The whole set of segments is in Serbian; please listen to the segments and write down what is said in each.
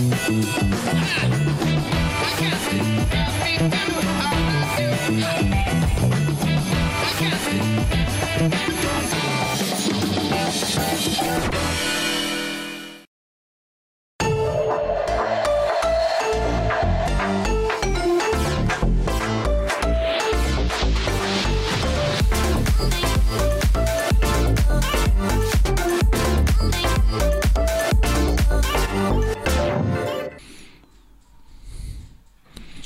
Got me, got me, got me,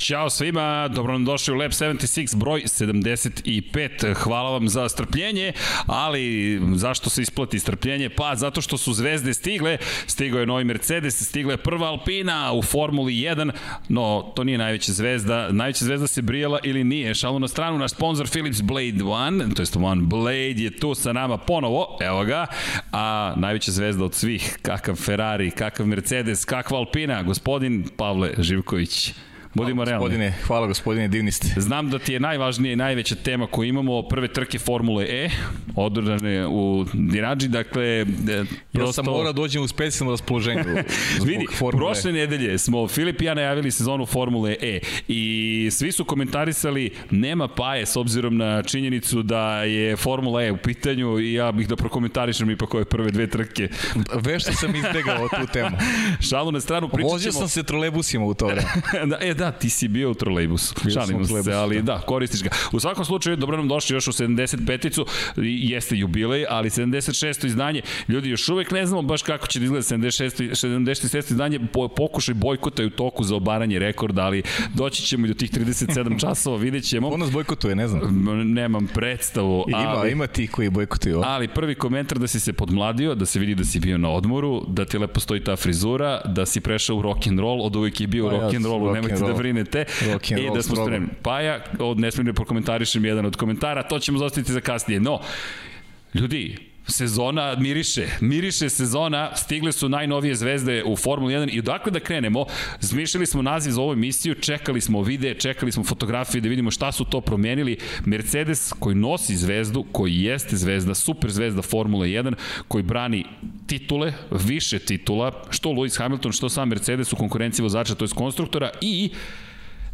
Ćao svima, dobro nam došli u Lab 76, broj 75. Hvala vam za strpljenje, ali zašto se isplati strpljenje? Pa zato što su zvezde stigle, stigao je novi Mercedes, stigla je prva Alpina u Formuli 1, no to nije najveća zvezda, najveća zvezda se brijala ili nije. Šalu na stranu, naš sponsor Philips Blade 1, to jest One Blade je tu sa nama ponovo, evo ga, a najveća zvezda od svih, kakav Ferrari, kakav Mercedes, kakva Alpina, gospodin Pavle Živković. Budimo hvala, realni. Gospodine, hvala gospodine, divni ste. Znam da ti je najvažnija i najveća tema koju imamo prve trke Formule E, održane u Dirađi, dakle... Prosto... Ja sam mora da dođem u specijalno raspoloženje zbog Vidi, Formule prošle nedelje smo Filip i ja najavili sezonu Formule E i svi su komentarisali nema paje s obzirom na činjenicu da je Formula E u pitanju i ja bih da prokomentarišem ipak ove prve dve trke. Vešto sam izbegao tu temu. Šalu na stranu, pričat ćemo... Vozio sam se trolebusima u to vreme. da, e, da, ti si bio u trolejbusu. Šalim se, ali da. da, koristiš ga. U svakom slučaju, dobro nam došli još u 75-icu, jeste jubilej, ali 76. izdanje, ljudi još uvek ne znamo baš kako će da izgleda 76. 76. izdanje, po, pokušaj bojkota je u toku za obaranje rekorda, ali doći ćemo i do tih 37 časova, vidjet ćemo. Ko nas bojkotuje, ne znam. Nemam predstavu. Ima, ali, ima ti koji bojkotuju. Ali prvi komentar da si se podmladio, da se vidi da si bio na odmoru, da ti lepo stoji ta frizura, da si prešao u rock and roll, od uvijek je bio pa, rock and roll, nemojte da brinete. I da smo spremni. Paja, od ne smijem da prokomentarišem jedan od komentara, to ćemo zostaviti za kasnije. No, ljudi, sezona miriše, miriše sezona, stigle su najnovije zvezde u Formuli 1 i odakle da krenemo, zmišljali smo naziv za ovu emisiju, čekali smo vide, čekali smo fotografije da vidimo šta su to promenili. Mercedes koji nosi zvezdu, koji jeste zvezda, super zvezda Formule 1, koji brani titule, više titula, što Lewis Hamilton, što sam Mercedes u konkurenciji vozača, to je konstruktora i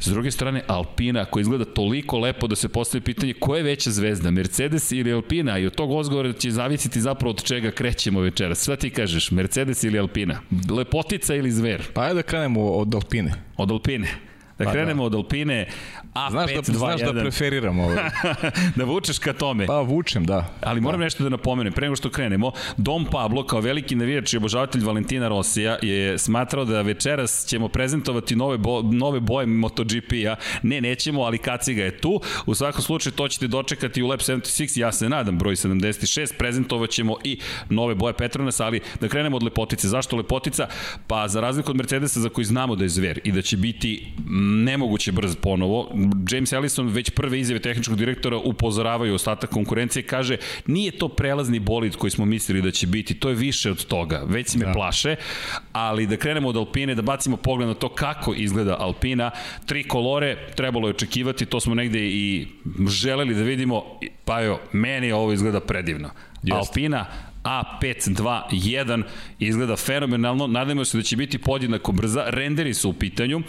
S druge strane, Alpina, koja izgleda toliko lepo da se postavi pitanje ko je veća zvezda, Mercedes ili Alpina? I od tog odgovora će zavisiti zapravo od čega krećemo večeras. Šta ti kažeš, Mercedes ili Alpina? Lepotica ili zver? Pa ajde da krenemo od Alpine. Od Alpine. Da pa krenemo da. od Alpine A5, znaš da, 2, znaš 1. da preferiram ovo. da vučeš ka tome. Pa vučem, da. Ali moram da. nešto da napomenem. Pre nego što krenemo, Dom Pablo, kao veliki navijač i obožavatelj Valentina Rosija, je smatrao da večeras ćemo prezentovati nove, bo, nove boje MotoGP-a. Ne, nećemo, ali kaciga je tu. U svakom slučaju to ćete dočekati u Lab 76, ja se nadam, broj 76. Prezentovat ćemo i nove boje Petronas, ali da krenemo od lepotice. Zašto lepotica? Pa za razliku od Mercedesa za koji znamo da je zver i da će biti nemoguće brz ponovo, James Ellison već prve izjave tehničkog direktora upozoravaju ostatak konkurencije, kaže nije to prelazni bolid koji smo mislili da će biti, to je više od toga, već se me da. plaše, ali da krenemo od Alpine, da bacimo pogled na to kako izgleda Alpina, tri kolore trebalo je očekivati, to smo negde i želeli da vidimo, pa jo, meni ovo izgleda predivno. Just. Alpina, A521 izgleda fenomenalno, nadamo se da će biti podjednako brza, renderi su u pitanju,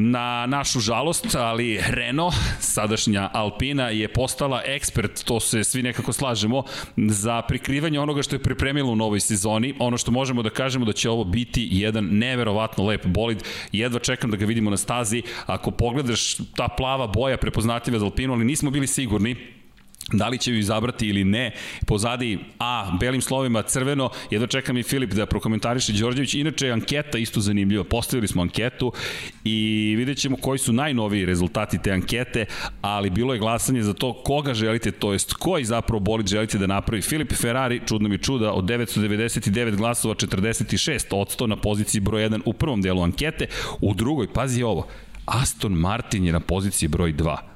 Na našu žalost, ali Renault, sadašnja Alpina, je postala ekspert, to se svi nekako slažemo, za prikrivanje onoga što je pripremilo u novoj sezoni. Ono što možemo da kažemo da će ovo biti jedan neverovatno lep bolid. Jedva čekam da ga vidimo na stazi. Ako pogledaš ta plava boja prepoznatljiva za Alpinu, ali nismo bili sigurni, Da li će ju izabrati ili ne, pozadi A, belim slovima crveno, jedva čekam i Filip da prokomentariše Đorđević. Inače, anketa isto zanimljiva. Postavili smo anketu i vidjet ćemo koji su najnoviji rezultati te ankete, ali bilo je glasanje za to koga želite, to jest koji zapravo bolid želite da napravi. Filip Ferrari, čudno mi čuda, od 999 glasova 46 odsto na poziciji broj 1 u prvom delu ankete, u drugoj, pazi ovo, Aston Martin je na poziciji broj 2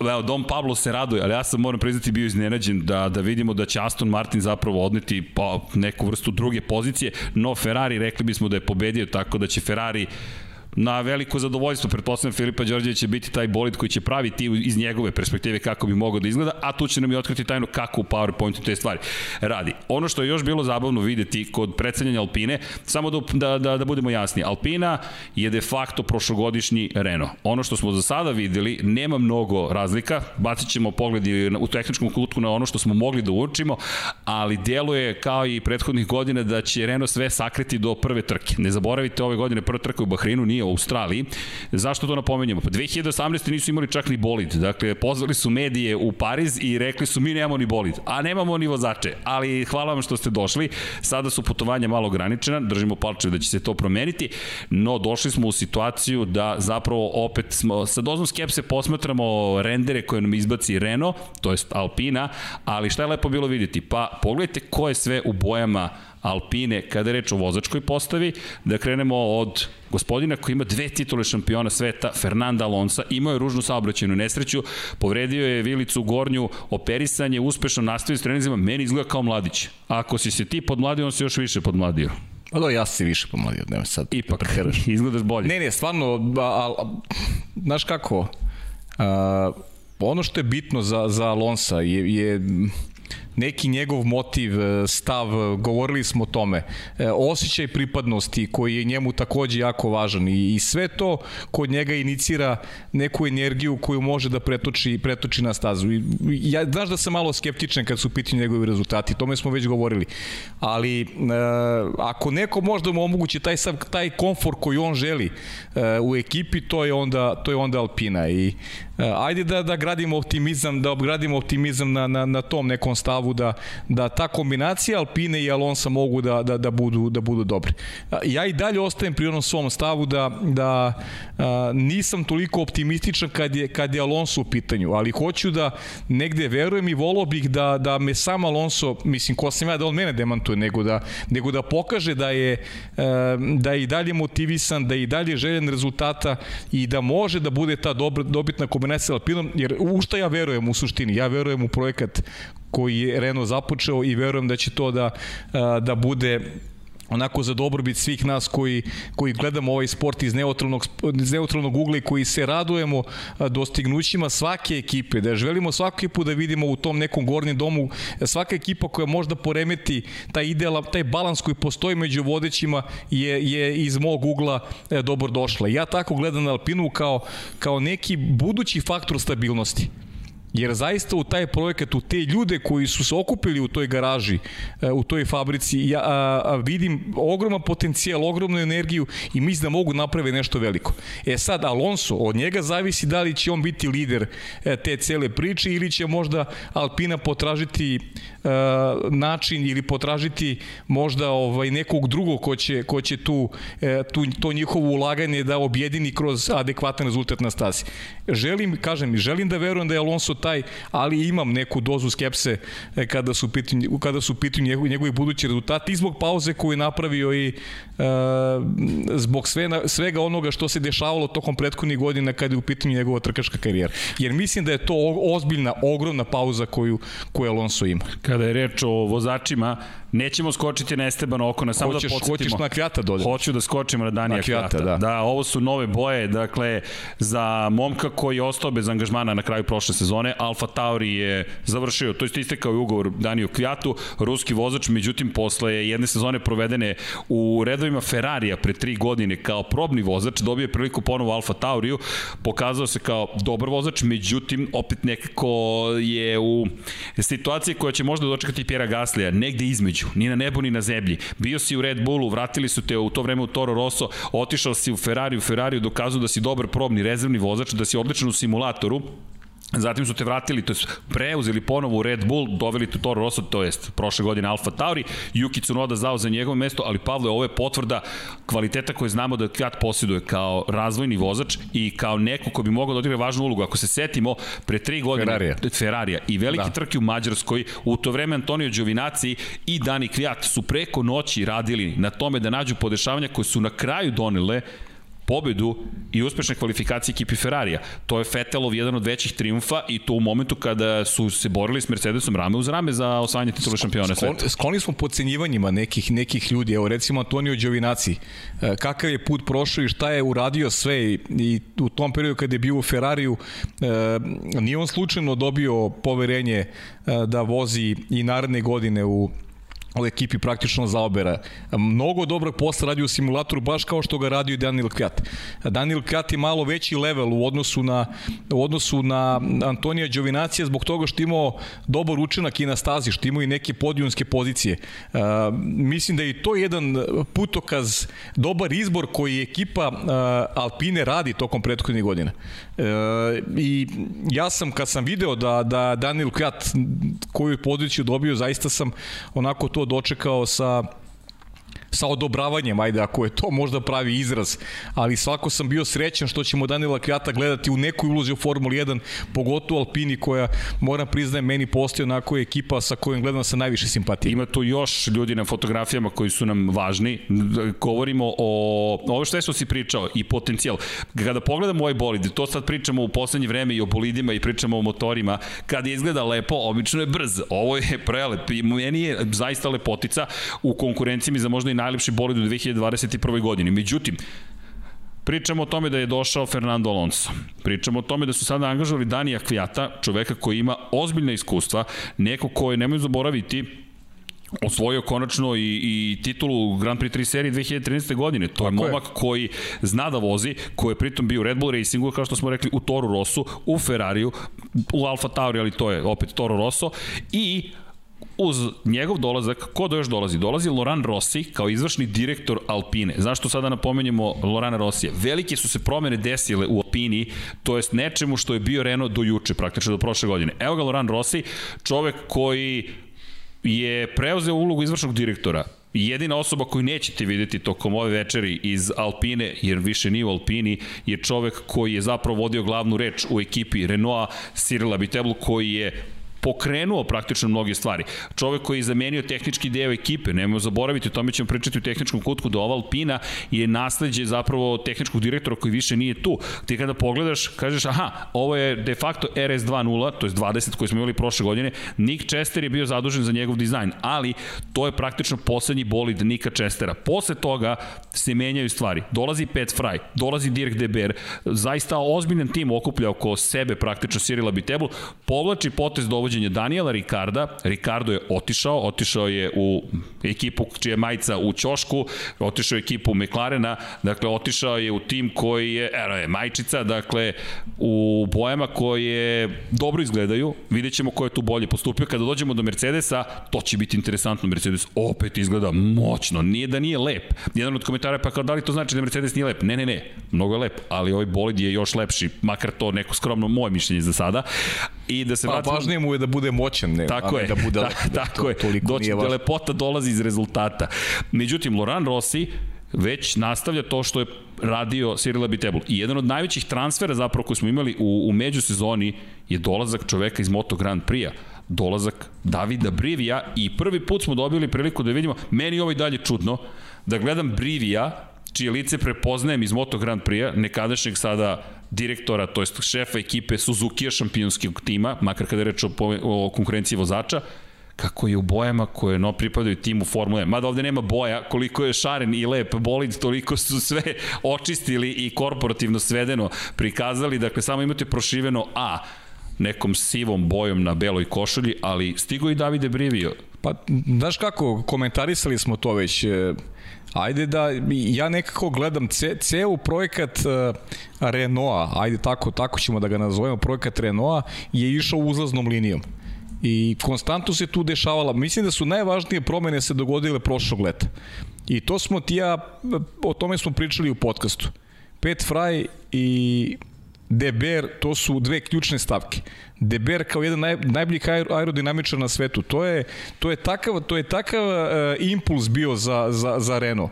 Evo, Dom Pablo se raduje, ali ja sam, moram priznati, bio iznenađen da, da vidimo da će Aston Martin zapravo odneti pa, neku vrstu druge pozicije, no Ferrari rekli bismo da je pobedio, tako da će Ferrari na veliko zadovoljstvo. Pretpostavljam Filipa Đorđević će biti taj bolid koji će praviti iz njegove perspektive kako bi mogao da izgleda, a tu će nam i otkriti tajno kako u PowerPointu te stvari radi. Ono što je još bilo zabavno videti kod predstavljanja Alpine, samo da, da, da, da budemo jasni, Alpina je de facto prošlogodišnji Renault. Ono što smo za sada videli, nema mnogo razlika, bacit ćemo pogledi u tehničkom kutku na ono što smo mogli da uočimo, ali deluje kao i prethodnih godina da će Renault sve sakriti do prve trke. Ne zaboravite ove godine prva trka u Bahreinu nije u Australiji. Zašto to napomenjamo? Pa 2018. nisu imali čak ni bolid. Dakle, pozvali su medije u Pariz i rekli su mi nemamo ni bolid, a nemamo ni vozače. Ali hvala vam što ste došli. Sada su putovanja malo ograničena, držimo palče da će se to promeniti, no došli smo u situaciju da zapravo opet smo sa dozom skepse posmatramo rendere koje nam izbaci Renault, to jest Alpina, ali šta je lepo bilo vidjeti? Pa pogledajte ko je sve u bojama Alpine kada je reč o vozačkoj postavi, da krenemo od gospodina koji ima dve titule šampiona sveta, Fernanda Alonso, imao je ružnu saobraćajnu nesreću, povredio je vilicu gornju, operisan je, uspešno nastavio s trenizima, meni izgleda kao mladić. Ako si se ti podmladio, on se još više podmladio. Pa da, ja se više pomladio, nema sad. Ipak, izgledaš bolje. Ne, ne, stvarno, a, a, znaš kako, a, ono što je bitno za, za Alonsa je, je neki njegov motiv, e, stav, govorili smo o tome, e, osjećaj pripadnosti koji je njemu takođe jako važan i, i sve to kod njega inicira neku energiju koju može da pretoči, pretoči na stazu. I, ja, znaš da sam malo skeptičan kad su pitanju njegovi rezultati, tome smo već govorili, ali e, ako neko možda mu omogući taj, taj komfor koji on želi e, u ekipi, to je onda, to je onda Alpina i E, ajde da, da gradimo optimizam, da obgradimo optimizam na, na, na tom nekom stavu da, da ta kombinacija Alpine i Alonsa mogu da, da, da, budu, da budu dobri. Ja i dalje ostajem pri onom svom stavu da, da a, nisam toliko optimističan kad je, kad je Alonso u pitanju, ali hoću da negde verujem i volao bih da, da me sam Alonso, mislim ko sam ja da on mene demantuje, nego da, nego da pokaže da je, da je i dalje motivisan, da je i dalje željen rezultata i da može da bude ta dobra, dobitna kombinacija donese Alpinom, jer u šta ja verujem u suštini? Ja verujem u projekat koji je Renault započeo i verujem da će to da, da bude onako za dobrobit svih nas koji, koji gledamo ovaj sport iz neutralnog, iz neutralnog ugla i koji se radujemo dostignućima svake ekipe, da želimo svaku ekipu da vidimo u tom nekom gornjem domu, svaka ekipa koja možda poremeti taj ideal, taj balans koji postoji među vodećima je, je iz mog ugla e, dobro došla. Ja tako gledam na Alpinu kao, kao neki budući faktor stabilnosti. Jer zaista u taj projekat, u te ljude koji su se okupili u toj garaži, e, u toj fabrici, ja a, a, vidim ogroman potencijal, ogromnu energiju i mislim da mogu napraviti nešto veliko. E sad, Alonso, od njega zavisi da li će on biti lider e, te cele priče ili će možda Alpina potražiti način ili potražiti možda ovaj nekog drugog ko će, ko će tu, tu, to njihovo ulaganje da objedini kroz adekvatan rezultat na stazi. Želim, kažem, želim da verujem da je Alonso taj, ali imam neku dozu skepse e, kada su pitanju, kada su pitanju njegovi budući rezultati i zbog pauze koju je napravio i e, zbog sve, svega onoga što se dešavalo tokom prethodnih godina kada je u pitanju njegova trkačka karijera. Jer mislim da je to ozbiljna, ogromna pauza koju, koju Alonso ima. Kada je reč o vozačima, Nećemo skočiti na Esteban Okona, samo hoćeš, da podsjetimo. Hoćeš na Kvijata dođe. Hoću da skočimo na Danija na. Da. da, ovo su nove boje, dakle, za momka koji je ostao bez angažmana na kraju prošle sezone, Alfa Tauri je završio, to je istekao i ugovor Daniju Kvijatu, ruski vozač, međutim, posle jedne sezone provedene u redovima Ferrarija pre tri godine kao probni vozač, dobio je priliku ponovo Alfa Tauriju, pokazao se kao dobar vozač, međutim, opet nekako je u situaciji koja će možda dočekati Pjera Gaslija, negde između neću, ni na nebu ni na zemlji. Bio si u Red Bullu, vratili su te u to vreme u Toro Rosso, otišao si u Ferrari, u Ferrari dokazao da si dobar probni rezervni vozač, da si odličan u simulatoru, Zatim su te vratili, to je preuzeli ponovo u Red Bull, doveli tu Toro Rosso, to jest prošle godine Alfa Tauri, Yuki Tsunoda zao za njegovo mesto, ali Pavle, ovo je potvrda kvaliteta koje znamo da Kviat posjeduje kao razvojni vozač i kao neko ko bi mogao da odigra važnu ulogu. Ako se setimo, pre tri godine Ferrarija, Ferrarija i velike da. trke u Mađarskoj, u to vreme Antonio Giovinazzi i Dani Kviat su preko noći radili na tome da nađu podešavanja koje su na kraju donele pobedu i uspešne kvalifikacije ekipi Ferrarija. To je Vettelov jedan od većih triumfa i to u momentu kada su se borili s Mercedesom rame uz rame za osvajanje titula šampiona sveta. Skloni smo pocenjivanjima nekih, nekih ljudi. Evo recimo Antonio Giovinazzi. E, kakav je put prošao i šta je uradio sve i, i u tom periodu kada je bio u Ferrariju e, nije on slučajno dobio poverenje e, da vozi i naredne godine u u ekipi praktično zaobera. Mnogo dobrog posla radi u simulatoru, baš kao što ga radio i Daniel Kvjat. Daniel Kvjat je malo veći level u odnosu na, u odnosu na Antonija Đovinacija zbog toga što imao dobar učinak i na stazi, što imao i neke podijunske pozicije. Uh, mislim da je to jedan putokaz, dobar izbor koji ekipa uh, Alpine radi tokom prethodnih godina. Uh, I ja sam, kad sam video da, da Daniel Kvjat koju poziciju dobio, zaista sam onako to to dočekao sa sa odobravanjem, ajde, ako je to možda pravi izraz, ali svako sam bio srećan što ćemo Danila Kvjata gledati u nekoj ulozi u Formuli 1, pogotovo Alpini koja, moram priznajem, meni postoji onako ekipa sa kojom gledam sa najviše simpatije. Ima tu još ljudi na fotografijama koji su nam važni. Govorimo o ovo što su si pričao i potencijal. Kada pogledamo ovaj bolid, to sad pričamo u poslednje vreme i o bolidima i pričamo o motorima, kada izgleda lepo, obično je brz. Ovo je prelep i meni je zaista lepotica u konkurenciji za možda i najlepši bolid u 2021. godini. Međutim, Pričamo o tome da je došao Fernando Alonso. Pričamo o tome da su sada angažovali Danija Kvijata, čoveka koji ima ozbiljna iskustva, neko ko je, nemoj zaboraviti, osvojio konačno i, i titulu Grand Prix 3 serije 2013. godine. To Tako je momak je. koji zna da vozi, koji je pritom bio u Red Bull Racingu, kao što smo rekli, u Toru Rossu, u Ferrariju, u Alfa Tauri, ali to je opet Toro Rosso, i uz njegov dolazak, ko da još dolazi? Dolazi Loran Rossi kao izvršni direktor Alpine. Zašto sada napomenjemo Lorana Rossija? Velike su se promene desile u Alpini, to jest nečemu što je bio Renault do juče, praktično do prošle godine. Evo ga Loran Rossi, čovek koji je preuzeo ulogu izvršnog direktora jedina osoba koju nećete videti tokom ove večeri iz Alpine, jer više nije u Alpini, je čovek koji je zapravo vodio glavnu reč u ekipi Renaulta, Cyril Abiteblu, koji je pokrenuo praktično mnoge stvari. Čovek koji je zamenio tehnički deo ekipe, nemojmo zaboraviti, o tome ćemo pričati u tehničkom kutku, da ova Alpina je nasledđe zapravo tehničkog direktora koji više nije tu. Ti kada pogledaš, kažeš, aha, ovo je de facto RS 2.0, to je 20 koji smo imali prošle godine, Nick Chester je bio zadužen za njegov dizajn, ali to je praktično poslednji bolid Nika Chestera. Posle toga se menjaju stvari. Dolazi Pet Fry, dolazi Dirk Deber, zaista ozbiljan tim okuplja oko sebe praktično Cyrila Biteblu, povlači potez do dovođenje Daniela Ricarda, Ricardo je otišao, otišao je u ekipu čija je majica u Ćošku, otišao je ekipu McLarena, dakle otišao je u tim koji je, ero je, majčica, dakle u bojama koje dobro izgledaju, vidjet ćemo ko je tu bolje postupio. Kada dođemo do Mercedesa, to će biti interesantno, Mercedes opet izgleda moćno, nije da nije lep. Jedan od komentara je pa kao da li to znači da Mercedes nije lep? Ne, ne, ne, mnogo je lep, ali ovaj bolid je još lepši, makar to neko skromno moje mišljenje za sada. I da se pa, vratimo... važnije mu je da bude moćan, ne, tako je, da bude lep. Da, tako to, je, doći da lepota dolazi iz rezultata. Međutim, Loran Rossi već nastavlja to što je radio Cyril Abitebul. I jedan od najvećih transfera zapravo koji smo imali u, u međusezoni je dolazak čoveka iz Moto Grand Prix-a dolazak Davida Brivija i prvi put smo dobili priliku da vidimo, meni ovo i dalje čudno, da gledam Brivija, čije lice prepoznajem iz Moto Grand Prix-a, nekadašnjeg sada direktora, to jest šefa ekipe Suzuki šampionskog tima, makar kada je reč o, o konkurenciji vozača, kako je u bojama koje no pripadaju timu Formule 1. Mada ovde nema boja, koliko je šaren i lep bolid, toliko su sve očistili i korporativno svedeno prikazali. Dakle, samo imate prošiveno A nekom sivom bojom na beloj košulji, ali stigo i Davide Brivio. Pa, znaš kako, komentarisali smo to već. Ajde da, ja nekako gledam ce, ceo projekat uh, Renaulta, ajde tako, tako ćemo da ga nazovemo, projekat Renaulta je išao uzlaznom linijom. I konstantno se tu dešavala. Mislim da su najvažnije promene se dogodile prošlog leta. I to smo ti ja, o tome smo pričali u podcastu. Pet Fry i Deber, to su dve ključne stavke. Deber kao jedan naj, najboljih aerodinamičar na svetu. To je, to je takav, to je takav uh, impuls bio za, za, za Renault.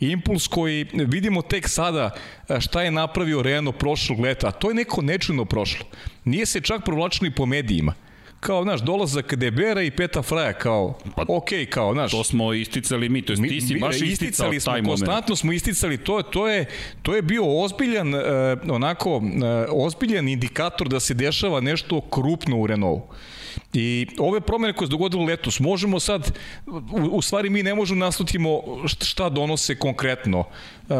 Impuls koji vidimo tek sada e, šta je napravio Renault prošlog leta, a to je neko nečujno prošlo. Nije se čak provlačilo i po medijima kao, znaš, dolazak Debera i Peta Fraja, kao, pa, ok, kao, znaš. To smo isticali mi, to je ti si baš isticao taj smo, moment. Konstantno smo isticali, to, to, je, to je bio ozbiljan, uh, onako, uh, ozbiljan indikator da se dešava nešto krupno u Renaultu. I ove promene koje se dogodilo letos, možemo sad, u, u stvari mi ne možemo naslutimo šta donose konkretno. Uh,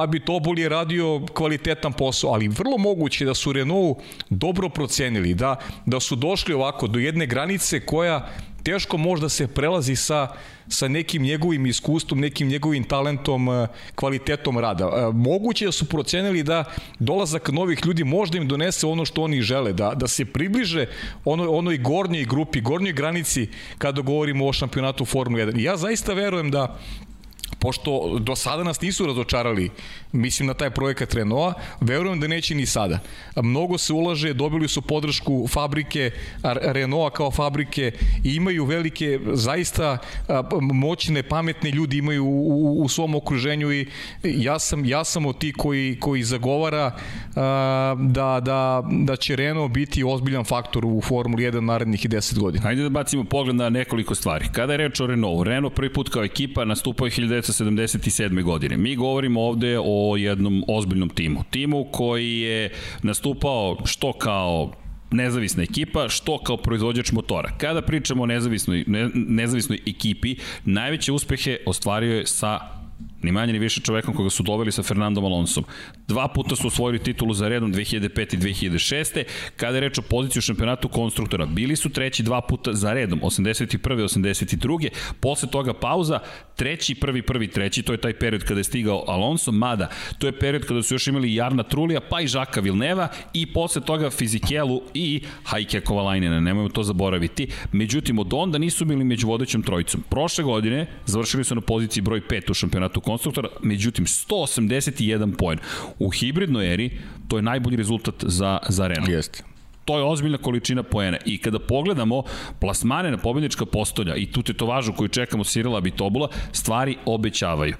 Abi Tobol je radio kvalitetan posao, ali vrlo moguće da su Renault dobro procenili, da, da su došli ovako do jedne granice koja teško možda se prelazi sa, sa nekim njegovim iskustvom, nekim njegovim talentom, e, kvalitetom rada. E, moguće da su procenili da dolazak novih ljudi možda im donese ono što oni žele, da, da se približe onoj, onoj gornjoj grupi, gornjoj granici kada govorimo o šampionatu Formule 1. Ja zaista verujem da pošto do sada nas nisu razočarali, mislim na taj projekat Renaulta, verujem da neće ni sada. Mnogo se ulaže, dobili su podršku fabrike Renaulta kao fabrike i imaju velike, zaista moćne, pametne ljudi imaju u, u, u svom okruženju i ja sam, ja sam od ti koji, koji zagovara da, da, da će Renault biti ozbiljan faktor u Formuli 1 narednih 10 godina. Hajde da bacimo pogled na nekoliko stvari. Kada je reč o Renault, Renault prvi put kao ekipa nastupao je 1977. godine. Mi govorimo ovde o jednom ozbiljnom timu. Timu koji je nastupao što kao nezavisna ekipa, što kao proizvođač motora. Kada pričamo o nezavisnoj, ne, nezavisnoj ekipi, najveće uspehe ostvario je sa ni manje ni više čovekom koga su doveli sa Fernandom Alonsom. Dva puta su osvojili titulu za redom 2005 i 2006. Kada je reč o poziciju u šampionatu konstruktora, bili su treći dva puta za redom, 81. i 82. Posle toga pauza, treći, prvi, prvi, treći, to je taj period kada je stigao Alonso, mada to je period kada su još imali Jarna Trulija, pa i Žaka Vilneva i posle toga Fizikelu i Hajke Kovalajnena, nemojmo to zaboraviti. Međutim, od onda nisu bili među vodećom trojicom. Prošle godine završili su na poziciji broj 5 u šampionatu konstruktora, međutim 181 poen. U hibridnoj eri to je najbolji rezultat za, za Renault. Jeste to je ozbiljna količina poena. I kada pogledamo plasmane na pobednička postolja i tu tetovažu koju čekamo Sirila Bitobula, stvari obećavaju.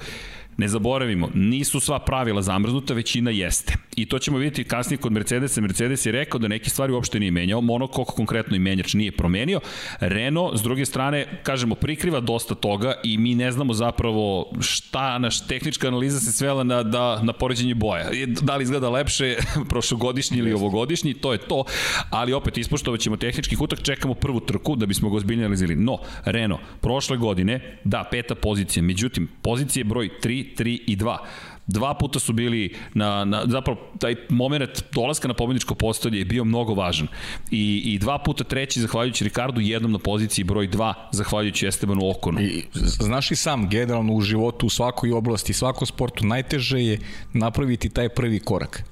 Ne zaboravimo, nisu sva pravila zamrznuta, većina jeste. I to ćemo vidjeti kasnije kod Mercedesa. Mercedes je rekao da neke stvari uopšte nije menjao, monokok konkretno i menjač nije promenio. Renault, s druge strane, kažemo, prikriva dosta toga i mi ne znamo zapravo šta naš tehnička analiza se svela na, da, na poređenje boja. Da li izgleda lepše prošlogodišnji ili ovogodišnji, to je to, ali opet ispoštovat ćemo tehnički hutak, čekamo prvu trku da bismo ga ozbiljno analizili. No, Renault, prošle godine, da, peta pozicija, međutim, pozicije broj 3, 3 i 2 Dva puta su bili na, na zapravo taj moment dolaska na pobedničko postolje je bio mnogo važan. I, I dva puta treći zahvaljujući Ricardu, jednom na poziciji broj 2 zahvaljujući Estebanu Okonu. I, znaš i sam, generalno u životu, u svakoj oblasti, svakom sportu, najteže je napraviti taj prvi korak.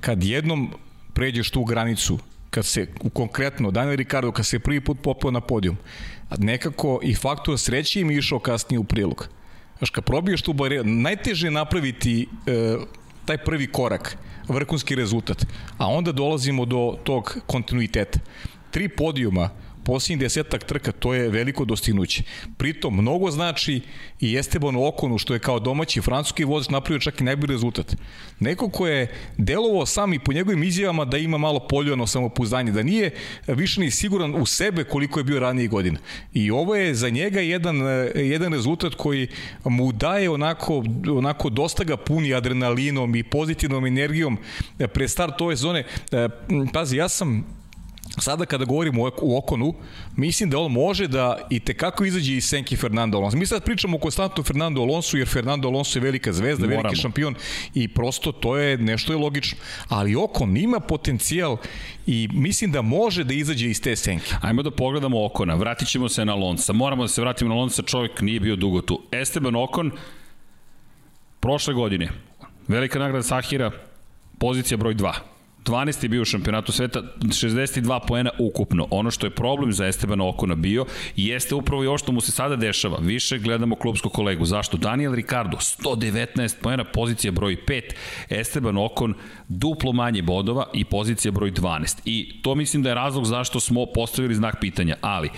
Kad jednom pređeš tu granicu, kad se konkretno Daniel Ricardo kad se prvi put popao na podijum, nekako i faktor sreće im išao kasnije u prilog Znaš, kad probiješ tu barijeru, najteže je napraviti e, taj prvi korak, vrhunski rezultat, a onda dolazimo do tog kontinuiteta. Tri podijuma, posljednjih desetak trka, to je veliko dostignuće. Pritom, mnogo znači i Esteban Okonu, što je kao domaći francuski vozač napravio čak i najbolji rezultat. Neko ko je delovao sam i po njegovim izjavama da ima malo poljeno samopouzdanje, da nije više ni siguran u sebe koliko je bio ranije godina. I ovo je za njega jedan, jedan rezultat koji mu daje onako, onako dosta ga puni adrenalinom i pozitivnom energijom pre start ove zone. Pazi, ja sam sada kada govorimo o Okonu, mislim da on može da i te kako izađe iz senke Fernando Alonso. Mi sad pričamo o konstantno Fernando Alonso, jer Fernando Alonso je velika zvezda, Moramo. veliki šampion i prosto to je nešto je logično. Ali Okon ima potencijal i mislim da može da izađe iz te senke. Ajmo da pogledamo Okona, vratit ćemo se na Alonso. Moramo da se vratimo na Alonso, čovjek nije bio dugo tu. Esteban Okon, prošle godine, velika nagrada Sahira, pozicija broj 2 12. je bio u šampionatu sveta, 62 poena ukupno. Ono što je problem za Estebana Okona bio, jeste upravo i ovo što mu se sada dešava. Više gledamo klubskog kolegu. Zašto? Daniel Ricardo, 119 poena, pozicija broj 5. Esteban Okon, duplo manje bodova i pozicija broj 12. I to mislim da je razlog zašto smo postavili znak pitanja. Ali,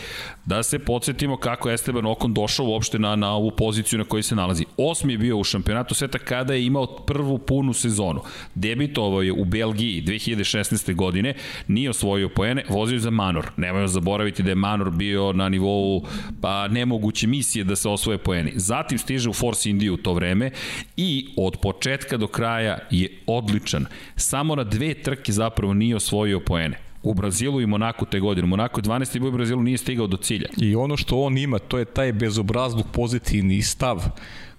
da se podsjetimo kako Esteban Okon došao uopšte na, na ovu poziciju na kojoj se nalazi. Osmi je bio u šampionatu sveta kada je imao prvu punu sezonu. Debitovao je u Belgiji 2016. godine, nije osvojio poene, vozio za Manor. Nemojmo zaboraviti da je Manor bio na nivou pa nemoguće misije da se osvoje poeni. Zatim stiže u Force India u to vreme i od početka do kraja je odličan. Samo na dve trke zapravo nije osvojio poene u Brazilu i Monaku te godine. Monako 12. bio u Brazilu nije stigao do cilja. I ono što on ima, to je taj bezobrazluk pozitivni stav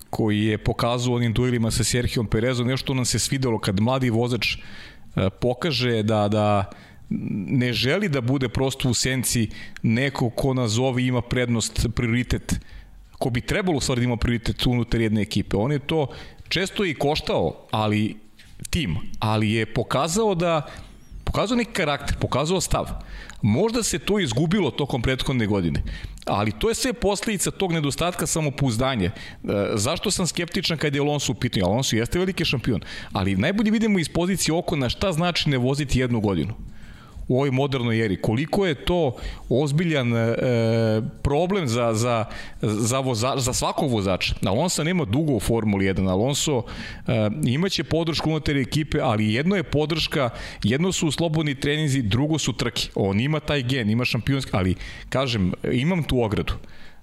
koji je pokazao onim duelima sa Serhijom Perezom, nešto nam se svidelo kad mladi vozač pokaže da, da ne želi da bude prosto u senci neko ko nazovi ima prednost, prioritet, ko bi trebalo stvari da ima prioritet unutar jedne ekipe. On je to često i koštao, ali tim, ali je pokazao da pokazao neki karakter, pokazao stav. Možda se to izgubilo tokom prethodne godine, ali to je sve posledica tog nedostatka samopouzdanja. E, zašto sam skeptičan kada je Alonso u pitanju? Alonso jeste veliki šampion, ali najbolje vidimo iz pozicije oko na šta znači ne voziti jednu godinu u ovoj modernoj eri. Koliko je to ozbiljan e, problem za, za, za, voza, za svakog vozača. Alonso nema dugo u Formuli 1. Alonso e, imaće podršku unutar ekipe, ali jedno je podrška, jedno su slobodni treninzi, drugo su trke. On ima taj gen, ima šampionski, ali kažem, imam tu ogradu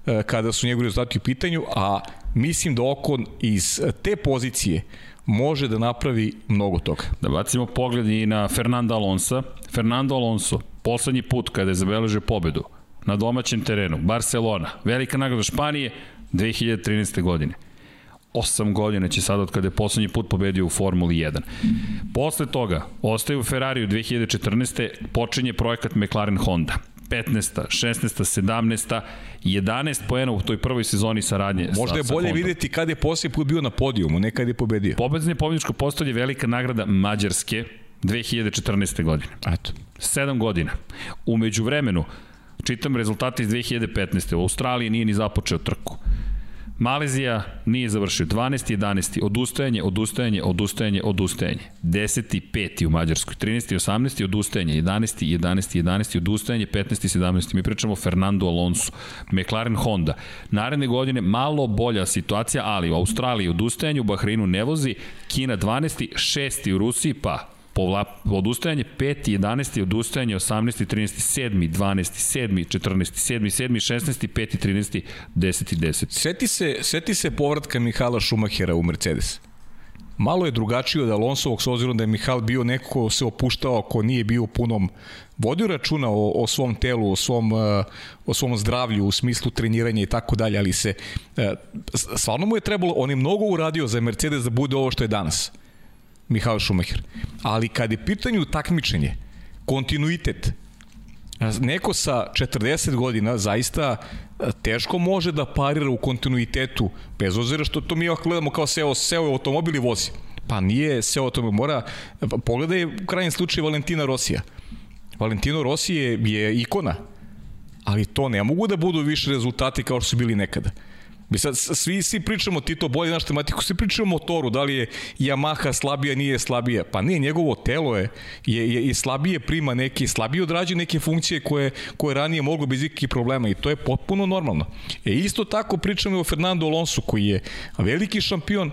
e, kada su njegovi rezultati u pitanju, a mislim da Okon iz te pozicije može da napravi mnogo toga. Da bacimo pogled i na Fernanda Alonso. Fernando Alonso, poslednji put kada je zabeležio pobedu na domaćem terenu, Barcelona, velika nagrada Španije, 2013. godine. 8 godina će sada od kada je poslednji put pobedio u Formuli 1. Posle toga, ostaje u Ferrariju 2014. počinje projekat McLaren Honda. 15. 16. 17. 11 poena u toj prvoj sezoni saradnje. Možda je bolje videti kad je poslije put bio na podijumu, ne kad je pobedio. Pobedni pobedničko postolje velika nagrada Mađarske 2014. godine. Eto. 7 godina. Umeđu vremenu, čitam rezultate iz 2015. U Australiji nije ni započeo trku. Malezija nije završio 12. 11. odustajanje, odustajanje, odustajanje, odustajanje. 10. 5. u Mađarskoj, 13. 18. odustajanje, 11. 11. 11. odustajanje, 15. 17. Mi pričamo o Fernando Alonso, McLaren Honda. Naredne godine malo bolja situacija, ali u Australiji odustajanje, u Bahreinu ne vozi, Kina 12. 6. u Rusiji, pa povla, odustajanje 5. 11. odustajanje 18. 13. 7. 12. 7. 14. 7. 7. 16. 5. 13. 10. 10. Seti se, seti se povratka Mihala Šumahera u Mercedes. Malo je drugačije od Alonsovog s obzirom da je Mihal bio neko ko se opuštao, ko nije bio punom vodio računa o, o svom telu, o svom, uh, o svom zdravlju u smislu treniranja i tako dalje, ali se uh, stvarno mu je trebalo, on je mnogo uradio za Mercedes da bude ovo što je danas. Mihael Schumacher. Ali kad je pitanju takmičenje, kontinuitet, neko sa 40 godina zaista e, teško može da parira u kontinuitetu, bez ozira što to mi ovako gledamo kao seo, seo automobil i vozi. Pa nije seo automobil, mora, pogledaj u krajnjem slučaju Valentina Rosija. Valentino Rossi je, je ikona, ali to ne mogu da budu više rezultati kao što su bili nekada. Mi sad svi, svi pričamo, ti to bolje naš tematiku, svi pričamo o motoru, da li je Yamaha slabija, nije slabija. Pa nije, njegovo telo je, je, je i slabije prima neke, slabije odrađuje neke funkcije koje, koje ranije moglo bez ikakvih problema i to je potpuno normalno. E isto tako pričamo o Fernando Alonso koji je veliki šampion,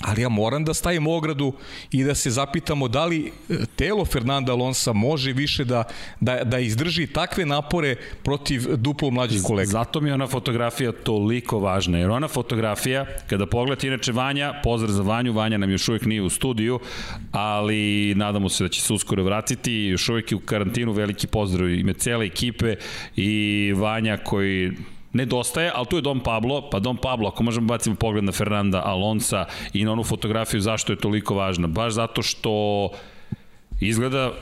ali ja moram da stavim ogradu i da se zapitamo da li e, telo Fernanda Alonsa može više da, da, da izdrži takve napore protiv duplo mlađih kolega. Zato mi je ona fotografija toliko važna, jer ona fotografija, kada pogledate, inače Vanja, pozdrav za Vanju, Vanja nam još uvijek nije u studiju, ali nadamo se da će se uskoro vratiti, još uvijek je u karantinu, veliki pozdrav ime cele ekipe i Vanja koji nedostaje, ali tu je Dom Pablo, pa Dom Pablo, ako možemo bacimo pogled na Fernanda Alonsa i na onu fotografiju, zašto je toliko važna? Baš zato što izgleda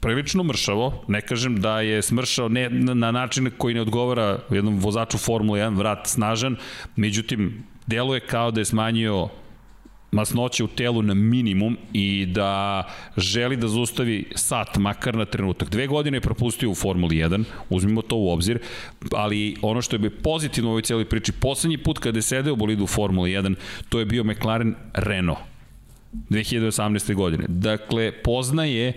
prilično mršavo, ne kažem da je smršao ne, na način koji ne odgovara jednom vozaču Formule 1, vrat snažan, međutim, deluje kao da je smanjio masnoće u telu na minimum i da želi da zaustavi sat makar na trenutak. Dve godine je propustio u Formuli 1, uzmimo to u obzir, ali ono što je pozitivno u ovoj cijeloj priči, poslednji put kada je sedeo bolidu u Formuli 1, to je bio McLaren Renault 2018. godine. Dakle, poznaje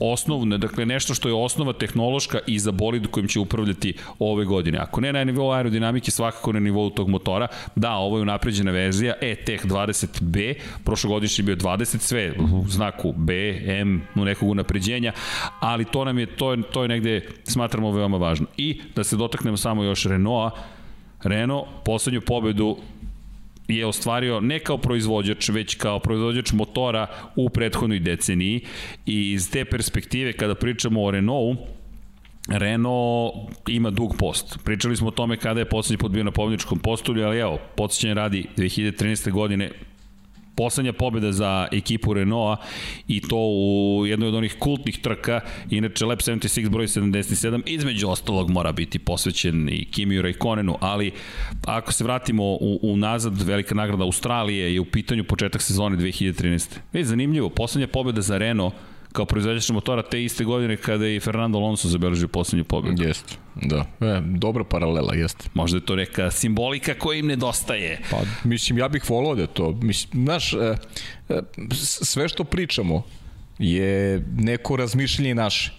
osnovne, dakle nešto što je osnova tehnološka i za bolid kojim će upravljati ove godine. Ako ne na nivou aerodinamike, svakako na nivou tog motora. Da, ovo je unapređena verzija E-Tech 20B, prošlogodišnji bio 20, sve u znaku B, M, u nekog unapređenja, ali to nam je, to je, to je negde, smatramo, veoma važno. I da se dotaknemo samo još Renaulta, Renault poslednju pobedu je ostvario ne kao proizvođač, već kao proizvođač motora u prethodnoj deceniji i iz te perspektive kada pričamo o Renaultu, Renault ima dug post. Pričali smo o tome kada je poslednji put bio na pobjedničkom postulju, ali evo, podsjećanje radi 2013. godine poslednja pobjeda za ekipu Renaulta i to u jednoj od onih kultnih trka, inače Lab 76 broj 77, između ostalog mora biti posvećen i Kimi Raikkonenu, ali ako se vratimo u, u nazad, velika nagrada Australije je u pitanju početak sezone 2013. Već zanimljivo, poslednja pobjeda za Renault kao proizvođač motora te iste godine kada je Fernando Alonso zabeležio poslednju pobedu. Jeste, da. E, dobra paralela, jeste. Možda je to neka simbolika koja im nedostaje. Pa, mislim, ja bih volao da to, mislim, znaš, e, e, sve što pričamo je neko razmišljanje naše.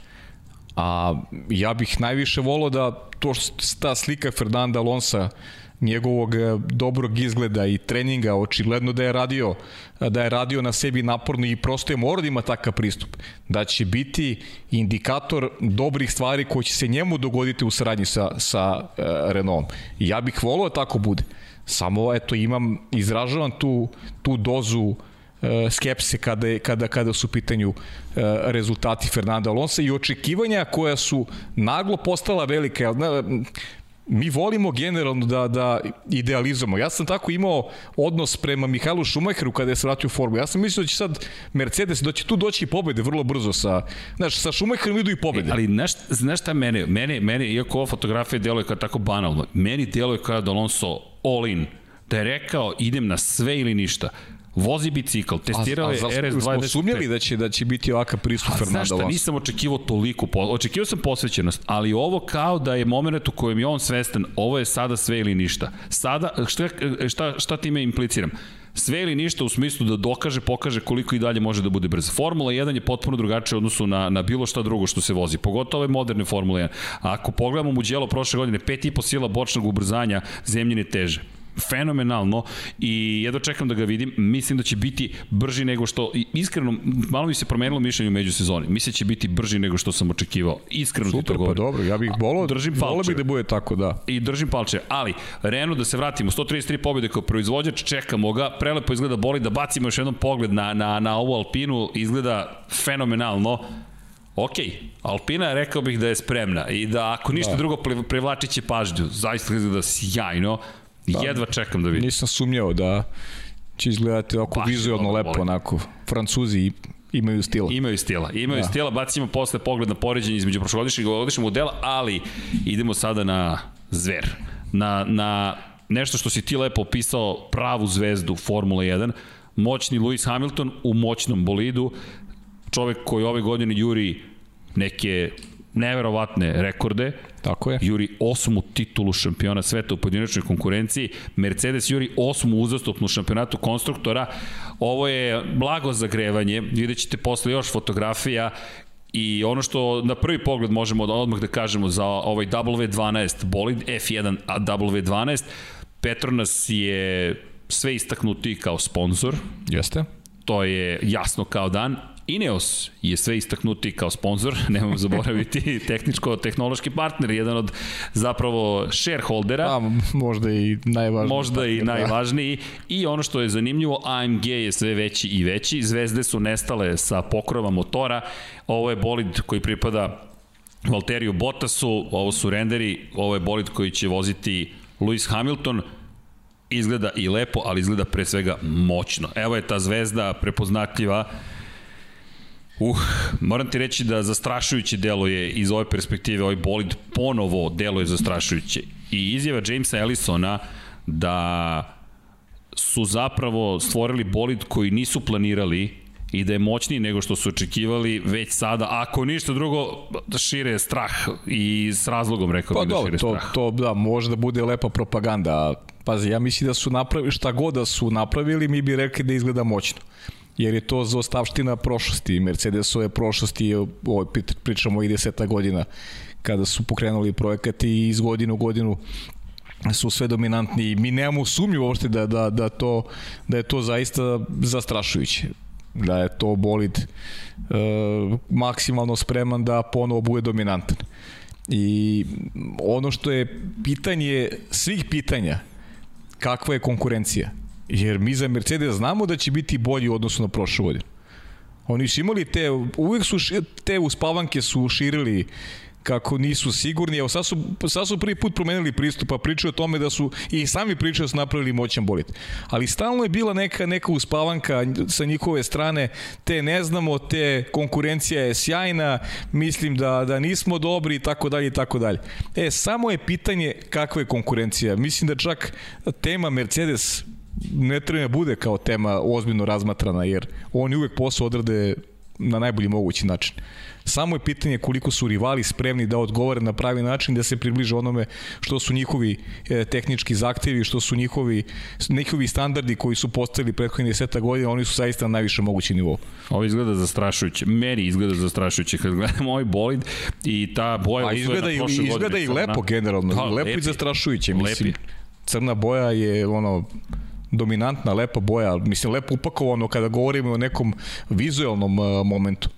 A ja bih najviše volao da to ta slika Fernanda Alonsa njegovog e, dobrog izgleda i treninga, očigledno da je radio da je radio na sebi naporno i prosto je mora da ima takav pristup. Da će biti indikator dobrih stvari koje će se njemu dogoditi u saradnji sa, sa uh, Renaultom. Ja bih volio da tako bude. Samo, eto, imam, izražavam tu, tu dozu uh, skepse kada, je, kada, kada su u pitanju uh, rezultati Fernanda Alonso i očekivanja koja su naglo postala velika mi volimo generalno da, da idealizamo. Ja sam tako imao odnos prema Mihajlu Šumacheru kada je se vratio u formu. Ja sam mislio da će sad Mercedes, da će tu doći pobede vrlo brzo sa, znaš, sa Šumacherom idu i pobede. E, ali znaš, znaš šta mene, mene, mene, iako ova fotografija deluje kao tako banalno, meni deluje kao da Alonso all in, da je rekao idem na sve ili ništa vozi bicikl, testirao je RS25. Smo sumnjali da će, da će biti ovakav pristup Fernanda Alonso. Znaš šta, nisam očekivao toliko, očekivao sam posvećenost, ali ovo kao da je moment u kojem je on svestan, ovo je sada sve ili ništa. Sada, šta, šta, šta time impliciram? sve ili ništa u smislu da dokaže, pokaže koliko i dalje može da bude brz. Formula 1 je potpuno drugačija u odnosu na, na bilo šta drugo što se vozi, pogotovo ove moderne Formula 1. A ako pogledamo Muđelo prošle godine, 5,5 sila bočnog ubrzanja zemljine teže fenomenalno i jedno čekam da ga vidim. Mislim da će biti brži nego što, iskreno, malo mi se promenilo mišljenje među sezoni. Mislim da će biti brži nego što sam očekivao. Iskreno Super, ti to govorim. pa dobro, ja bih volao, držim volao bih da bude tako, da. I držim palče. Ali, Renault, da se vratimo, 133 pobjede kao proizvođač, čekamo ga, prelepo izgleda boli, da bacimo još jednom pogled na, na, na ovu Alpinu, izgleda fenomenalno. Ok, Alpina rekao bih da je spremna i da ako ništa da. drugo privlačit će pažnju. Zaista izgleda sjajno. Da. Jedva čekam da vidim. Nisam sumnjao da će izgledati oko vizualno lepo, volim. onako. Francuzi imaju stila. Imaju stila. Imaju da. stila. Bacimo posle pogled na poređenje između prošlogodišnjeg i ovogodišnjeg modela, ali idemo sada na zver. Na, na nešto što si ti lepo opisao, pravu zvezdu Formula 1, moćni Lewis Hamilton u moćnom bolidu, čovek koji ove godine juri neke neverovatne rekorde. Tako je. Juri osmu titulu šampiona sveta u pojedinačnoj konkurenciji. Mercedes juri osmu uzastopnu šampionatu konstruktora. Ovo je blago zagrevanje. Vidjet ćete posle još fotografija I ono što na prvi pogled možemo da odmah da kažemo za ovaj W12 bolid F1 W12 Petronas je sve istaknuti kao sponsor. Jeste. To je jasno kao dan. Ineos je sve istaknuti kao sponsor, nemamo zaboraviti tehničko-tehnološki partner, jedan od zapravo shareholdera. A, možda i najvažniji. Možda i da. najvažniji. I ono što je zanimljivo, AMG je sve veći i veći, zvezde su nestale sa pokrova motora, ovo je bolid koji pripada Valteriju Bottasu, ovo su renderi, ovo je bolid koji će voziti Lewis Hamilton, izgleda i lepo, ali izgleda pre svega moćno. Evo je ta zvezda prepoznatljiva Uh, moram ti reći da zastrašujuće deluje iz ove perspektive, ovaj bolid ponovo deluje zastrašujuće. I izjava Jamesa Ellisona da su zapravo stvorili bolid koji nisu planirali i da je moćniji nego što su očekivali već sada, ako ništa drugo, šire strah i s razlogom rekao pa bih da šire to, strah. To, da, može da bude lepa propaganda. Pazi, ja mislim da su napravili, šta god da su napravili, mi bi rekli da izgleda moćno. Jer je to zostavština prošlosti. Mercedesove prošlosti, ovo pričamo i deseta godina, kada su pokrenuli projekat i iz godinu u godinu su sve dominantni. Mi nemamo sumnju uopšte da, da, da, to, da je to zaista zastrašujuće da je to bolid e, maksimalno spreman da ponovo bude dominantan. I ono što je pitanje svih pitanja, kakva je konkurencija? Jer mi za Mercedes znamo da će biti bolji u odnosu na prošlu godinu. Oni su imali te, uvek su te uspavanke su širili kako nisu sigurni. Evo sad su, sad su prvi put promenili pristup, pa pričaju o tome da su i sami pričaju da su napravili moćan bolit. Ali stalno je bila neka, neka uspavanka sa njihove strane, te ne znamo, te konkurencija je sjajna, mislim da, da nismo dobri i tako dalje i tako dalje. E, samo je pitanje kakva je konkurencija. Mislim da čak tema Mercedes ne treba da bude kao tema ozbiljno razmatrana, jer oni uvek posao odrade na najbolji mogući način. Samo je pitanje koliko su rivali spremni da odgovore na pravi način da se približe onome što su njihovi e, tehnički zahtevi, što su njihovi, njihovi standardi koji su postavili prethodnih deseta godina, oni su zaista na najviše mogući nivou. Ovo izgleda zastrašujuće. Meni izgleda zastrašujuće kad gledam ovaj bolid i ta boja A izgleda, i, izgleda i lepo generalno. Da, lepo lepi, i zastrašujuće. Mislim. Lepi. Crna boja je ono dominantna, lepa boja, mislim lepo upakovano kada govorimo o nekom vizualnom uh, momentu.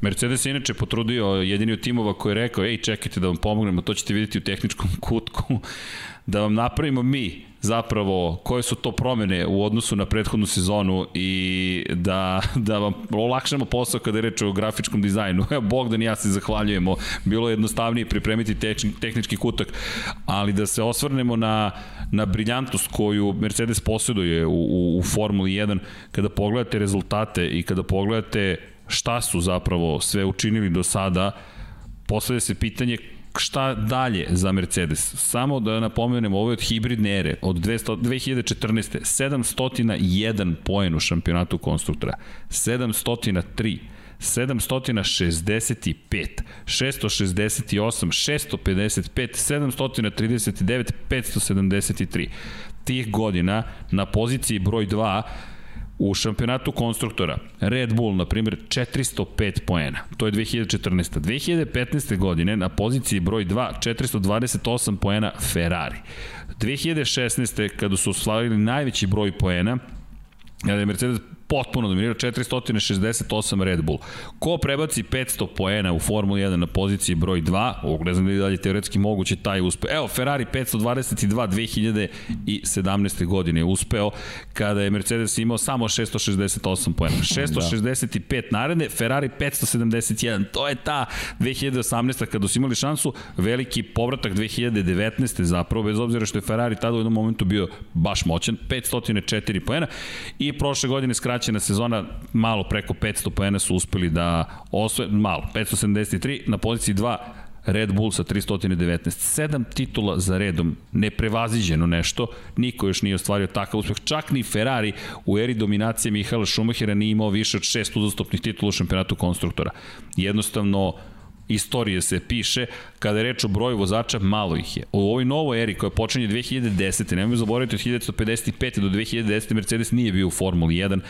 Mercedes je inače potrudio jedini od timova koji je rekao, ej čekajte da vam pomognemo, to ćete vidjeti u tehničkom kutku, da vam napravimo mi zapravo koje su to promene u odnosu na prethodnu sezonu i da, da vam olakšamo posao kada je reč o grafičkom dizajnu. Bogdan i ja se zahvaljujemo. Bilo je jednostavnije pripremiti tehnički kutak, ali da se osvrnemo na, na briljantnost koju Mercedes posjeduje u, u, u Formuli 1 kada pogledate rezultate i kada pogledate šta su zapravo sve učinili do sada, postavlja se pitanje šta dalje za Mercedes? Samo da napomenemo, ovo je od hibridne ere, od 200, 2014. 701 poen u šampionatu konstruktora, 703 765, 668, 655, 739, 573. Tih godina na poziciji broj 2 U šampionatu konstruktora Red Bull, na primjer, 405 poena. To je 2014. 2015. godine na poziciji broj 2 428 poena Ferrari. 2016. kada su osvajali najveći broj poena, kada je Mercedes potpuno dominirao 468 Red Bull. Ko prebaci 500 poena u Formuli 1 na poziciji broj 2, ovog ne znam da je teoretski moguće taj uspe. Evo, Ferrari 522 2017. godine je uspeo kada je Mercedes imao samo 668 poena. 665 da. naredne, Ferrari 571. To je ta 2018. kada su imali šansu, veliki povratak 2019. zapravo, bez obzira što je Ferrari tada u jednom momentu bio baš moćan, 504 poena i prošle godine skraćeno skraćena sezona, malo preko 500 poena su uspeli da osvoje, malo, 573, na poziciji 2 Red Bull sa 319. Sedam titula za redom, neprevaziđeno nešto, niko još nije ostvario takav uspeh. Čak ni Ferrari u eri dominacije Mihaela Schumachera nije imao više od šest uzastopnih titula u šampionatu konstruktora. Jednostavno, istorije se piše, kada je reč o broju vozača, malo ih je. U ovoj novoj eri koja počinje 2010. Nemoj zaboraviti od 1955. do 2010. Mercedes nije bio u Formuli 1.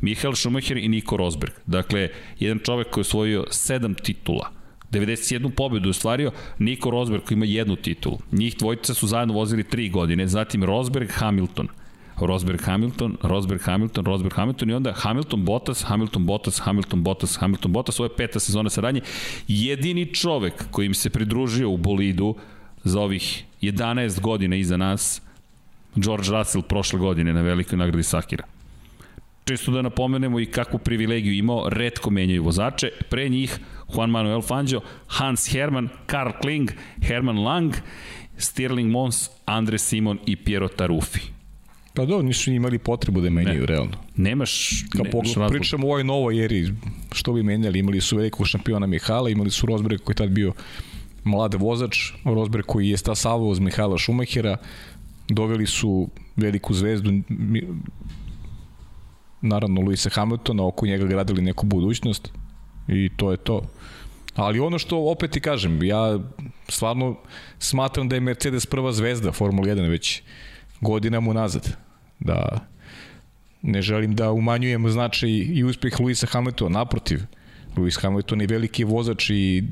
Michael Schumacher i Nico Rosberg. Dakle, jedan čovek koji je osvojio sedam titula. 91 pobedu ostvario, Nico Rosberg koji ima jednu titulu. Njih dvojica su zajedno vozili tri godine, zatim Rosberg, Hamilton – Rosberg Hamilton, Rosberg Hamilton, Rosberg Hamilton i onda Hamilton Bottas, Hamilton Bottas, Hamilton Bottas, Hamilton Bottas, ovo je peta sezona saradnje. Jedini čovek koji im se pridružio u bolidu za ovih 11 godina iza nas, George Russell prošle godine na velikoj nagradi Sakira. Čisto da napomenemo i kakvu privilegiju imao, redko menjaju vozače, pre njih Juan Manuel Fangio, Hans Hermann, Karl Kling, Hermann Lang, Stirling Mons, Andre Simon i Piero Taruffi. Pa do, nisu imali potrebu da menjaju, ne. realno. Nemaš, Kao nemaš razlog. Pričamo o ovoj novoj eri, što bi menjali, imali su velikog šampiona Mihala, imali su Rosberg koji je tad bio mlad vozač, Rosberg koji je stasavao uz Mihala Šumahira, doveli su veliku zvezdu, naravno Luisa Hamiltona, oko njega gradili neku budućnost i to je to. Ali ono što opet ti kažem, ja stvarno smatram da je Mercedes prva zvezda Formula 1 već godinama unazad. Da Ne želim da umanjujem značaj i uspeh Luisa Hamiltona, naprotiv. Luis Hamilton je veliki vozač i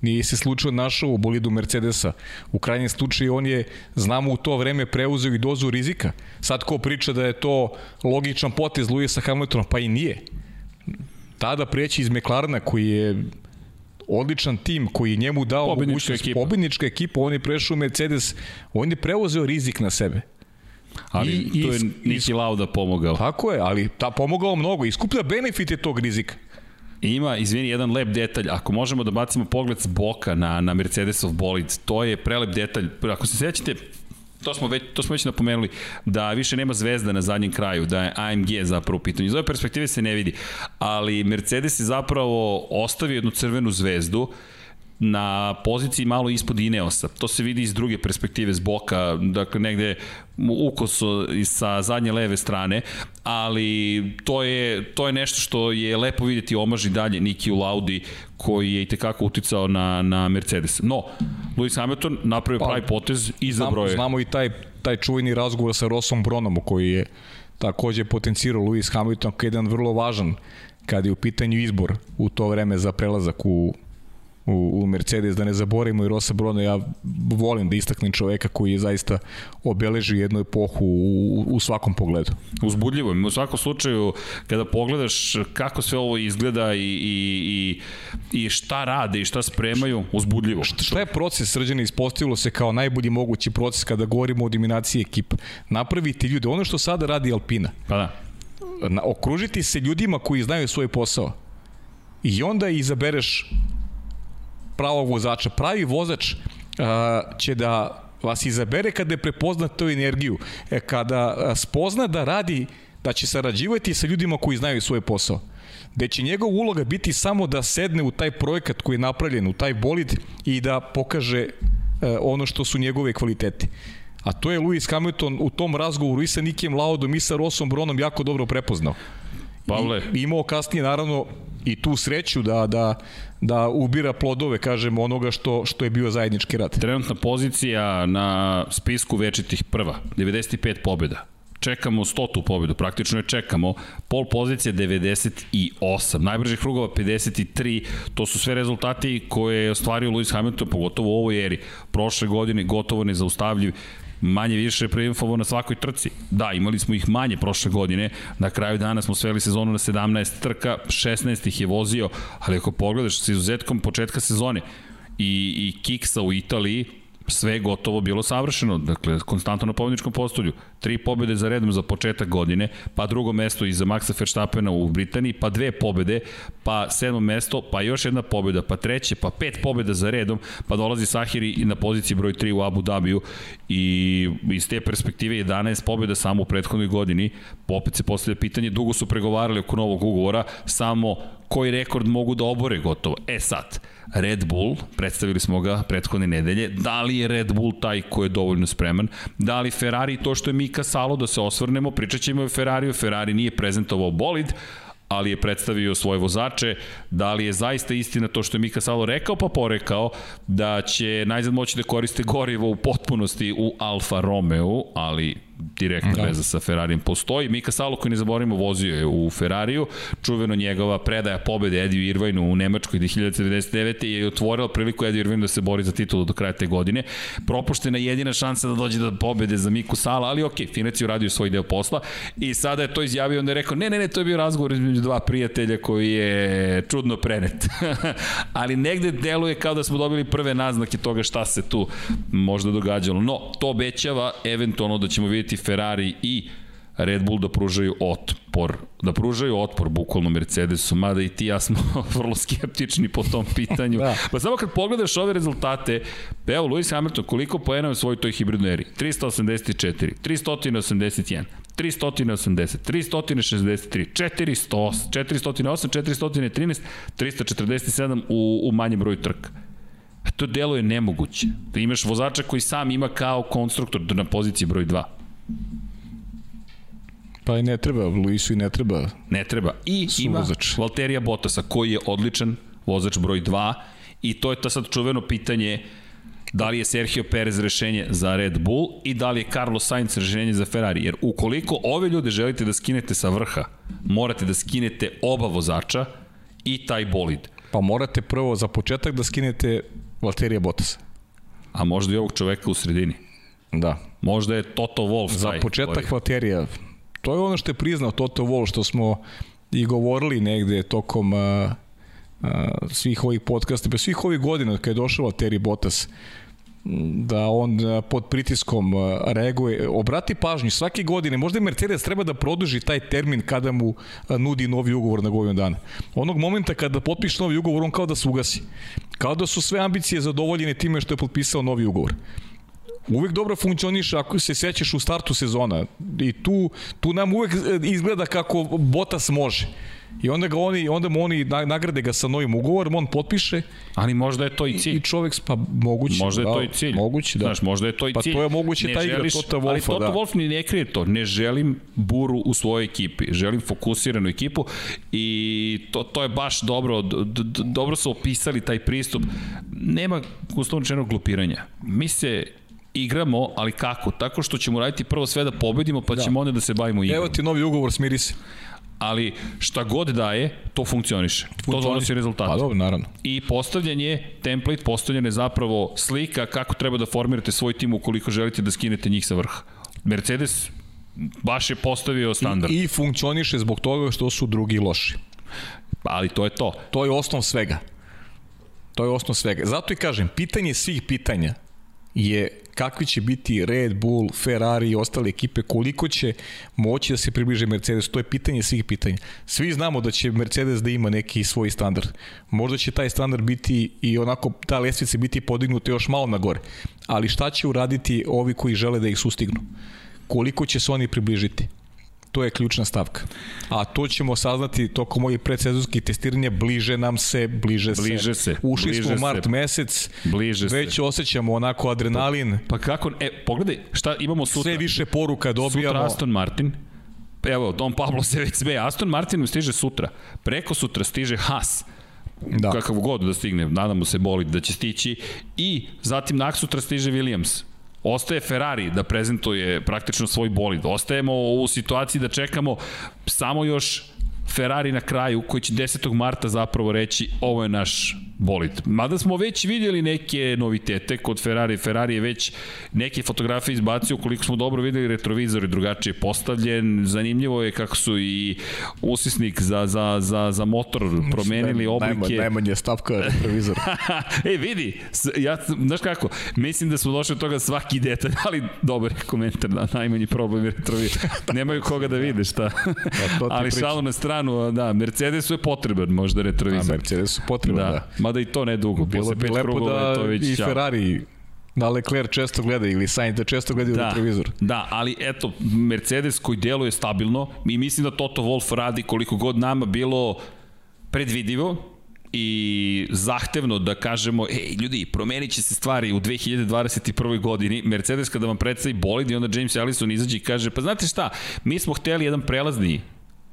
nije se slučajno našao u bolidu Mercedesa. U krajnjem slučaju on je, znamo u to vreme, preuzeo i dozu rizika. Sad ko priča da je to logičan potez Luisa Hamiltona, pa i nije. Tada preći iz McLarena koji je odličan tim koji je njemu dao pobednička ekipa. pobednička ekipa, on je prešao u Mercedes, on je preuzeo rizik na sebe. Ali I, tu je Niki Lauda pomogao. Tako je, ali ta pomogao mnogo. Iskuplja benefite tog rizika. Ima, izvini, jedan lep detalj. Ako možemo da bacimo pogled s boka na, na Mercedesov bolid, to je prelep detalj. Ako se sećate, to smo već, to smo već napomenuli, da više nema zvezda na zadnjem kraju, da je AMG zapravo u pitanju. Iz ove perspektive se ne vidi, ali Mercedes je zapravo ostavio jednu crvenu zvezdu, na poziciji malo ispod Ineosa. To se vidi iz druge perspektive s boka, dakle negde ukoso sa zadnje leve strane, ali to je, to je nešto što je lepo videti omaži dalje Niki u Laudi koji je i tekako uticao na, na Mercedes. No, Lewis Hamilton napravio pa, pravi potez i za broje. Znamo i taj, taj čuveni razgovor sa Rossom Bronom koji je takođe potencirao Lewis Hamilton kao jedan vrlo važan kad je u pitanju izbor u to vreme za prelazak u u, u Mercedes, da ne zaboravimo i Rosa Brona, ja volim da istaknem čoveka koji je zaista obeležio jednu epohu u, u svakom pogledu. Uzbudljivo, u svakom slučaju kada pogledaš kako sve ovo izgleda i, i, i, i šta rade i šta spremaju, uzbudljivo. Šta, šta je proces srđana ispostavilo se kao najbolji mogući proces kada govorimo o dominaciji ekipa? Napraviti ljude, ono što sada radi Alpina. Pa da. Na, okružiti se ljudima koji znaju svoj posao. I onda izabereš pravog vozača. Pravi vozač uh, će da vas izabere kada je prepozna tu energiju, e, kada spozna da radi, da će sarađivati sa ljudima koji znaju svoj posao gde će njegov uloga biti samo da sedne u taj projekat koji je napravljen, u taj bolid i da pokaže e, ono što su njegove kvalitete. A to je Lewis Hamilton u tom razgovoru i sa Nikijem Laudom i sa Rossom Bronom jako dobro prepoznao. Pavle. I, imao kasnije naravno i tu sreću da, da, da ubira plodove, kažemo, onoga što, što je bio zajednički rad. Trenutna pozicija na spisku večitih prva, 95 pobjeda čekamo 100 pobedu, praktično je čekamo. Pol pozicija 98, najbržih krugova 53, to su sve rezultati koje je ostvario Lewis Hamilton, pogotovo u ovoj eri. Prošle godine gotovo nezaustavljiv manje više triumfovo na svakoj trci. Da, imali smo ih manje prošle godine, na kraju dana smo sveli sezonu na 17 trka, 16 ih je vozio, ali ako pogledaš sa izuzetkom početka sezone i, i Kiksa u Italiji, sve gotovo bilo savršeno, dakle, konstantno na pobedničkom postolju. Tri pobede za redom za početak godine, pa drugo mesto i za Maxa Verstappena u Britaniji, pa dve pobede, pa sedmo mesto, pa još jedna pobeda, pa treće, pa pet pobeda za redom, pa dolazi Sahiri na poziciji broj 3 u Abu Dhabiju i iz te perspektive 11 pobeda samo u prethodnoj godini. Opet se postavlja pitanje, dugo su pregovarali oko novog ugovora, samo koji rekord mogu da obore gotovo. E sad, Red Bull, predstavili smo ga prethodne nedelje, da li je Red Bull taj ko je dovoljno spreman, da li Ferrari to što je Mika Salo, da se osvrnemo, pričat ćemo o Ferrariju, Ferrari nije prezentovao bolid, ali je predstavio svoje vozače, da li je zaista istina to što je Mika Salo rekao pa porekao, da će najzad moći da koriste gorivo u potpunosti u Alfa Romeo, ali direktna da. veza sa Ferrarijem postoji. Mika Salo koji ne zaboravimo vozio je u Ferrariju, čuveno njegova predaja pobede Ediju Irvajnu u Nemačkoj 1999. je otvorila priliku Ediju Irvajnu da se bori za titulu do kraja te godine. Propuštena jedina šansa da dođe do pobede za Miku Sala, ali ok, Finec je uradio svoj deo posla i sada je to izjavio, onda je rekao, ne, ne, ne, to je bio razgovor između dva prijatelja koji je čudno prenet. ali negde deluje kao da smo dobili prve naznake toga šta se tu možda događalo. No, to obećava eventualno da ćemo vidjeti Ferrari i Red Bull da pružaju otpor, da pružaju otpor bukvalno Mercedesu, mada i ti ja smo vrlo skeptični po tom pitanju. da. Pa samo kad pogledaš ove rezultate, evo Lewis Hamilton koliko poena je u svojoj toj hibridnoj eri? 384, 381, 380, 363, 408, 408, 413, 347 u, u manjem broju trka. To delo je nemoguće. Da imaš vozača koji sam ima kao konstruktor na poziciji broj 2. Pa i ne treba, Luisu i ne treba. Ne treba. I ima vozač. Valterija Bottasa koji je odličan vozač broj 2 i to je ta sad čuveno pitanje Da li je Sergio Perez rešenje za Red Bull i da li je Carlos Sainz rešenje za Ferrari? Jer ukoliko ove ljude želite da skinete sa vrha, morate da skinete oba vozača i taj bolid. Pa morate prvo za početak da skinete Valterija Bottasa. A možda i ovog čoveka u sredini. Da. Možda je Toto Wolff Za početak koji- Valterija. To je ono što je priznao Toto Wolff, što smo i govorili negde tokom a, a, svih ovih podcasta, pa svih ovih godina kada je došao Valtteri Bottas, da on a, pod pritiskom reaguje. Obrati pažnju, svake godine, možda i Mercedes treba da produži taj termin kada mu nudi novi ugovor na godinu dana. Onog momenta kada potpiše novi ugovor, on kao da se ugasi. Kao da su sve ambicije zadovoljene time što je potpisao novi ugovor uvek dobro funkcioniše ako se sećaš u startu sezona i tu, tu nam uvek e, izgleda kako Botas može i onda ga oni onda mu oni na- nagrade ga sa novim ugovorom on potpiše Ali možda je to i cilj. i čovek pa moguće Možda je da, to i cilj. moguće da Znaš, možda je to i Pa cilj. to je moguće Ne ta igra želiš- Tota Ali Wolffa, Toto da. Wolff ni ne krije to. Ne želim buru u svojoj ekipi. Želim fokusiranu ekipu i to, to je baš dobro. Dobro su opisali taj pristup. Nema uslovno rečenog glupiranja. Mi se igramo, ali kako? Tako što ćemo raditi prvo sve da pobedimo, pa da. ćemo onda da se bavimo igrom. Evo ti novi ugovor, smiri se. Ali šta god daje, to funkcioniše. To donosi rezultate. Pa dobro, naravno. I postavljanje, template postavljanje je zapravo slika kako treba da formirate svoj tim ukoliko želite da skinete njih sa vrha. Mercedes baš je postavio standard, I, I funkcioniše zbog toga što su drugi loši. ali to je to. To je osnov svega. To je osnov svega. Zato i kažem, pitanje svih pitanja je kakvi će biti Red Bull, Ferrari i ostale ekipe, koliko će moći da se približe Mercedes, to je pitanje svih pitanja. Svi znamo da će Mercedes da ima neki svoj standard. Možda će taj standard biti i onako, ta lestvica biti podignuta još malo na gore. Ali šta će uraditi ovi koji žele da ih sustignu? Koliko će se oni približiti? To je ključna stavka. A to ćemo saznati tokom ovih predsezonskih testiranja, bliže nam se, bliže, Bliže se, Ušli bliže smo u mart se. mesec, Bliže se. već osjećamo onako adrenalin, Pa kako, e, pogledaj, šta imamo sutra? sve više poruka dobijamo. Sutra Aston Martin, evo, Don Pablo se već smeje, Aston Martin stiže sutra, preko sutra stiže Haas, Da. kakav god da stigne, nadamo se boli da će stići i zatim nak sutra stiže Williams. Ostaje Ferrari da prezentuje praktično svoj bolid. Ostajemo u situaciji da čekamo samo još Ferrari na kraju koji će 10. marta zapravo reći ovo je naš bolid. Mada smo već vidjeli neke novitete kod Ferrari. Ferrari je već neke fotografije izbacio koliko smo dobro videli retrovizor je drugačije postavljen. Zanimljivo je kako su i usisnik za, za, za, za motor promenili oblike. Najma, najmanje stavka retrovizor. e, vidi, ja, znaš kako, mislim da smo došli od toga svaki detalj, ali dobar je komentar, da, najmanji problem je retrovi. Nemaju koga da vide, šta. Ti ali šalu na stranu, da, Mercedesu je potreban možda A retrovizor. Mercedes su potrebno, da. da. Mada i to ne dugo, Bilo bi lepo krugova je to da već i. Ferrari da Leclerc često gleda ili Sainz da često gledaju Da, retrovizor. da, ali eto, Mercedes koji deluje stabilno i mislim da Toto Wolff radi koliko god nama bilo predvidivo i zahtevno da kažemo, ej ljudi, promenit će se stvari u 2021. godini. Mercedes kada vam predstavi bolid i onda James Allison izađe i kaže, pa znate šta, mi smo hteli jedan prelazni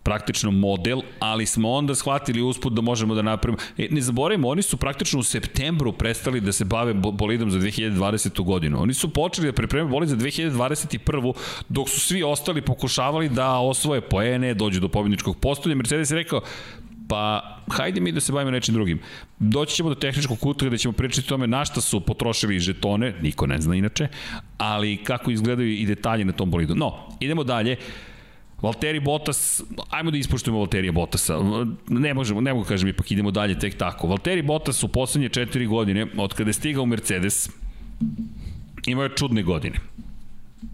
praktično model, ali smo onda shvatili usput da možemo da napravimo. E, ne zaboravimo, oni su praktično u septembru prestali da se bave bo- bolidom za 2020. godinu. Oni su počeli da pripremaju bolid za 2021. dok su svi ostali pokušavali da osvoje poene, dođu do pobjedničkog postolja. Mercedes je rekao, pa hajde mi da se bavimo nečim drugim. Doći ćemo do tehničkog kutra gde ćemo pričati o tome na šta su potrošili žetone, niko ne zna inače, ali kako izgledaju i detalje na tom bolidu. No, idemo dalje. Valtteri Bottas, ajmo da ispoštujemo Valterija Bottasa. Ne možemo, ne mogu kažem, ipak idemo dalje tek tako. Valtteri Bottas u poslednje četiri godine, od kada je stigao u Mercedes, imao je čudne godine.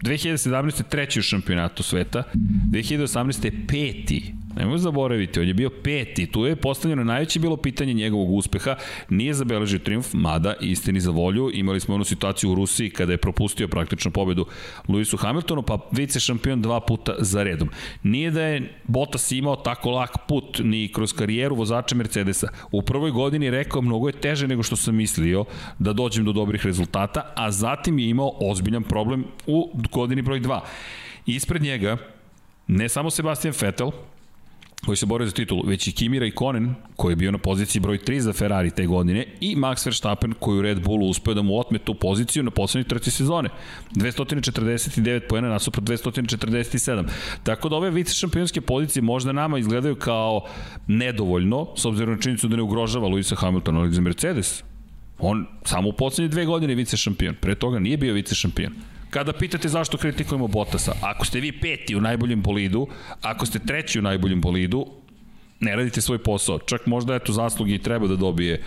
2017. treći u šampionatu sveta, 2018. peti. Nemoj zaboraviti, on je bio peti. Tu je postavljeno najveće bilo pitanje njegovog uspeha. Nije zabeležio triumf, mada istini za volju. Imali smo onu situaciju u Rusiji kada je propustio praktično pobedu Lewisu Hamiltonu, pa vice šampion dva puta za redom. Nije da je Bottas imao tako lak put ni kroz karijeru vozača Mercedesa. U prvoj godini rekao mnogo je teže nego što sam mislio da dođem do dobrih rezultata, a zatim je imao ozbiljan problem u godini broj 2. Ispred njega ne samo Sebastian Vettel, koji se bore za titulu, već i Kimi Raikkonen, koji je bio na poziciji broj 3 za Ferrari te godine, i Max Verstappen, koji u Red Bullu uspeo da mu otme tu poziciju na poslednjoj trci sezone. 249 pojena nasuprot 247. Tako da ove vice šampionske pozicije možda nama izgledaju kao nedovoljno, s obzirom na činjenicu da ne ugrožava Luisa Hamiltona, ali za Mercedes, on samo u poslednje dve godine je vice šampion. Pre toga nije bio vice šampion. Kada pitate zašto kritikujemo Botasa, ako ste vi peti u najboljem bolidu, ako ste treći u najboljem bolidu, ne radite svoj posao. Čak možda eto zaslugi i treba da dobije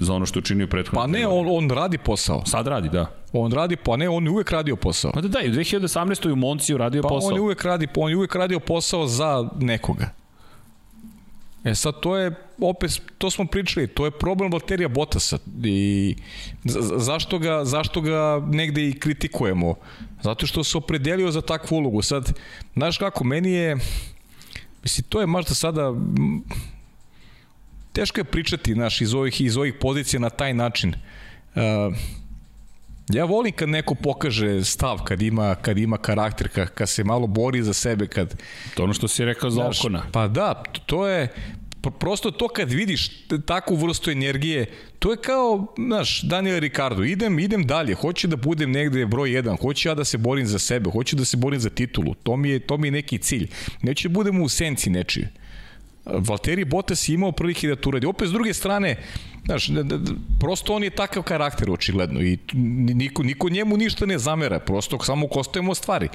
za ono što je učinio prethodno. Pa ne, on, on radi posao. Sad radi, da. On radi, pa ne, on je uvek radio posao. Pa da da, i u 2018. u Monciju radio pa posao. on je uvek radi, on je uvek radio posao za nekoga. E sad to je, opet, to smo pričali, to je problem Valterija Botasa i zašto ga, zašto ga negde i kritikujemo? Zato što se opredelio za takvu ulogu. Sad, znaš kako, meni je, misli, to je možda sada, teško je pričati, znaš, iz ovih, iz ovih pozicija na taj način. Uh, Ja volim kad neko pokaže stav, kad ima, kad ima karakter, kad, kad se malo bori za sebe, kad... To ono što si rekao za znaš, Okona. Pa da, to je, prosto to kad vidiš takvu vrstu energije, to je kao, znaš, Daniel Ricardo, idem, idem dalje, hoću da budem negde broj 1, hoću ja da se borim za sebe, hoću da se borim za titulu, to mi je, to mi je neki cilj. Neću da budem u senci nečije. Valtteri Bottas je imao prilike da to uradi. Opet s druge strane, znaš, prosto on je takav karakter očigledno i niko, niko njemu ništa ne zamera, prosto samo kostajemo stvari.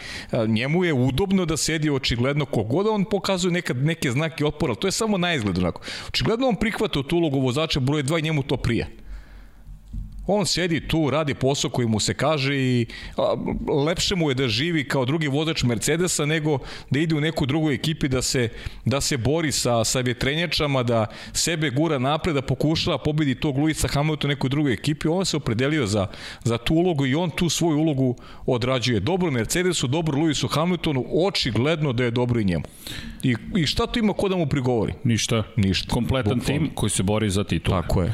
Njemu je udobno da sedi očigledno kogod on pokazuje nekad neke znake otpora, to je samo na izgled onako. Očigledno on prihvata tu ulogu vozača broje 2 i njemu to prija. On sedi tu, radi posao koji mu se kaže i a, lepše mu je da živi kao drugi vozač Mercedesa nego da ide u neku drugu ekipi da se, da se bori sa, sa vjetrenjačama, da sebe gura napred, da pokušava pobedi tog Luisa Hamiltona u nekoj drugoj ekipi. On se opredelio za, za tu ulogu i on tu svoju ulogu odrađuje. Dobro Mercedesu, dobro Luisu Hamiltonu, očigledno da je dobro i njemu. I, i šta tu ima ko da mu prigovori? Ništa. Ništa. Kompletan Bukval. tim koji se bori za titul. Tako je.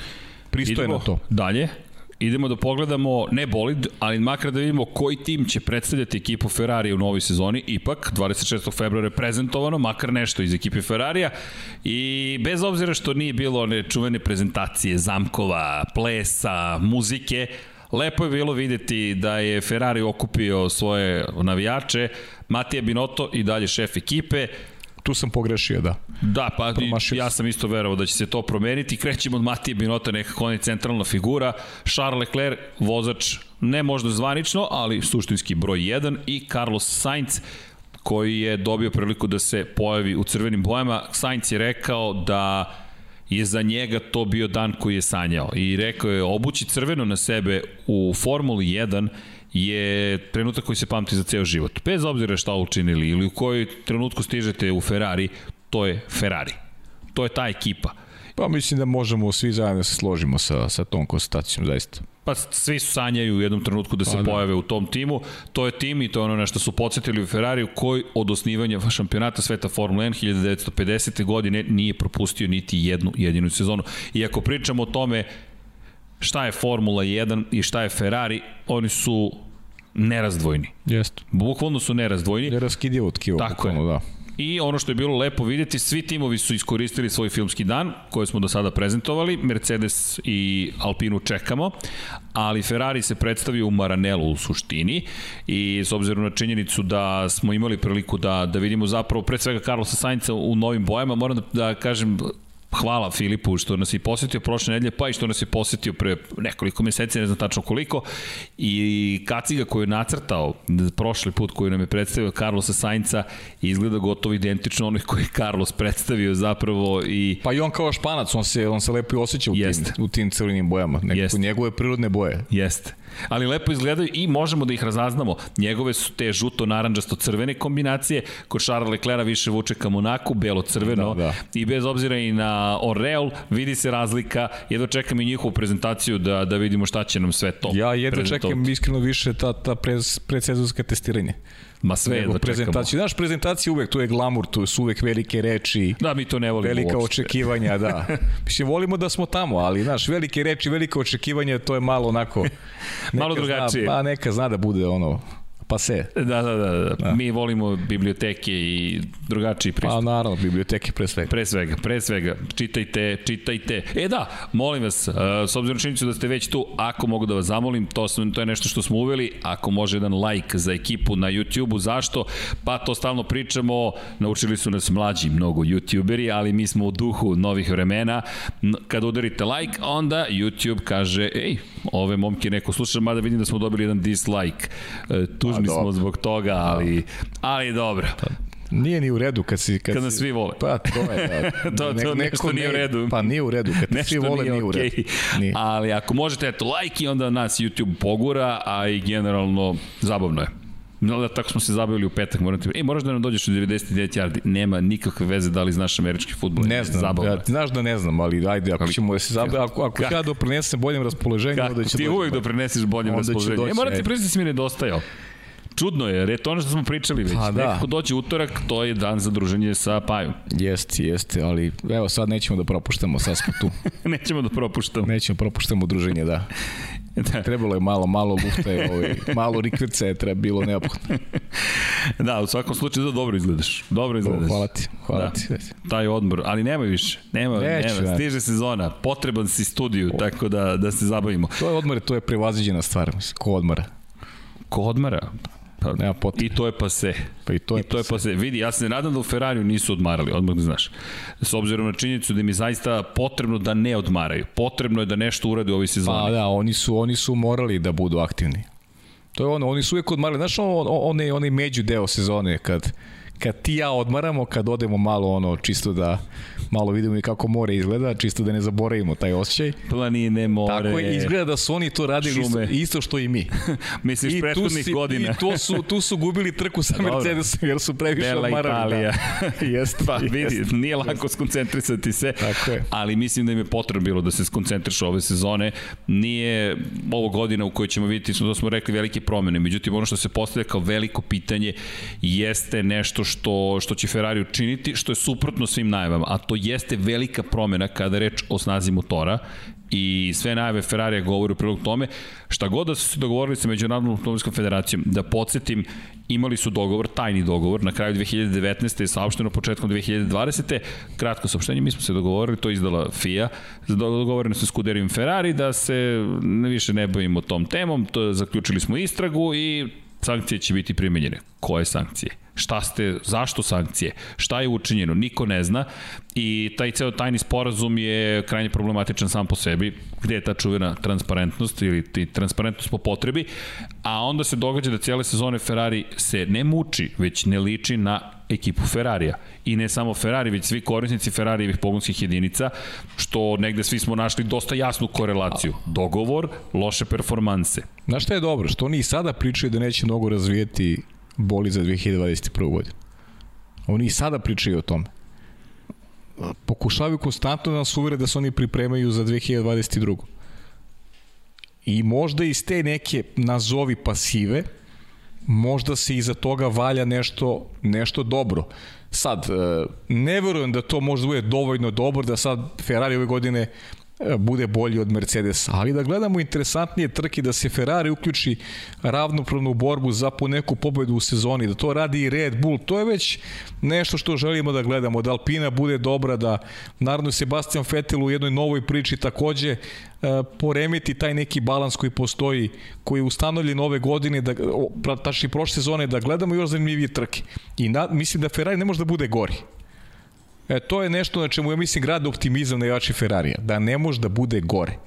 Pristojno to. Dalje idemo da pogledamo ne bolid, ali makar da vidimo koji tim će predstavljati ekipu Ferrari u novoj sezoni. Ipak, 26. februara je prezentovano, makar nešto iz ekipe Ferrarija. I bez obzira što nije bilo one čuvene prezentacije zamkova, plesa, muzike, Lepo je bilo videti da je Ferrari okupio svoje navijače, Matija Binotto i dalje šef ekipe, tu sam pogrešio, da. Da, pa Promašio ja sam isto verovao da će se to promeniti. Krećemo od Matije Binota, nekako on je centralna figura. Charles Leclerc, vozač ne možda zvanično, ali suštinski broj 1 i Carlos Sainz, koji je dobio priliku da se pojavi u crvenim bojama. Sainz je rekao da je za njega to bio dan koji je sanjao i rekao je obući crveno na sebe u Formuli 1 je trenutak koji se pamti za ceo život. Bez obzira šta učinili ili u kojoj trenutku stižete u Ferrari, to je Ferrari. To je ta ekipa. Pa mislim da možemo svi zajedno da se složimo sa, sa tom konstatacijom, zaista. Pa svi su sanjaju u jednom trenutku da se pa, da. pojave u tom timu. To je tim i to je ono na što su podsjetili u Ferrariju koji od osnivanja šampionata sveta Formula 1 1950. godine nije propustio niti jednu jedinu sezonu. I ako pričamo o tome šta je Formula 1 i šta je Ferrari, oni su nerazdvojni. Jeste. Bukvalno su nerazdvojni. Neraskidivo tkivo. Tako je. Da. I ono što je bilo lepo videti, svi timovi su iskoristili svoj filmski dan, koje smo do sada prezentovali. Mercedes i Alpinu čekamo, ali Ferrari se predstavio u Maranelu u suštini i s obzirom na činjenicu da smo imali priliku da, da vidimo zapravo pre svega Carlosa Sainca u novim bojama, moram da, da kažem hvala Filipu što nas je posetio prošle nedelje, pa i što nas je posetio pre nekoliko meseci, ne znam tačno koliko, i kaciga koju je nacrtao prošli put koju nam je predstavio Carlosa Sainca izgleda gotovo identično onih koji je Carlos predstavio zapravo i... Pa i on kao španac, on se, on se lepo osjeća u Jest. tim, u tim crvenim bojama, nekako njegove prirodne boje. Jeste ali lepo izgledaju i možemo da ih razaznamo. Njegove su te žuto-naranđasto-crvene kombinacije, kod Charles Leclerca više vuče ka Monaku, belo-crveno da, da. i bez obzira i na Oreol vidi se razlika. Jedno čekam i njihovu prezentaciju da, da vidimo šta će nam sve to Ja jedno čekam iskreno više ta, ta predsezonska testiranje. Ma sve je da prezentaciju. Znaš, prezentacija uvek, tu je glamur, tu su uvek velike reči. Da, mi to ne volimo Velika uopšte. očekivanja, da. Mislim, volimo da smo tamo, ali, znaš, velike reči, velike očekivanja, to je malo onako... malo drugačije. Zna, pa neka zna da bude ono Pa se. Da, da, da, da. da. Mi volimo biblioteke i drugačiji pristup. Pa naravno, biblioteke pre svega. Pre svega, pre svega. Čitajte, čitajte. E da, molim vas, uh, s obzirom činjenicu da ste već tu, ako mogu da vas zamolim, to, sam, to je nešto što smo uveli, ako može jedan like za ekipu na YouTube-u, zašto? Pa to stalno pričamo, naučili su nas mlađi mnogo YouTuberi, ali mi smo u duhu novih vremena. Kad udarite like, onda YouTube kaže, ej, ove momke neko sluša, mada vidim da smo dobili jedan dislike. E, tužni smo zbog toga, ali, ali dobro. Pa, Nije ni u redu kad si kad, kad nas svi vole. Pa to je. Da, to, to neko, nešto nije u redu. Pa nije u redu kad nešto svi vole nije, nije u redu. Nije. Ali ako možete eto like i onda nas YouTube pogura, a i generalno zabavno je. No, da, tako smo se zabavili u petak, moram ti... E, moraš da nam dođeš u 99 yardi. Nema nikakve veze da li znaš američki futbol. Ne znam, Zabavno. ja, znaš da ne znam, ali ajde, ako ali, ćemo da se zabaviti, ako, ako ja doprinesem boljem raspoloženju, onda će... Ti uvijek doprineseš boljem raspoloženju. E, moram ti priznati da si mi nedostajao. Čudno je, jer je to ono što smo pričali već. Pa, da. Nekako dođe utorak, to je dan za druženje sa Pajom. Jeste, jeste, ali evo sad nećemo da propuštamo, sad smo tu. nećemo da propuštamo. Nećemo da propuštamo druženje, da. Da. Trebalo je malo, malo lufta, je, ovaj, malo rikvrce je treba bilo neophodno. da, u svakom slučaju da dobro izgledaš. Dobro izgledaš. Hvala ti, hvala da. ti. Taj odmor, ali nema više. Nema, Neću, nema. Stiže sezona, potreban si studiju, o. tako da, da se zabavimo. To je odmor, to je prevaziđena stvar, ko odmara. Ko odmara? Pa, nema potrebe. I to je pase. Pa i to je, I to je pase. Vidi, ja se nadam da u Ferrariju nisu odmarali, odmah da znaš. S obzirom na činjenicu da mi zaista potrebno da ne odmaraju. Potrebno je da nešto urade u ovoj sezoni. Pa da, oni su, oni su morali da budu aktivni. To je ono, oni su uvijek odmarali. Znaš, on, onaj, onaj među deo sezone kad, kad ti ja odmaramo, kad odemo malo ono, čisto da malo vidimo i kako more izgleda, čisto da ne zaboravimo taj osjećaj. Planine, more. Tako je, izgleda da su oni to radili isto, isto što i mi. Misliš I prethodnih si, godina. I to su, tu su gubili trku sa Mercedesom jer su previše Bela odmarali. Italija. Da. Jeste, pa vidi, jest, nije lako jest. skoncentrisati se, Tako je. ali mislim da im je potrebno bilo da se skoncentriš ove sezone. Nije ovo godina u kojoj ćemo vidjeti, da smo rekli velike promene, međutim ono što se postavlja kao veliko pitanje jeste nešto što, što će Ferrari učiniti, što je suprotno svim najavama, a to jeste velika promena kada reč o snazi motora i sve najave Ferrarija govore u prilog tome. Šta god da su se dogovorili sa Međunarodnom automobilskom federacijom, da podsjetim, imali su dogovor, tajni dogovor, na kraju 2019. je saopšteno početkom 2020. Kratko saopštenje, mi smo se dogovorili, to izdala FIA, dogovoreno s Kuderijom Ferrari da se više ne bavimo tom temom, to zaključili smo istragu i sankcije će biti primenjene. Koje sankcije? Šta ste, zašto sankcije? Šta je učinjeno? Niko ne zna i taj ceo tajni sporazum je krajnje problematičan sam po sebi. Gde je ta čuvena transparentnost ili ti transparentnost po potrebi? A onda se događa da cijele sezone Ferrari se ne muči, već ne liči na ekipu Ferrarija. I ne samo Ferrari, već svi korisnici Ferrarijevih pogonskih jedinica, što negde svi smo našli dosta jasnu korelaciju. Dogovor, loše performanse. Znaš šta je dobro? Što oni i sada pričaju da neće mnogo razvijeti boli za 2021. godinu. Oni i sada pričaju o tome. Pokušavaju konstantno da nas uvere da se oni pripremaju za 2022. I možda iz te neke nazovi pasive, možda se iza toga valja nešto, nešto dobro. Sad, e, ne verujem da to možda bude dovoljno dobro da sad Ferrari ove godine bude bolji od Mercedesa, ali da gledamo interesantnije trke, da se Ferrari uključi ravnopravnu borbu za po neku pobedu u sezoni, da to radi i Red Bull, to je već nešto što želimo da gledamo, da Alpina bude dobra, da naravno Sebastian Vettel u jednoj novoj priči takođe e, poremeti taj neki balans koji postoji, koji je ustanovljen ove godine, da, tačni prošle sezone, da gledamo još zanimljivije trke. I na, mislim da Ferrari ne može da bude gori. E, to je nešto na čemu ja mislim grad optimizam na jači Ferrarija, da ne može da bude gore.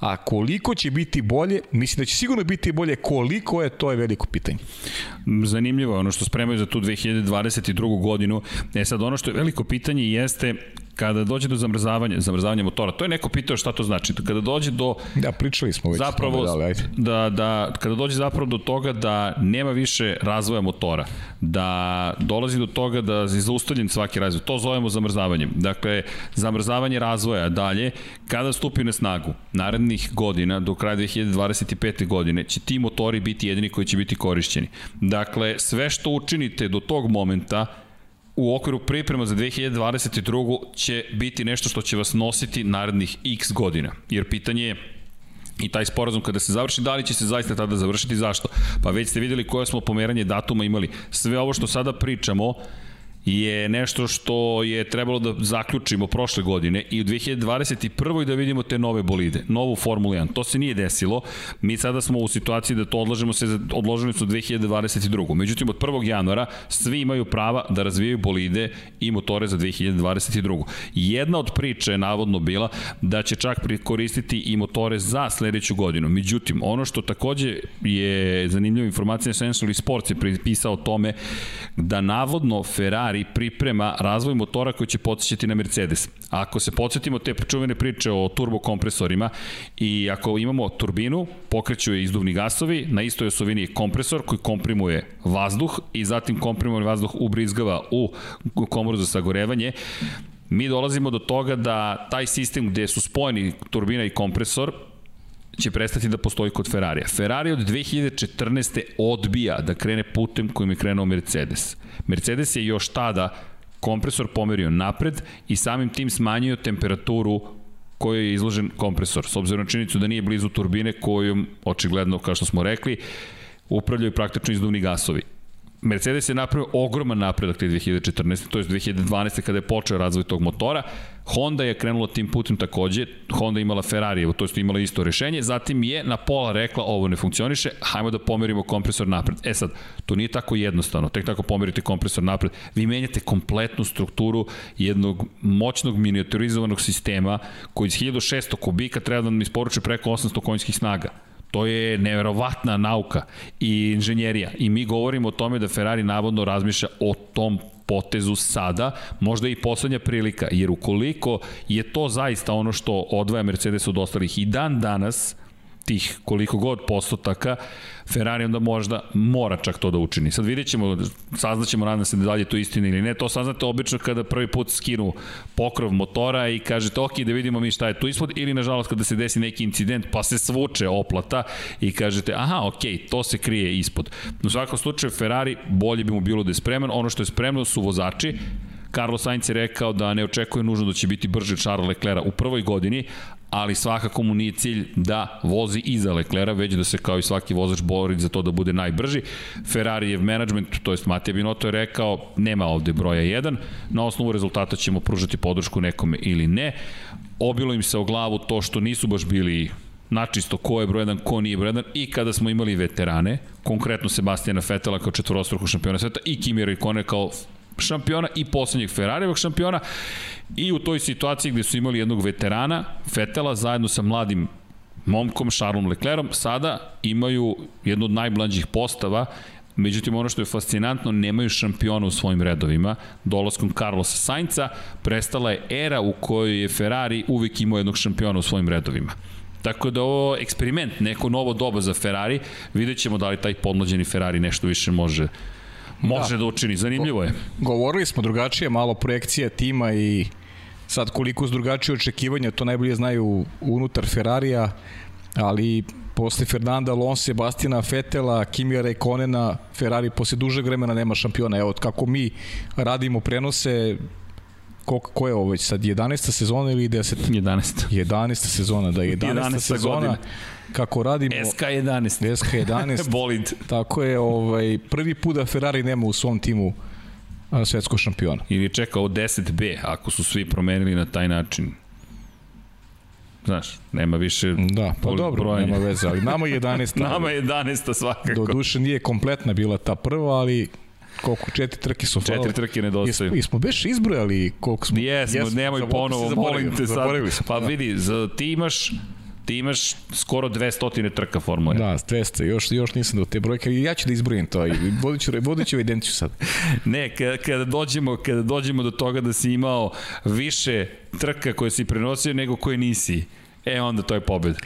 A koliko će biti bolje, mislim da će sigurno biti bolje, koliko je, to je veliko pitanje. Zanimljivo je ono što spremaju za tu 2022. godinu. E sad, ono što je veliko pitanje jeste kada dođe do zamrzavanja, zamrzavanja motora, to je neko pitao šta to znači. Kada dođe do Da, pričali smo već zapravo da, ajde. da, da kada dođe zapravo do toga da nema više razvoja motora, da dolazi do toga da je zaustavljen svaki razvoj. To zovemo zamrzavanjem. Dakle, zamrzavanje razvoja dalje, kada stupi na snagu, narednih godina, do kraja 2025. godine, će ti motori biti jedini koji će biti korišćeni. Dakle, sve što učinite do tog momenta, u okviru priprema za 2022. će biti nešto što će vas nositi narednih x godina. Jer pitanje je i taj sporazum kada se završi, da li će se zaista tada završiti, zašto? Pa već ste videli koje smo pomeranje datuma imali. Sve ovo što sada pričamo, je nešto što je trebalo da zaključimo prošle godine i u 2021. da vidimo te nove bolide, novu Formulu 1. To se nije desilo. Mi sada smo u situaciji da to odlažemo se, odložili su 2022. Međutim, od 1. januara svi imaju prava da razvijaju bolide i motore za 2022. Jedna od priče je navodno bila da će čak koristiti i motore za sledeću godinu. Međutim, ono što takođe je zanimljiva informacija, Essential Sports je pripisao tome da navodno Ferrari Ferrari priprema razvoj motora koji će podsjećati na Mercedes. Ako se podsjetimo te čuvene priče o turbokompresorima i ako imamo turbinu, pokreću je izduvni gasovi, na istoj osovini je kompresor koji komprimuje vazduh i zatim komprimuje vazduh ubrizgava u komoru za sagorevanje, mi dolazimo do toga da taj sistem gde su spojeni turbina i kompresor će prestati da postoji kod Ferrarija. Ferrari od 2014. odbija da krene putem kojim je krenuo Mercedes. Mercedes je još tada kompresor pomerio napred i samim tim smanjio temperaturu kojoj je izložen kompresor, s obzirom na činjenicu da nije blizu turbine kojom, očigledno, kao što smo rekli, upravljaju praktično izduvni gasovi. Mercedes je napravio ogroman napredak te 2014. to je 2012. kada je počeo razvoj tog motora. Honda je krenula tim putem takođe, Honda imala Ferrari, to je imala isto rešenje, zatim je na pola rekla ovo ne funkcioniše, hajmo da pomerimo kompresor napred. E sad, to nije tako jednostavno, tek tako pomerite kompresor napred, vi menjate kompletnu strukturu jednog moćnog miniaturizovanog sistema koji iz 1600 kubika treba da nam isporuče preko 800 konjskih snaga To je neverovatna nauka i inženjerija. I mi govorimo o tome da Ferrari navodno razmišlja o tom potezu sada, možda i poslednja prilika, jer ukoliko je to zaista ono što odvaja Mercedes od ostalih i dan danas, tih koliko god postotaka, Ferrari onda možda mora čak to da učini. Sad vidjet ćemo, saznaćemo, nadam se da dalje to istina ili ne, to saznate obično kada prvi put skinu pokrov motora i kažete ok, da vidimo mi šta je tu ispod, ili nažalost kada se desi neki incident pa se svuče oplata i kažete aha, ok, to se krije ispod. U svakom slučaju Ferrari bolje bi mu bilo da je spreman, ono što je spremno su vozači, Carlos Sainz je rekao da ne očekuje nužno da će biti brži od Charles Leclerc u prvoj godini, ali svakako mu nije cilj da vozi iza Leclera, već da se kao i svaki vozač bori za to da bude najbrži. Ferrari v management, to jest Matija Binotto je rekao, nema ovde broja 1, na osnovu rezultata ćemo pružati podršku nekome ili ne. Obilo im se o glavu to što nisu baš bili načisto ko je broj 1, ko nije broj 1 i kada smo imali veterane, konkretno Sebastijana Fetela kao četvorostruku šampiona sveta i Kimi Raikkonen kao šampiona i poslednjeg Ferrarijevog šampiona i u toj situaciji gde su imali jednog veterana, Fetela, zajedno sa mladim momkom, Charlesom Leclerom, sada imaju jednu od najblađih postava Međutim, ono što je fascinantno, nemaju šampiona u svojim redovima. Dolaskom Carlosa Sainca prestala je era u kojoj je Ferrari uvek imao jednog šampiona u svojim redovima. Tako da ovo eksperiment, neko novo doba za Ferrari, vidjet ćemo da li taj podmlađeni Ferrari nešto više može može da, da učini. Zanimljivo je. Govorili smo drugačije, malo projekcija tima i sad koliko su drugačije očekivanja, to najbolje znaju unutar Ferrarija, ali posle Fernanda Alonso, Sebastina Fetela, Kimija Rekonena, Ferrari posle dužeg vremena nema šampiona. Evo, kako mi radimo prenose, ko, ko je ovo već sad, 11. sezona ili 10? 11. 11. sezona, da, 11. 11. sezona. Godina kako radimo SK11 SK11 bolid tako je ovaj prvi put da Ferrari nema u svom timu svetskog šampiona ili čeka od 10B ako su svi promenili na taj način Znaš, nema više Da, pa dobro, brojanja. nema veze, ali nama je 11. nama je 11. svakako. Do duše nije kompletna bila ta prva, ali koliko četiri trke su falile. Četiri trke nedostaju. I smo beš izbrojali koliko smo. Jesmo, jesmo nemoj ponovo, molim te sad. Pa da. vidi, za, ti imaš ti imaš skoro 200 trka Formule. Da, 200, još, još nisam do te brojke, ja ću da izbrojim to, i buduću, buduću evidenciju sad. Ne, kada, kada, dođemo, kada dođemo do toga da si imao više trka koje si prenosio nego koje nisi, e onda to je pobeda.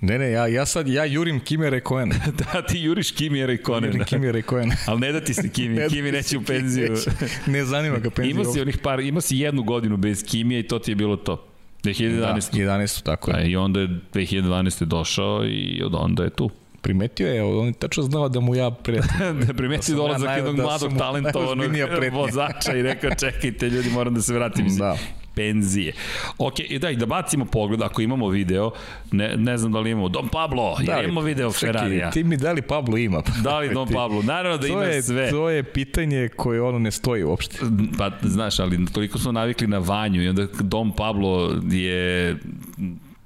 Ne, ne, ja, ja sad, ja jurim Kimi Rekoen. da, ti juriš Kimi Rekoen. Jurim Kimi Rekoen. Ali ne da ti se Kimi, ne Kimi neće u penziju. Neće. Ne zanima ga penziju. Ima si, onih par, ima si jednu godinu bez Kimija i to ti je bilo to. 2011. Da, 11. tako je. A, I onda je 2012. došao i od onda je tu. Primetio je, on je tačno znao da mu ja prijatelj. da primetio da dolazak ja jednog da mladog talentovanog vozača i rekao čekajte ljudi moram da se vratim. Da. Penzije. Ok, i daj, da bacimo pogled, ako imamo video, ne, ne znam da li imamo, Don Pablo, da li, imamo video Ferrarija. Ti mi da li Pablo ima? Da li Don Pablo? Naravno da to ima je, sve. To je pitanje koje ono ne stoji uopšte. Pa, znaš, ali toliko smo navikli na Vanju i onda Don Pablo je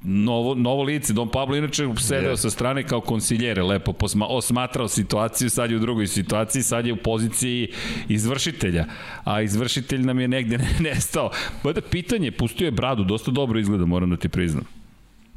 novo, novo lice. Don Pablo inače sedeo yeah. sa strane kao konsiljere, lepo posma, osmatrao situaciju, sad je u drugoj situaciji, sad je u poziciji izvršitelja, a izvršitelj nam je negde nestao. Bada pitanje, pustio je bradu, dosta dobro izgleda, moram da ti priznam.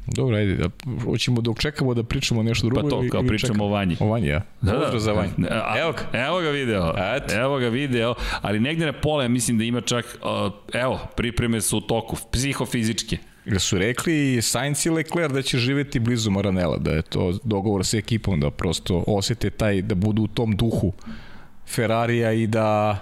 Dobro, ajde, da, hoćemo dok čekamo da pričamo nešto drugo. Pa to, kao pričamo čekamo. o Vanji. O Vanji, ja. Da, da, za Vanji. Evo ga. Evo ga video. Et. Evo ga video, ali negde na pola ja mislim da ima čak, uh, evo, pripreme su u toku, psihofizičke. Da su rekli Sainz i Leclerc da će živeti blizu Maranela, da je to dogovor sa ekipom, da prosto osete taj, da budu u tom duhu Ferrarija i da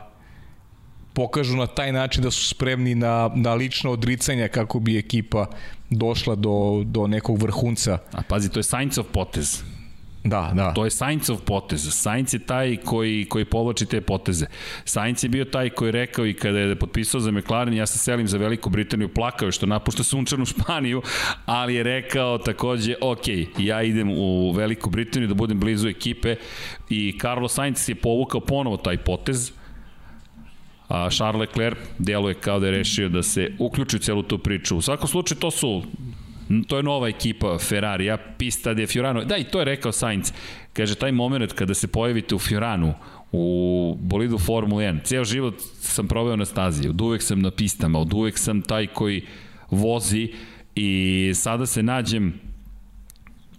pokažu na taj način da su spremni na, na lično odricanja kako bi ekipa došla do, do nekog vrhunca. A pazi, to je Sainzov potez. Da, da. To je Sainzov potez. Sainz je taj koji, koji povlači te poteze. Sainz je bio taj koji je rekao i kada je potpisao za McLaren, ja se selim za Veliku Britaniju, plakao što napušta sunčanu Španiju, ali je rekao takođe, ok, ja idem u Veliku Britaniju da budem blizu ekipe i Carlos Sainz je povukao ponovo taj potez, a Charles Leclerc deluje kao da je rešio da se uključi u celu tu priču. U svakom slučaju to su to je nova ekipa Ferrarija, Pista de Fiorano. Da, i to je rekao Sainz. Kaže, taj moment kada se pojavite u Fioranu, u bolidu Formula 1, ceo život sam proveo na stazi, od uvek sam na pistama, od uvek sam taj koji vozi i sada se nađem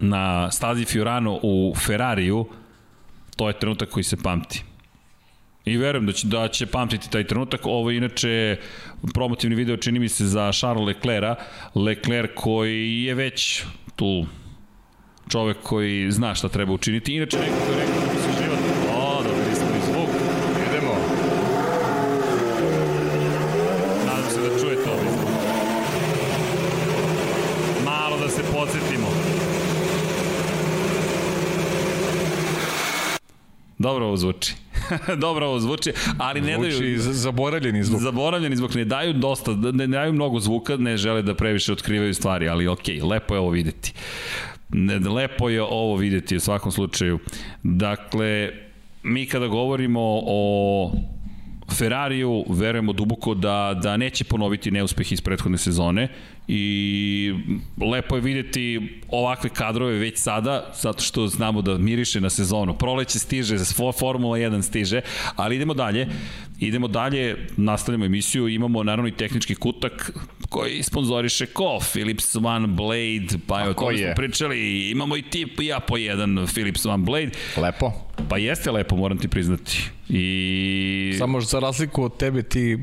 na stazi Fiorano u Ferrariju, to je trenutak koji se pamti. I verujem da će, da će pamtiti taj trenutak. Ovo je inače promotivni video čini mi se za Charles Leclerc, Leclerc koji je već tu čovek koji zna šta treba učiniti. Inače neko je rekao da bi se život... O, dobili smo i zvuk. Idemo. Nadam se da čujete ovaj zvuk. Malo da se podsjetimo. Dobro ovo zvuči. Dobro ovo zvuči, ali ne zvuči daju... zaboravljeni zvuk. Zaboravljeni zvuk, ne daju dosta, ne, daju mnogo zvuka, ne žele da previše otkrivaju stvari, ali okej, okay, lepo je ovo videti. Ne, lepo je ovo videti u svakom slučaju. Dakle, mi kada govorimo o Ferrariju verujemo duboko da, da neće ponoviti neuspeh iz prethodne sezone i lepo je videti ovakve kadrove već sada, zato što znamo da miriše na sezonu. Proleće stiže, Formula 1 stiže, ali idemo dalje. Idemo dalje, nastavljamo emisiju, imamo naravno i tehnički kutak koji sponzoriše ko? Philips One Blade, pa evo to smo pričali, imamo i ti i ja po jedan Philips One Blade. Lepo. Pa jeste lepo, moram ti priznati. I... Samo za razliku od tebe ti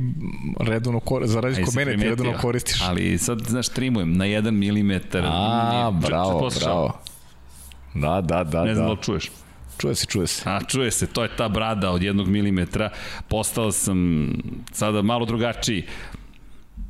redovno, za razliku od mene ti redovno koristiš. Ali sad znaš, trimujem na 1 mm. A, bravo, bravo. Da, da, da. Ne znam da li čuješ. Čuje se, čuje se. A, čuje se, to je ta brada od jednog milimetra. Postao sam sada malo drugačiji.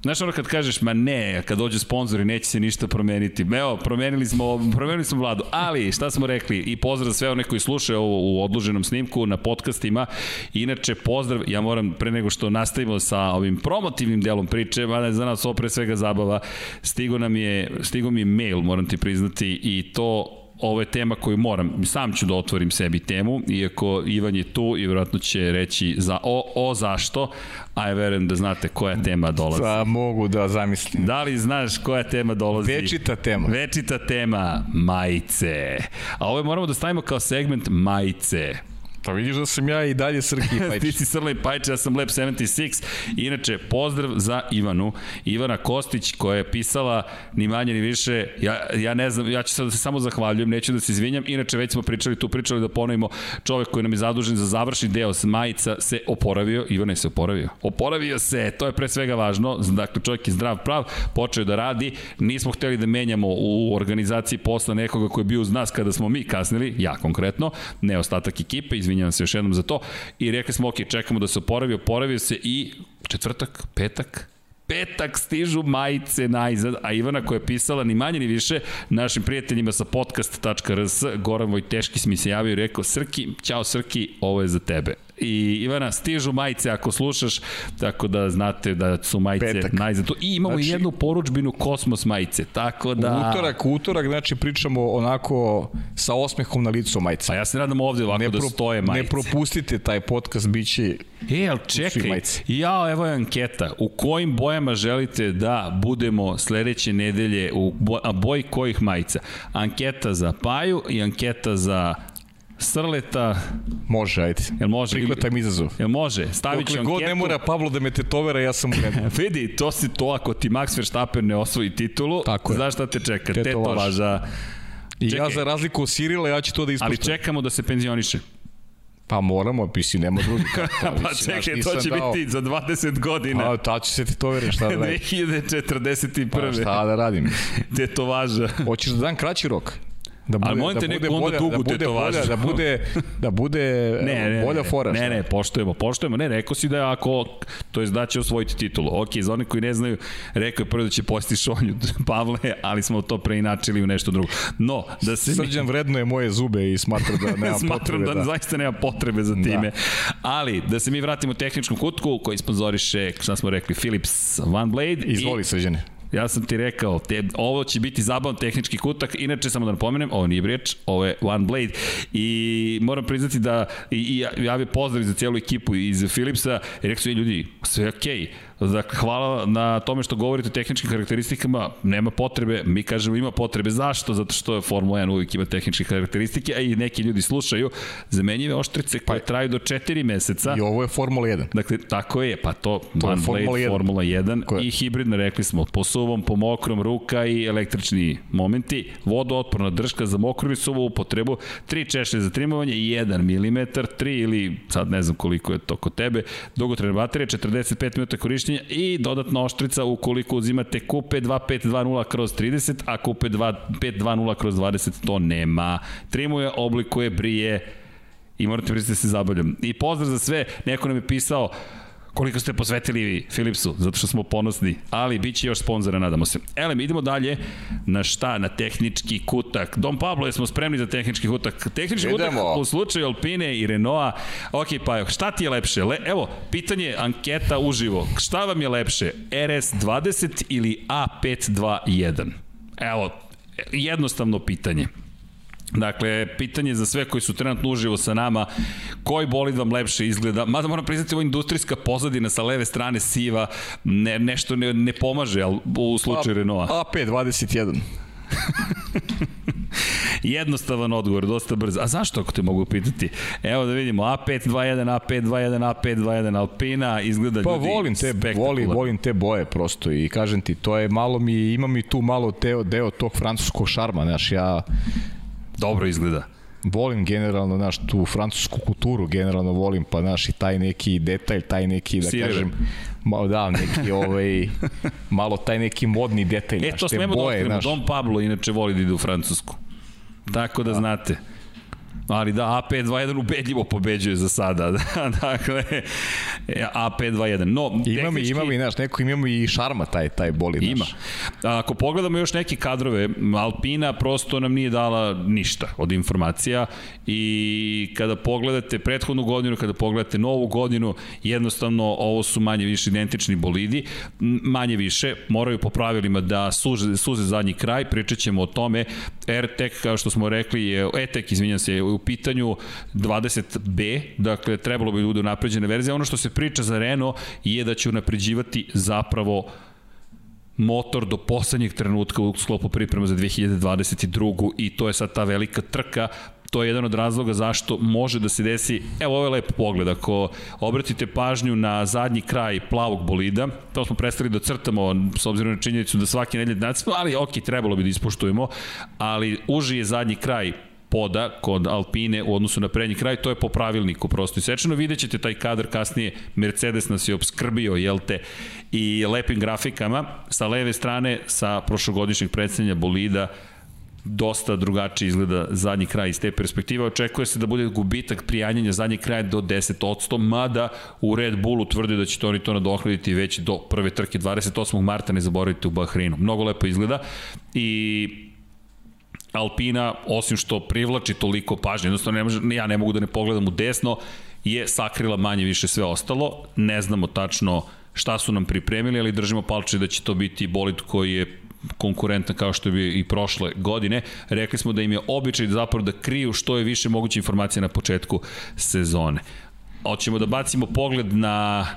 Znaš ono kad kažeš, ma ne, kad dođu sponzori neće se ništa promeniti. Evo, promenili smo, promenili smo vladu, ali šta smo rekli i pozdrav sve one koji slušaju ovo u odloženom snimku na podcastima. Inače, pozdrav, ja moram pre nego što nastavimo sa ovim promotivnim delom priče, mada za nas ovo pre svega zabava, stigo nam je, stigo mi je mail, moram ti priznati, i to ovo je tema koju moram, sam ću da otvorim sebi temu, iako Ivan je tu i vjerojatno će reći za o, o zašto, a ja verujem da znate koja tema dolazi. Da, mogu da zamislim. Da li znaš koja tema dolazi? Večita tema. Večita tema, majice. A ovo moramo da stavimo kao segment majice. Pa vidiš da sam ja i dalje Srki Pajč. Ti si Srli Pajč, ja sam Lep 76. Inače, pozdrav za Ivanu. Ivana Kostić koja je pisala ni manje ni više, ja, ja ne znam, ja ću sad da se samo zahvaljujem, neću da se izvinjam. Inače, već smo pričali tu, pričali da ponovimo, čovek koji nam je zadužen za završni deo s majica se oporavio. Ivana je se oporavio. Oporavio se, to je pre svega važno. Dakle, čovjek je zdrav prav, počeo da radi. Nismo hteli da menjamo u organizaciji posla nekoga koji je bio uz nas kada smo mi kasnili, ja konkretno, ne ostatak ekipe, izvinjavam se još jednom za to, i rekli smo, ok, čekamo da se oporavi, oporavio se i četvrtak, petak, petak stižu majice najzad, a Ivana koja je pisala ni manje ni više našim prijateljima sa podcast.rs, Goran Vojteški mi se javio i rekao, Srki, ćao Srki, ovo je za tebe. I Ivana, stižu majice ako slušaš, tako da znate da su majice Petak. najzad. I imamo znači, jednu poručbinu Kosmos majice, tako da... Utorak, utorak, znači pričamo onako sa osmehom na licu majice. Pa ja se nadam ovde ovako ne da stoje majice. Ne propustite taj podcast, bit će E, ali čekaj, ja, evo je anketa. U kojim bojama želite da budemo sledeće nedelje, u boj, a boj kojih majica? Anketa za Paju i anketa za Srleta. Može, ajde. Jel može? Prihvatam izazov. Jel može? Stavit ću god ne mora Pablo da me tetovera, ja sam u redu. Vidi, to si to ako ti Max Verstappen ne osvoji titulu, Tako znaš šta te čeka? Tetovaža. I Čekaj. ja za razliku od Sirila, ja ću to da ispuštam. Ali čekamo da se penzioniše. Pa moramo, mislim, nema drugi. Pa, pa čekaj, to će dao... biti za 20 godina. A, ta će se ti to veri, šta da radim? 2041. Pa šta da radim? Tetovaža. Hoćeš da dam kraći rok? Da bude, Ali molim te da neku onda dugu da tetovažu. Bolja, da bude, da bude ne, ne, bolja fora. Ne, ne, poštujemo, poštujemo. Ne, rekao si da je ako, to je da će osvojiti titulu. Ok, za one koji ne znaju, rekao je prvo da će posti šonju Pavle, ali smo to preinačili u nešto drugo. No, da se... Srđan vredno je moje zube i smatra da nema Smatram potrebe. da, da, zaista nema potrebe za time. Da. Ali, da se mi vratimo u tehničkom kutku koji sponzoriše, šta smo rekli, Philips One Blade. Izvoli, i... Srđane. Ja sam ti rekao, te, ovo će biti zabavan tehnički kutak, inače samo da napomenem, ovo nije Briječ, ovo je One Blade. I moram priznati da i, i ja bih pozdrav za cijelu ekipu iz Philipsa. Rekao su, ljudi, sve je okej, okay Dakle, hvala na tome što govorite o tehničkim karakteristikama, nema potrebe, mi kažemo ima potrebe, zašto? Zato što je Formula 1 uvijek ima tehničke karakteristike, a i neki ljudi slušaju zamenjive oštrice koje pa, traju do 4 meseca. I ovo je Formula 1. Dakle, tako je, pa to, to One Formula Blade, 1. Formula 1 Koje? i hibridno, rekli smo, po suvom, po mokrom, ruka i električni momenti, vodootporna držka za mokru i suvu upotrebu, 3 češlje za trimovanje, 1 mm, 3 ili, sad ne znam koliko je to kod tebe, dugotrajna baterija, 45 minuta korišćenja korišćenja i dodatna oštrica ukoliko uzimate kupe 2520 kroz 30, a kupe 2520 kroz 20 to nema. Trimuje, oblikuje, brije i morate pristati da se zabavljam. I pozdrav za sve, neko nam je pisao, koliko ste posvetili Philipsu, zato što smo ponosni, ali bit će još sponzora, nadamo se. Elem, idemo dalje na šta? Na tehnički kutak. Dom Pablo, jesmo spremni za tehnički kutak? Tehnički idemo. kutak u slučaju Alpine i Renaulta. Ok, pa šta ti je lepše? Le, evo, pitanje, anketa uživo. Šta vam je lepše? RS20 ili A521? Evo, jednostavno pitanje. Dakle, pitanje za sve koji su trenutno uživo sa nama, koji bolid vam lepše izgleda? Mada moram priznati, ovo industrijska pozadina sa leve strane siva ne, nešto ne, ne pomaže ali u slučaju Renaulta. AP21. Jednostavan odgovor, dosta brz. A zašto ako te mogu pitati? Evo da vidimo, A521, A521, A521 Alpina, izgleda pa, ljudi volim te, volim, volim te boje prosto i kažem ti, to je malo mi, ima mi tu malo teo, deo tog francuskog šarma, znaš, ja Dobro izgleda. Volim generalno, naš, tu francusku kulturu generalno volim, pa, naš, i taj neki detalj, taj neki, da Sireve. kažem, malo da, neki ovaj, malo taj neki modni detalj, e, to smemo da boje, da naš. Dom Pablo inače voli da ide u Francusku. Tako da, da. znate. Ali da, AP21 ubedljivo pobeđuje za sada. dakle, AP21. No, ima mi, ima mi, znaš, neko imamo i šarma taj, taj boli. Ima. Ako pogledamo još neke kadrove, Alpina prosto nam nije dala ništa od informacija i kada pogledate prethodnu godinu, kada pogledate novu godinu, jednostavno ovo su manje više identični bolidi, manje više, moraju po pravilima da suze, suze zadnji kraj, pričat ćemo o tome, AirTech, kao što smo rekli, je, ETEC, izvinjam se, u pitanju 20B, dakle trebalo bi da bude napređena verzija. Ono što se priča za Renault je da će unapređivati zapravo motor do poslednjeg trenutka u sklopu priprema za 2022. i to je sad ta velika trka To je jedan od razloga zašto može da se desi, evo ovo je lep pogled, ako obratite pažnju na zadnji kraj plavog bolida, to smo prestali da crtamo s obzirom na činjenicu da svaki nedelj nacimo, ali ok, trebalo bi da ispoštujemo, ali uži je zadnji kraj poda kod Alpine u odnosu na prednji kraj, to je po pravilniku prosto i sečeno. Vidjet ćete taj kadar kasnije, Mercedes nas je obskrbio, jel te, i lepim grafikama. Sa leve strane, sa prošlogodišnjeg predstavljanja bolida, dosta drugačije izgleda zadnji kraj iz te perspektive. Očekuje se da bude gubitak prijanjanja zadnji kraj do 10%, mada u Red Bullu tvrdi da će to oni to nadohladiti već do prve trke 28. marta, ne zaboravite u Bahreinu. Mnogo lepo izgleda i Alpina, osim što privlači toliko pažnje, jednostavno ne može, ja ne mogu da ne pogledam u desno, je sakrila manje više sve ostalo. Ne znamo tačno šta su nam pripremili, ali držimo palče da će to biti bolid koji je konkurentan kao što bio i prošle godine. Rekli smo da im je običaj da zapravo da kriju što je više moguće informacije na početku sezone. Hoćemo da bacimo pogled na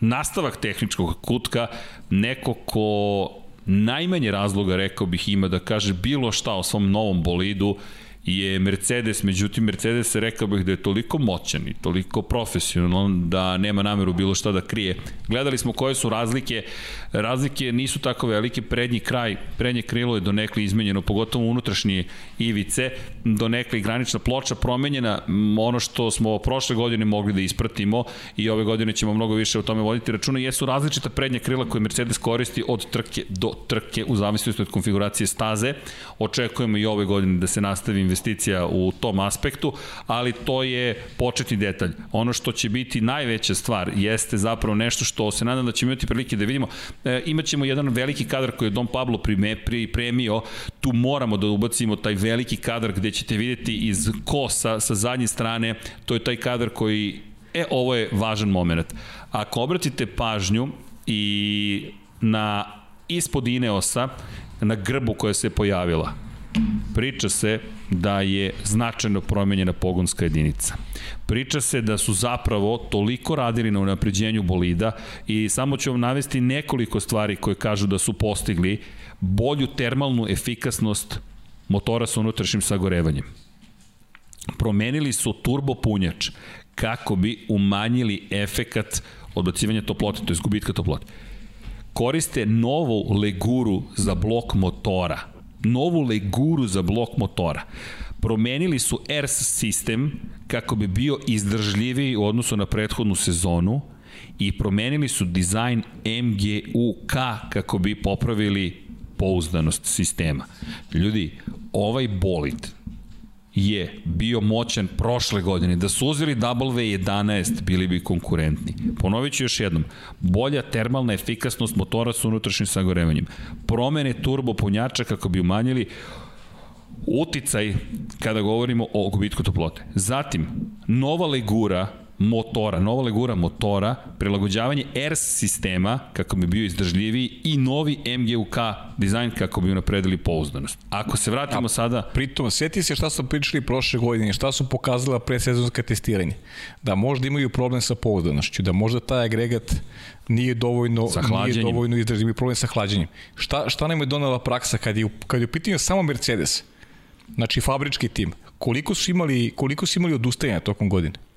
nastavak tehničkog kutka, neko ko najmanje razloga, rekao bih, ima da kaže bilo šta o svom novom bolidu, je Mercedes, međutim Mercedes rekao bih da je toliko moćan i toliko profesionalan da nema nameru bilo šta da krije. Gledali smo koje su razlike, razlike nisu tako velike, prednji kraj, prednje krilo je donekle izmenjeno, pogotovo unutrašnje ivice, donekle i granična ploča promenjena, ono što smo prošle godine mogli da ispratimo i ove godine ćemo mnogo više o tome voditi računa, jesu različita prednja krila koje Mercedes koristi od trke do trke u zavisnosti od konfiguracije staze. Očekujemo i ove godine da se nastavi investicija u tom aspektu, ali to je početni detalj. Ono što će biti najveća stvar jeste zapravo nešto što se nadam da ćemo imati prilike da vidimo. E, imaćemo jedan veliki kadar koji je Don Pablo prime, pripremio, tu moramo da ubacimo taj veliki kadar gde ćete videti iz kosa sa zadnje strane, to je taj kadar koji E, ovo je važan moment. Ako obratite pažnju i na ispod Ineosa, na grbu koja se pojavila, Priča se da je značajno promenjena pogonska jedinica. Priča se da su zapravo toliko radili na unapređenju bolida i samo ću vam navesti nekoliko stvari koje kažu da su postigli bolju termalnu efikasnost motora sa unutrašnjim sagorevanjem. Promenili su turbo punjač kako bi umanjili efekat odbacivanja toplote, to je gubitka toplote. Koriste novu leguru za blok motora – novu leguru za blok motora. Promenili su ERS sistem kako bi bio izdržljiviji u odnosu na prethodnu sezonu i promenili su dizajn MGUK kako bi popravili pouzdanost sistema. Ljudi, ovaj bolid je bio moćan prošle godine. Da su uzeli W11, bili bi konkurentni. Ponovit ću još jednom. Bolja termalna efikasnost motora sa unutrašnjim sagorevanjem. Promene turbo punjača kako bi umanjili uticaj kada govorimo o gubitku toplote. Zatim, nova legura motora, nova legura motora, prilagođavanje ERS sistema kako bi bio izdržljiviji i novi MGUK dizajn kako bi napredili pouzdanost. Ako se vratimo A, sada... Pritom, sjeti se šta su pričali prošle godine, šta su pokazala presezonska testiranje. Da možda imaju problem sa pouzdanošću, da možda taj agregat nije dovoljno, nije dovoljno izdržljiv problem sa hlađenjem. Šta, šta nam je donala praksa kad je, kad je u pitanju samo Mercedes, znači fabrički tim, koliko su imali, koliko su imali odustajanja tokom godine?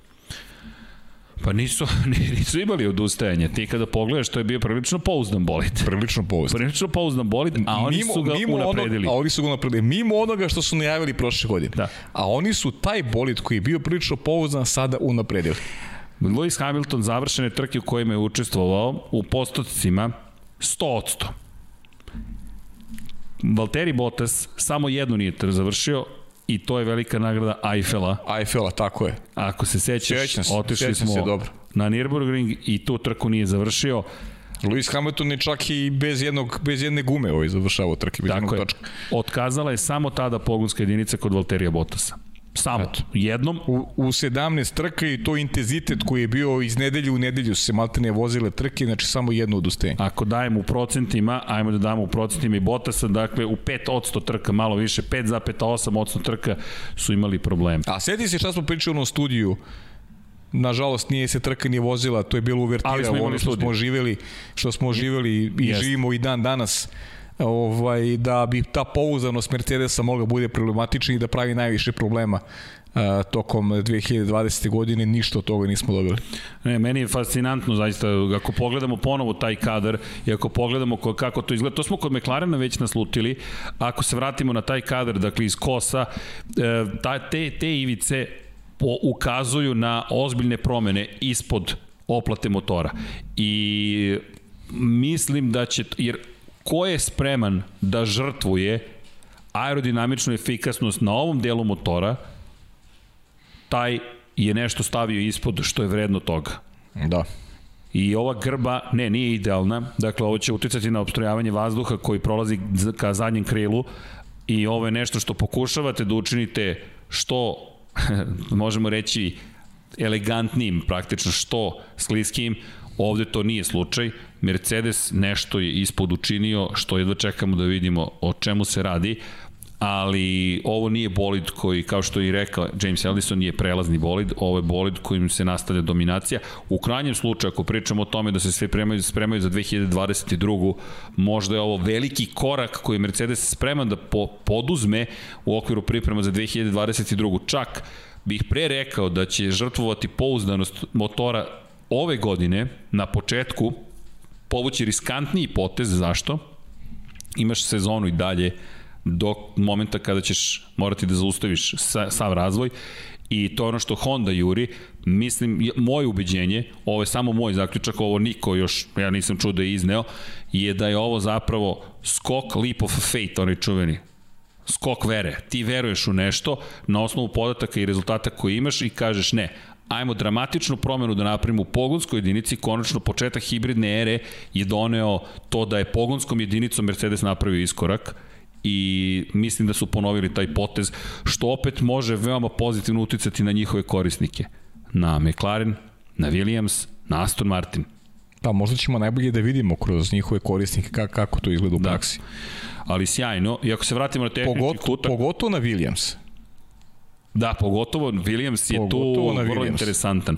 Pa nisu, nisu imali odustajanje. Ti kada pogledaš, to je bio prilično pouzdan bolid. Prilično pouzdan. Prilično pouzdan bolid, a oni mimo, su ga mimo unapredili. Onog, a oni su ga unapredili. Mimo onoga što su najavili prošle godine. Da. A oni su taj bolid koji je bio prilično pouzdan sada unapredili. Lewis Hamilton završene trke u kojima je učestvovao u postocima 100%. Valtteri Bottas samo jednu nije završio, i to je velika nagrada Eiffela. Eiffela, tako je. Ako se sećaš, Sjećam se, otišli smo se dobro. na Nürburgring i tu trku nije završio. Lewis Hamilton je čak i bez, jednog, bez jedne gume ovaj završavao trke, bez Tako je. Točka. Otkazala je samo tada pogonska jedinica kod Valterija Bottasa. Samo, Eto. jednom. U, u 17 trka i to intenzitet koji je bio iz nedelje u nedelju se maltene vozile trke, znači samo jedno odustajanje. Ako dajemo u procentima, ajmo da damo u procentima i Bottasa, dakle u 5 trka, malo više, 5,8 trka su imali problem. A sedi se šta smo pričali u studiju, nažalost nije se trka ni vozila, to je bilo uvertira, ono što smo živeli, što smo živeli i Jest. živimo i dan danas ovaj, da bi ta pouzdanost Mercedesa mogla bude problematična i da pravi najviše problema uh, tokom 2020. godine, ništa od toga nismo dobili. Ne, meni je fascinantno zaista, ako pogledamo ponovo taj kadar i ako pogledamo kako to izgleda, to smo kod McLarena već naslutili, ako se vratimo na taj kadar, dakle iz kosa, e, ta, te, te ivice po, ukazuju na ozbiljne promene ispod oplate motora. I mislim da će, jer ko je spreman da žrtvuje aerodinamičnu efikasnost na ovom delu motora, taj je nešto stavio ispod što je vredno toga. Da. I ova grba, ne, nije idealna, dakle ovo će uticati na obstrojavanje vazduha koji prolazi ka zadnjem krilu i ovo je nešto što pokušavate da učinite što, možemo reći, elegantnijim, praktično što skliskim, ovde to nije slučaj. Mercedes nešto je ispod učinio, što jedva čekamo da vidimo o čemu se radi, ali ovo nije bolid koji, kao što je i rekao James Ellison, je prelazni bolid, ovo je bolid kojim se nastavlja dominacija. U krajnjem slučaju, ako pričamo o tome da se sve spremaju, spremaju za 2022. možda je ovo veliki korak koji Mercedes spreman da po, poduzme u okviru priprema za 2022. Čak bih pre rekao da će žrtvovati pouzdanost motora ove godine na početku povući riskantniji potez, zašto? Imaš sezonu i dalje do momenta kada ćeš morati da zaustaviš sav razvoj i to je ono što Honda juri, mislim, moje ubeđenje, ovo je samo moj zaključak, ovo niko još, ja nisam čuo da je izneo, je da je ovo zapravo skok leap of faith, onaj čuveni, skok vere. Ti veruješ u nešto na osnovu podataka i rezultata koje imaš i kažeš ne, ajmo dramatičnu promenu da napravimo u pogonskoj jedinici, konačno početak hibridne ere je doneo to da je pogonskom jedinicom Mercedes napravio iskorak i mislim da su ponovili taj potez, što opet može veoma pozitivno uticati na njihove korisnike. Na McLaren, na Williams, na Aston Martin. Pa možda ćemo najbolje da vidimo kroz njihove korisnike kako, kako to izgleda u da. praksi. Ali sjajno, i ako se vratimo na tehnički kutak... Pogotovo na Williams. Da, pogotovo Williams je pogotovo tu vrlo Williams. interesantan.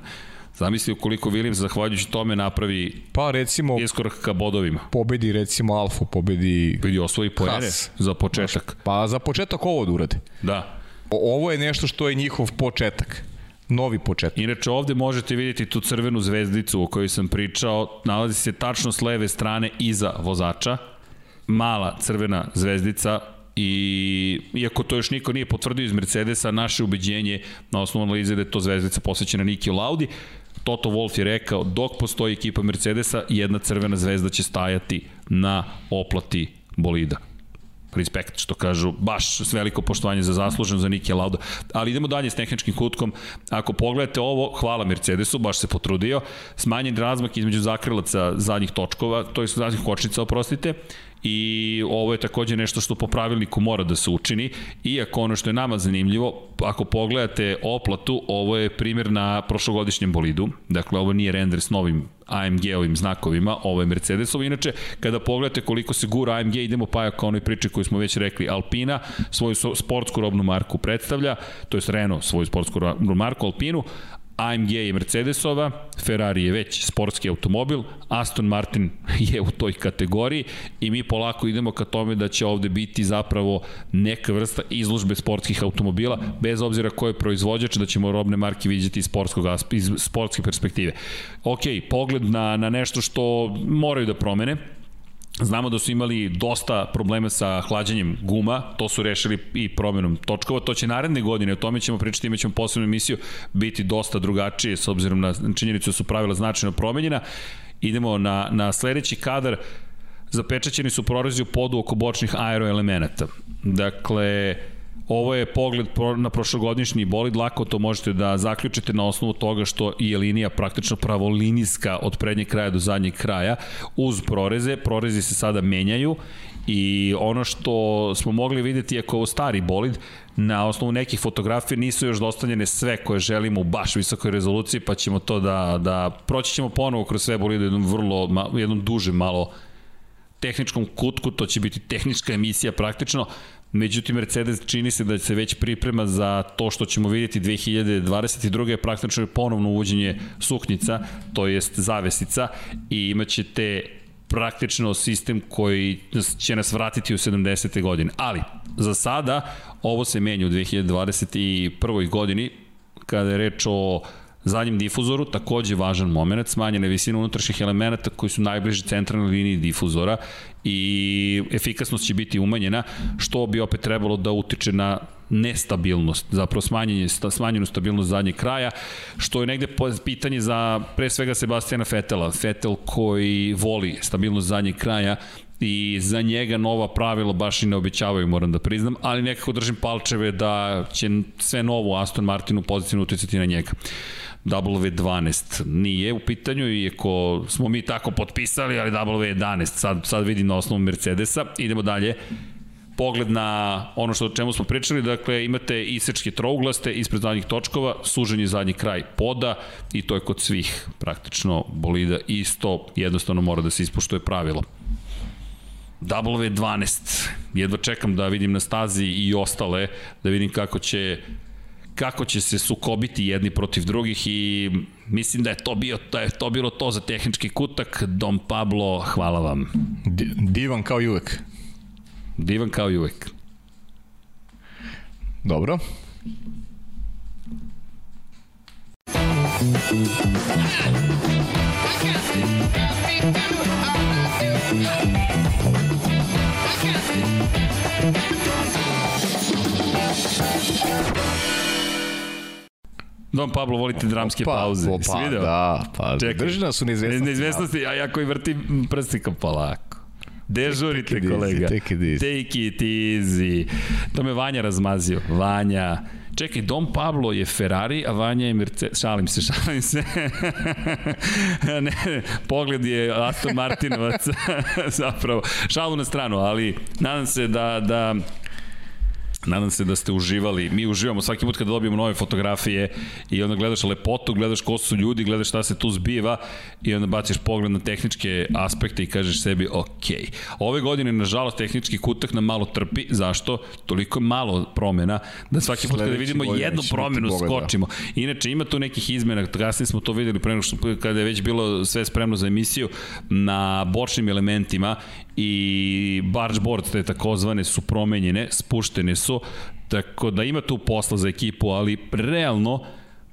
Zamisli ukoliko Williams zahvaljujući tome napravi pa recimo iskorak ka bodovima. Pobedi recimo Alfa, pobedi pobedi osvoji poene za početak. Pa za početak ovo da urade. Da. Ovo je nešto što je njihov početak novi početak. Inače ovde možete vidjeti tu crvenu zvezdicu o kojoj sam pričao, nalazi se tačno s leve strane iza vozača, mala crvena zvezdica i iako to još niko nije potvrdio iz Mercedesa, naše ubeđenje na osnovu analize da je to zvezdica posvećena Niki Laudi, Toto Wolff je rekao, dok postoji ekipa Mercedesa, jedna crvena zvezda će stajati na oplati bolida respekt, što kažu, baš s veliko poštovanje za zaslužen za Nike Lauda. Ali idemo dalje s tehničkim kutkom. Ako pogledate ovo, hvala Mercedesu, baš se potrudio. Smanjen razmak između zakrilaca zadnjih točkova, to je zadnjih kočnica, oprostite, i ovo je takođe nešto što po pravilniku mora da se učini, iako ono što je nama zanimljivo, ako pogledate oplatu, ovo je primjer na prošlogodišnjem bolidu, dakle ovo nije render s novim AMG-ovim znakovima, ovo je Mercedesov. Inače, kada pogledate koliko se gura AMG, idemo pa kao onoj priči koju smo već rekli, Alpina svoju sportsku robnu marku predstavlja, to je Renault svoju sportsku robnu marku Alpinu, AMG je Mercedesova, Ferrari je već sportski automobil, Aston Martin je u toj kategoriji i mi polako idemo ka tome da će ovde biti zapravo neka vrsta izložbe sportskih automobila, bez obzira ko je proizvođač, da ćemo robne marke vidjeti iz, sportskog, iz sportske perspektive. Ok, pogled na, na nešto što moraju da promene, Znamo da su imali dosta problema sa hlađanjem guma, to su rešili i promenom točkova, to će naredne godine, o tome ćemo pričati, imat ćemo posebnu emisiju, biti dosta drugačije s obzirom na činjenicu da su pravila značajno promenjena. Idemo na, na sledeći kadar, zapečaćeni su prorezi u podu oko bočnih aeroelemenata. Dakle, Ovo je pogled na prošlogodišnji bolid, lako to možete da zaključite na osnovu toga što je linija praktično pravolinijska od prednjeg kraja do zadnjeg kraja uz proreze. Prorezi se sada menjaju i ono što smo mogli videti je kao stari bolid, na osnovu nekih fotografija nisu još dostavljene sve koje želimo u baš visokoj rezoluciji, pa ćemo to da, da proći ćemo ponovo kroz sve bolide jednom vrlo, jednom duže malo tehničkom kutku, to će biti tehnička emisija praktično, Međutim, Mercedes čini se da se već priprema za to što ćemo vidjeti 2022. praktično je ponovno uvođenje suknjica, to jest zavesica i imaćete praktično sistem koji će nas vratiti u 70. godine. Ali, za sada, ovo se menja u 2021. godini, kada je reč o zadnjem difuzoru, takođe važan moment, smanjene visine unutrašnjih elemenata koji su najbliži centralnoj liniji difuzora i efikasnost će biti umanjena, što bi opet trebalo da utiče na nestabilnost, zapravo smanjenje, smanjenu stabilnost zadnjeg kraja, što je negde pitanje za pre svega Sebastijana Fetela. Fetel koji voli stabilnost zadnjeg kraja i za njega nova pravila baš i ne obećavaju, moram da priznam, ali nekako držim palčeve da će sve novo Aston Martinu pozitivno uticati na njega. W12 nije u pitanju, iako smo mi tako potpisali, ali W11 sad, sad vidim na osnovu Mercedesa. Idemo dalje. pogled na ono što o čemu smo pričali, dakle imate isečke trouglaste ispred zadnjih točkova, suženje zadnji kraj poda i to je kod svih praktično bolida isto, jednostavno mora da se ispoštuje pravilo. W12, jedva čekam da vidim na stazi i ostale, da vidim kako će kako će se sukobiti jedni protiv drugih i mislim da je to bio da je to bilo to za tehnički kutak Dom Pablo, hvala vam. Divan kao i uvek. Divan kao i uvek. Dobro. Don Pablo, volite dramske opa, pauze. Opa, video? da, pa Čekaj. drži nas u neizvestnosti. Neizvestnosti, a ja koji vrtim prstikom polako. Dežurite, Take it easy, kolega. take it easy. Take it easy. To me Vanja razmazio. Vanja. Čekaj, Dom Pablo je Ferrari, a Vanja je Mercedes. Šalim se, šalim se. ne, pogled je Aston Martinovac. Zapravo, šalu na stranu, ali nadam se da, da Nadam se da ste uživali. Mi uživamo svaki put kada dobijemo nove fotografije i onda gledaš lepotu, gledaš ko su ljudi, gledaš šta se tu zbiva i onda baciš pogled na tehničke aspekte i kažeš sebi ok. Ove godine, nažalost, tehnički kutak nam malo trpi. Zašto? Toliko je malo promena da svaki put kada vidimo jednu promenu skočimo. Inače, ima tu nekih izmena, kasnije smo to videli pre nego što, kada je već bilo sve spremno za emisiju, na bočnim elementima i bargeboard, te takozvane, su promenjene, spuštene su, tako da ima tu posla za ekipu, ali realno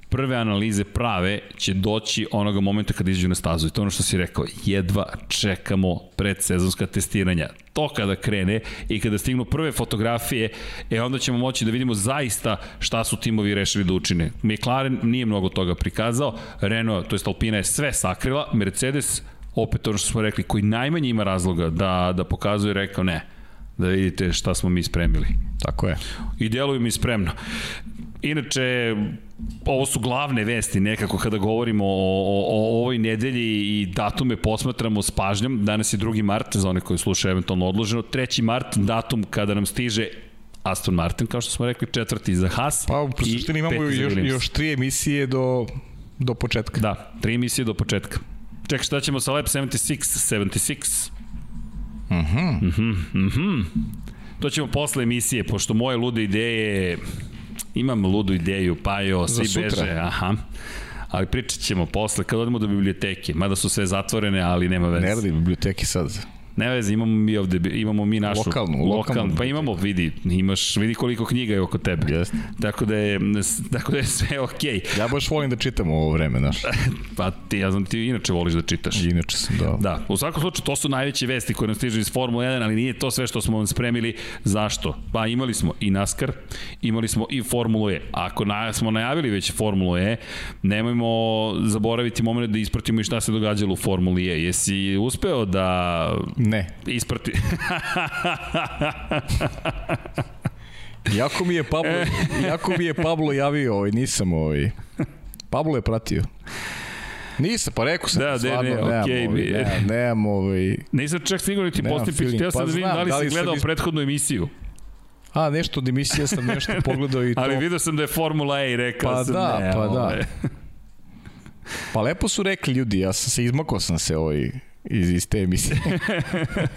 prve analize prave će doći onoga momenta kada iđu na stazu. I to ono što si rekao, jedva čekamo predsezonska testiranja. To kada krene i kada stignu prve fotografije, e onda ćemo moći da vidimo zaista šta su timovi rešili da učine. McLaren nije mnogo toga prikazao, Renault, to je Alpina je sve sakrila, Mercedes opet ono što smo rekli, koji najmanje ima razloga da, da pokazuje, rekao ne, da vidite šta smo mi spremili. Tako je. I deluju mi spremno. Inače, ovo su glavne vesti nekako kada govorimo o, o, o ovoj nedelji i datume posmatramo s pažnjom. Danas je 2. mart, za one koji slušaju eventualno odloženo. 3. mart, datum kada nam stiže Aston Martin, kao što smo rekli, četvrti za Haas. Pa u suštini imamo još, još tri emisije do, do početka. Da, tri emisije do početka. Čekaj, šta ćemo sa Lab 76? 76? Mhm. Mhm, mhm. To ćemo posle emisije, pošto moje lude ideje, imam ludu ideju, pa jo, Za svi sutra. beže, aha. Ali pričat ćemo posle, kad odemo do biblioteke, mada su sve zatvorene, ali nema veze. Ne radi biblioteki sad. Ne veze, imamo mi ovde, imamo mi našu Lokalnu, lokalnu lokalnu pa imamo, vidi, imaš, vidi koliko knjiga je oko tebe. Jeste. Tako da je, tako da je sve okej. Ja baš volim da čitam ovo vreme, znaš. Pa ti, ja znam, ti inače voliš da čitaš. Inače sam, da. Da, u svakom slučaju to su najveće vesti koje nam stižu iz Formule 1, ali nije to sve što smo vam spremili. Zašto? Pa imali smo i NASCAR, imali smo i Formulu E. Ako na, smo najavili već Formulu E, nemojmo zaboraviti moment da ispratimo i šta se događalo u Formuli E. Jesi uspeo da Ne. isprati... Jako mi je Pablo, jako mi je Pablo javio, ovaj, nisam ovaj. Pablo je pratio. Nisam, pa rekao sam, Da, stvarno, ne, nemam, okej, ovaj, nemam, nemam, ovaj, Nisam čak stigao niti Nemam postipiti, feeling. htio sam Pa da vidim znam, da li da li si gledao is- prethodnu emisiju. a nešto od emisije sam nešto pogledao i to. Ali vidio sam da je Formula E i rekao Pa sam da, ne, pa da. ovo je- Pa lepo su rekli ljudi, ja sam se izmakao sam se ovaj, iz, iz te emisije.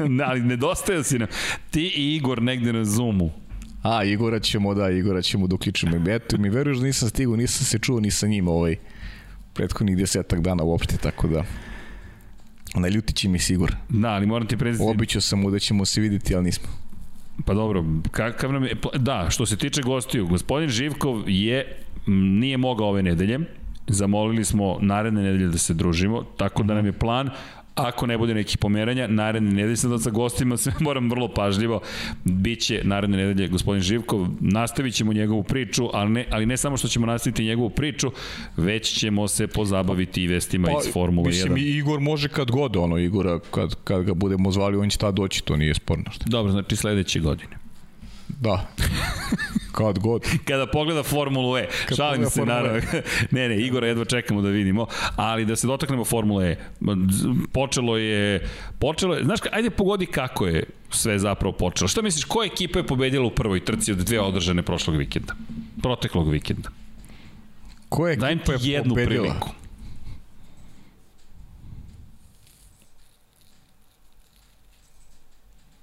Ne, ali nedostajao si nam. Ti i Igor negde na Zoomu. A, Igora ćemo, da, Igora ćemo da uključimo. Eto, mi veruješ da nisam stigao, nisam se čuo ni sa njim ovaj, prethodnih desetak dana uopšte, tako da... Naljutit će mi Sigur. Da, ali moram ti preziti. Obićao sam mu da ćemo se videti, ali nismo. Pa dobro, kakav nam je... Da, što se tiče gostiju, gospodin Živkov je, nije mogao ove nedelje, zamolili smo naredne nedelje da se družimo, tako da nam je plan, ako ne bude nekih pomeranja, naredne nedelje sam da sa gostima sve moram vrlo pažljivo, biće naredne nedelje gospodin Živkov, nastavit ćemo njegovu priču, ali ne, ali ne samo što ćemo nastaviti njegovu priču, već ćemo se pozabaviti i vestima iz Formule 1. Pa, Mislim, i Igor može kad god, ono, Igora, kad, kad ga budemo zvali, on će tad doći, to nije sporno. Što. Dobro, znači sledeće godine. Da. kad god. kada pogleda Formulu E. Kad Šalim se, E. naravno. ne, ne, Igora jedva čekamo da vidimo, ali da se dotaknemo Formule E. Počelo je, počelo je, znaš, ajde pogodi kako je. sve zapravo počelo. Šta misliš, koja ekipa je pobedila u prvoj trci od dve održane prošlog vikenda? Proteklog vikenda. Koja ekipa Dajem je jednu pobedila? priliku.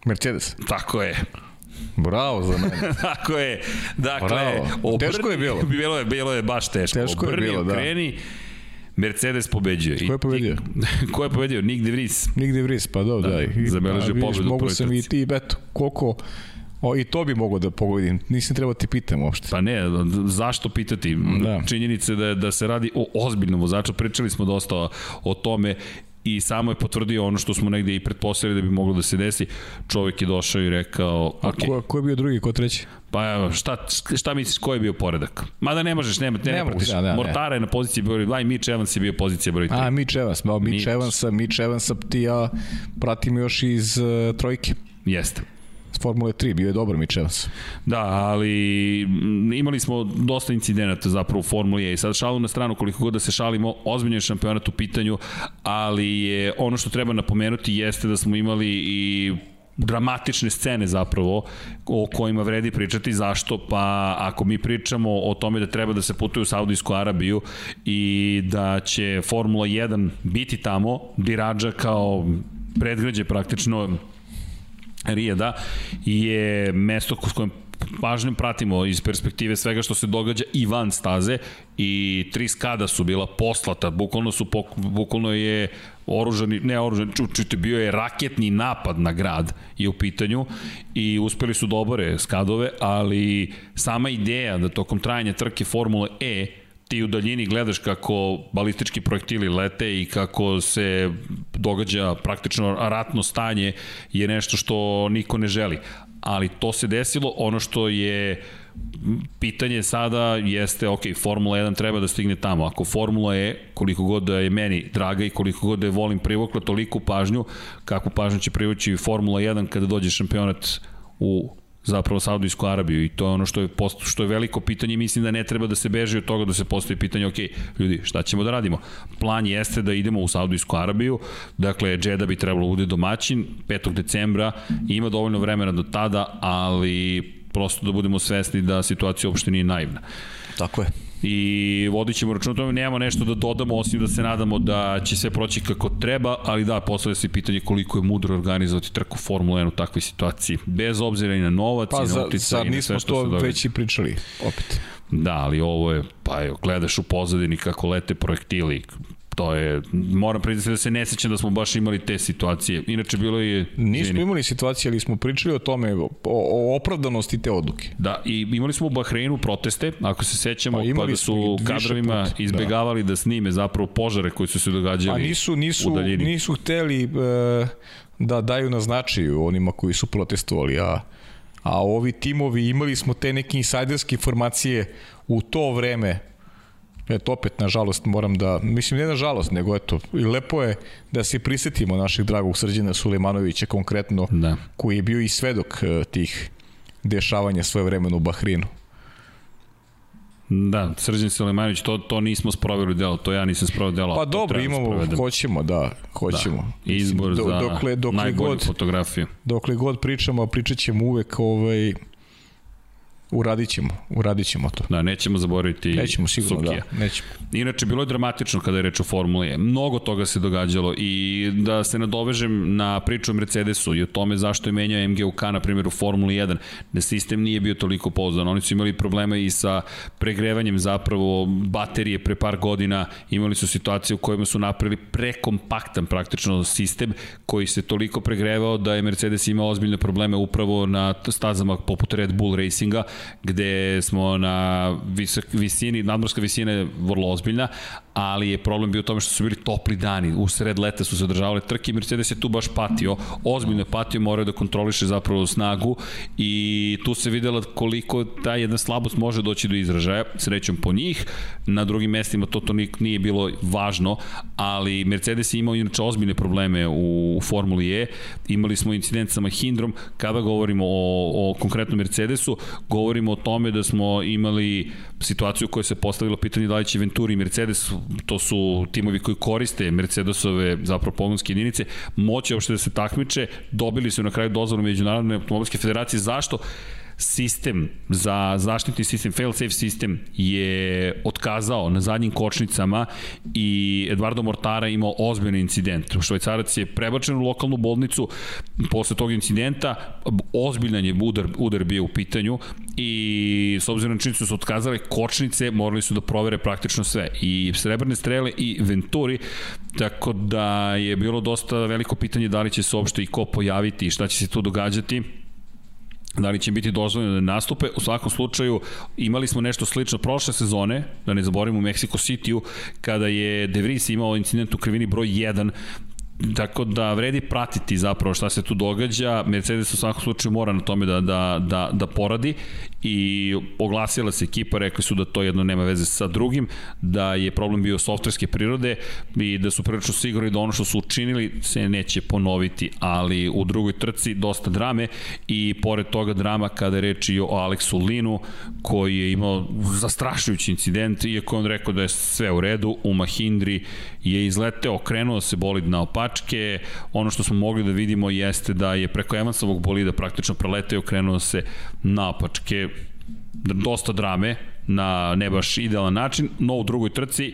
Mercedes. Tako je. Bravo za mene. Tako je. Dakle, Bravo. obrni- Teško je bilo. bilo je, bilo je baš teško. Teško je Obrni, bilo, da. Okreni, Mercedes pobeđuje. I Ko je pobedio? ti- Ko je pobedio? Nick De Vries. Nigde vris, pa dobro, da. Da, I, zabeležio a, vidiš, pobedu Mogu sam i ti, eto, koliko... O, I to bi mogao da pogodim. Nisam trebao ti pitam uopšte. Pa ne, zašto pitati? Da. Činjenica je da, da se radi o ozbiljnom vozaču, pričali smo dosta o tome i samo je potvrdio ono što smo negde i pretpostavili da bi moglo da se desi. Čovjek je došao i rekao, A ok, ko, ko je bio drugi, ko treći? pa evo, šta, šta misliš, ko je bio poredak? Mada ne možeš, ne, ne, ne, Ne pratiš. da, da, ne. Mortara je na poziciji broj 2 i Mitch Evans je bio pozicija broj 3. A, Mitch Evans, malo Mitch Mitch. Evansa, Mitch Evansa ti ja pratim još iz uh, trojke. Jeste. Formule 3, bio je dobar Evans. Da, ali imali smo dosta incidenata zapravo u Formuli E. I sad šalu na stranu koliko god da se šalimo, ozbiljno je šampionat u pitanju, ali je ono što treba napomenuti jeste da smo imali i dramatične scene zapravo o kojima vredi pričati. Zašto? Pa ako mi pričamo o tome da treba da se putuje u Saudijsku Arabiju i da će Formula 1 biti tamo Dirađa kao predgrađe praktično Rijeda je mesto s kojim pažnjom pratimo iz perspektive svega što se događa i van staze i tri skada su bila poslata, bukvalno su bukvalno je oružani, ne oružani, ču, čujte, bio je raketni napad na grad je u pitanju i uspeli su da obore skadove, ali sama ideja da tokom trajanja trke Formule E ti u daljini gledaš kako balistički projektili lete i kako se događa praktično ratno stanje je nešto što niko ne želi. Ali to se desilo, ono što je pitanje sada jeste, ok, Formula 1 treba da stigne tamo. Ako Formula E, koliko god da je meni draga i koliko god da je volim privukla toliko pažnju, kakvu pažnju će privući Formula 1 kada dođe šampionat u zapravo Saudijsku Arabiju i to je ono što je, post, što je veliko pitanje i mislim da ne treba da se beži od toga da se postoji pitanje, ok, ljudi, šta ćemo da radimo? Plan jeste da idemo u Saudijsku Arabiju, dakle, Jeddah bi trebalo da bude domaćin 5. decembra, ima dovoljno vremena do tada, ali prosto da budemo svesni da situacija uopšte nije naivna Tako je. I vodit ćemo račun o tome, nemamo nešto da dodamo osim da se nadamo da će sve proći kako treba, ali da, postavlja se pitanje koliko je mudro organizovati trku Formula 1 u takvoj situaciji, bez obzira i na novac Pa i na sad i na nismo sve što to se događa. već i pričali, opet. Da, ali ovo je, pa evo, gledaš u pozadini kako lete projektili, to je, moram priznati da se ne sećam da smo baš imali te situacije. Inače, bilo je... Nismo izvini. imali situacije, ali smo pričali o tome, o, o opravdanosti te odluke. Da, i imali smo u Bahreinu proteste, ako se sećamo, Pa pa, smo su kadrovima puta, da. izbegavali da. da snime zapravo požare koji su se događali A nisu, u nisu, daljini. nisu hteli e, da daju na značaju onima koji su protestovali, a, a ovi timovi imali smo te neke insajderske informacije u to vreme Eto, opet, nažalost, moram da, mislim, ne nažalost, nego eto, i lepo je da se prisetimo našeg dragog Srđana Sulejmanovića konkretno, Da. koji je bio i svedok e, tih dešavanja svoje vremena u Bahrinu. Da, Srđan Selemanović, to, to nismo sproveli delo, to ja nisam sproveo delo. Pa dobro, da imamo, sprovedem. hoćemo, da, hoćemo. Da, izbor Do- za dokle, dokle najbolju god, fotografiju. dokle god pričamo, pričat ćemo uvek ovaj, uradit ćemo, uradit ćemo to. Da, nećemo zaboraviti Nećemo sigurno, Sukija. da, nećemo. Inače, bilo je dramatično kada je reč o Formuli E. Mnogo toga se događalo i da se nadovežem na priču o Mercedesu i o tome zašto je menjao MGUK, na primjer, u Formuli 1, da sistem nije bio toliko pouzdan. Oni su imali probleme i sa pregrevanjem zapravo baterije pre par godina. Imali su situacije u kojima su napravili prekompaktan praktično sistem koji se toliko pregrevao da je Mercedes imao ozbiljne probleme upravo na stazama poput Red Bull Racinga, gde smo na visok, visini, nadmorska visina je vrlo ozbiljna, ali je problem bio u tome što su bili topli dani, u sred leta su se održavale trke Mercedes je tu baš patio, ozbiljno je patio, morao da kontroliše zapravo snagu i tu se videla koliko ta jedna slabost može doći do izražaja, srećom po njih, na drugim mestima to, to nije bilo važno, ali Mercedes je imao inače ozbiljne probleme u Formuli E, imali smo incident sa Mahindrom, kada govorimo o, o konkretnom Mercedesu, govorimo o tome da smo imali situaciju u kojoj se postavilo pitanje da li će Venturi i Mercedes to su timovi koji koriste Mercedesove zapravo pogonske jedinice, moći uopšte da se takmiče, dobili su na kraju dozvolu Međunarodne automobilske federacije. Zašto? Sistem za zaštitni sistem, fail-safe sistem je otkazao na zadnjim kočnicama i Eduardo Mortara imao ozbiljni incident. Švajcarac je prebačen u lokalnu bolnicu posle tog incidenta, ozbiljan je udar, udar bio u pitanju i s obzirom na činjenicu da su otkazale kočnice, morali su da provere praktično sve. I Srebrne strele i Venturi, tako da je bilo dosta veliko pitanje da li će se uopšte i ko pojaviti i šta će se tu događati da li će biti dozvoljeno da nastupe. U svakom slučaju imali smo nešto slično prošle sezone, da ne zaboravimo u Mexico City-u, kada je De Vries imao incident u krivini broj 1, Tako da vredi pratiti zapravo šta se tu događa. Mercedes u svakom slučaju mora na tome da, da, da, da poradi i oglasila se ekipa, rekli su da to jedno nema veze sa drugim, da je problem bio softverske prirode i da su prilično sigurni da ono što su učinili se neće ponoviti, ali u drugoj trci dosta drame i pored toga drama kada je reč i o Aleksu Linu koji je imao zastrašujući incident, iako on rekao da je sve u redu, u Mahindri je izleteo, okrenuo se bolid na opačke, ono što smo mogli da vidimo jeste da je preko Evansovog bolida praktično preleteo, okrenuo se na opačke, dosta drame na ne baš idealan način, no u drugoj trci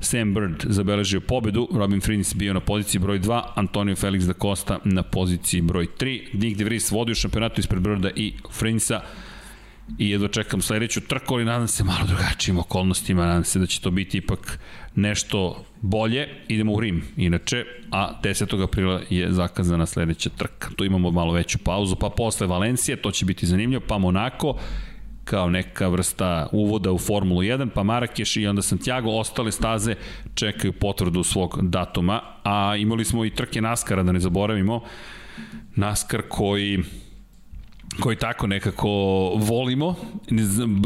Sam Bird zabeležio pobedu, Robin Frins bio na poziciji broj 2, Antonio Felix da Costa na poziciji broj 3, Nick De Vries vodio šampionatu ispred Birda i Frinsa i jedva čekam sledeću trku, ali nadam se malo drugačijim okolnostima, nadam se da će to biti ipak nešto bolje. Idemo u Rim, inače, a 10. aprila je zakazana sledeća trka. Tu imamo malo veću pauzu, pa posle Valencije, to će biti zanimljivo, pa Monako, kao neka vrsta uvoda u Formulu 1, pa Marakeš i onda Santiago, ostale staze čekaju potvrdu svog datuma, a imali smo i trke Naskara, da ne zaboravimo, Naskar koji koji tako nekako volimo.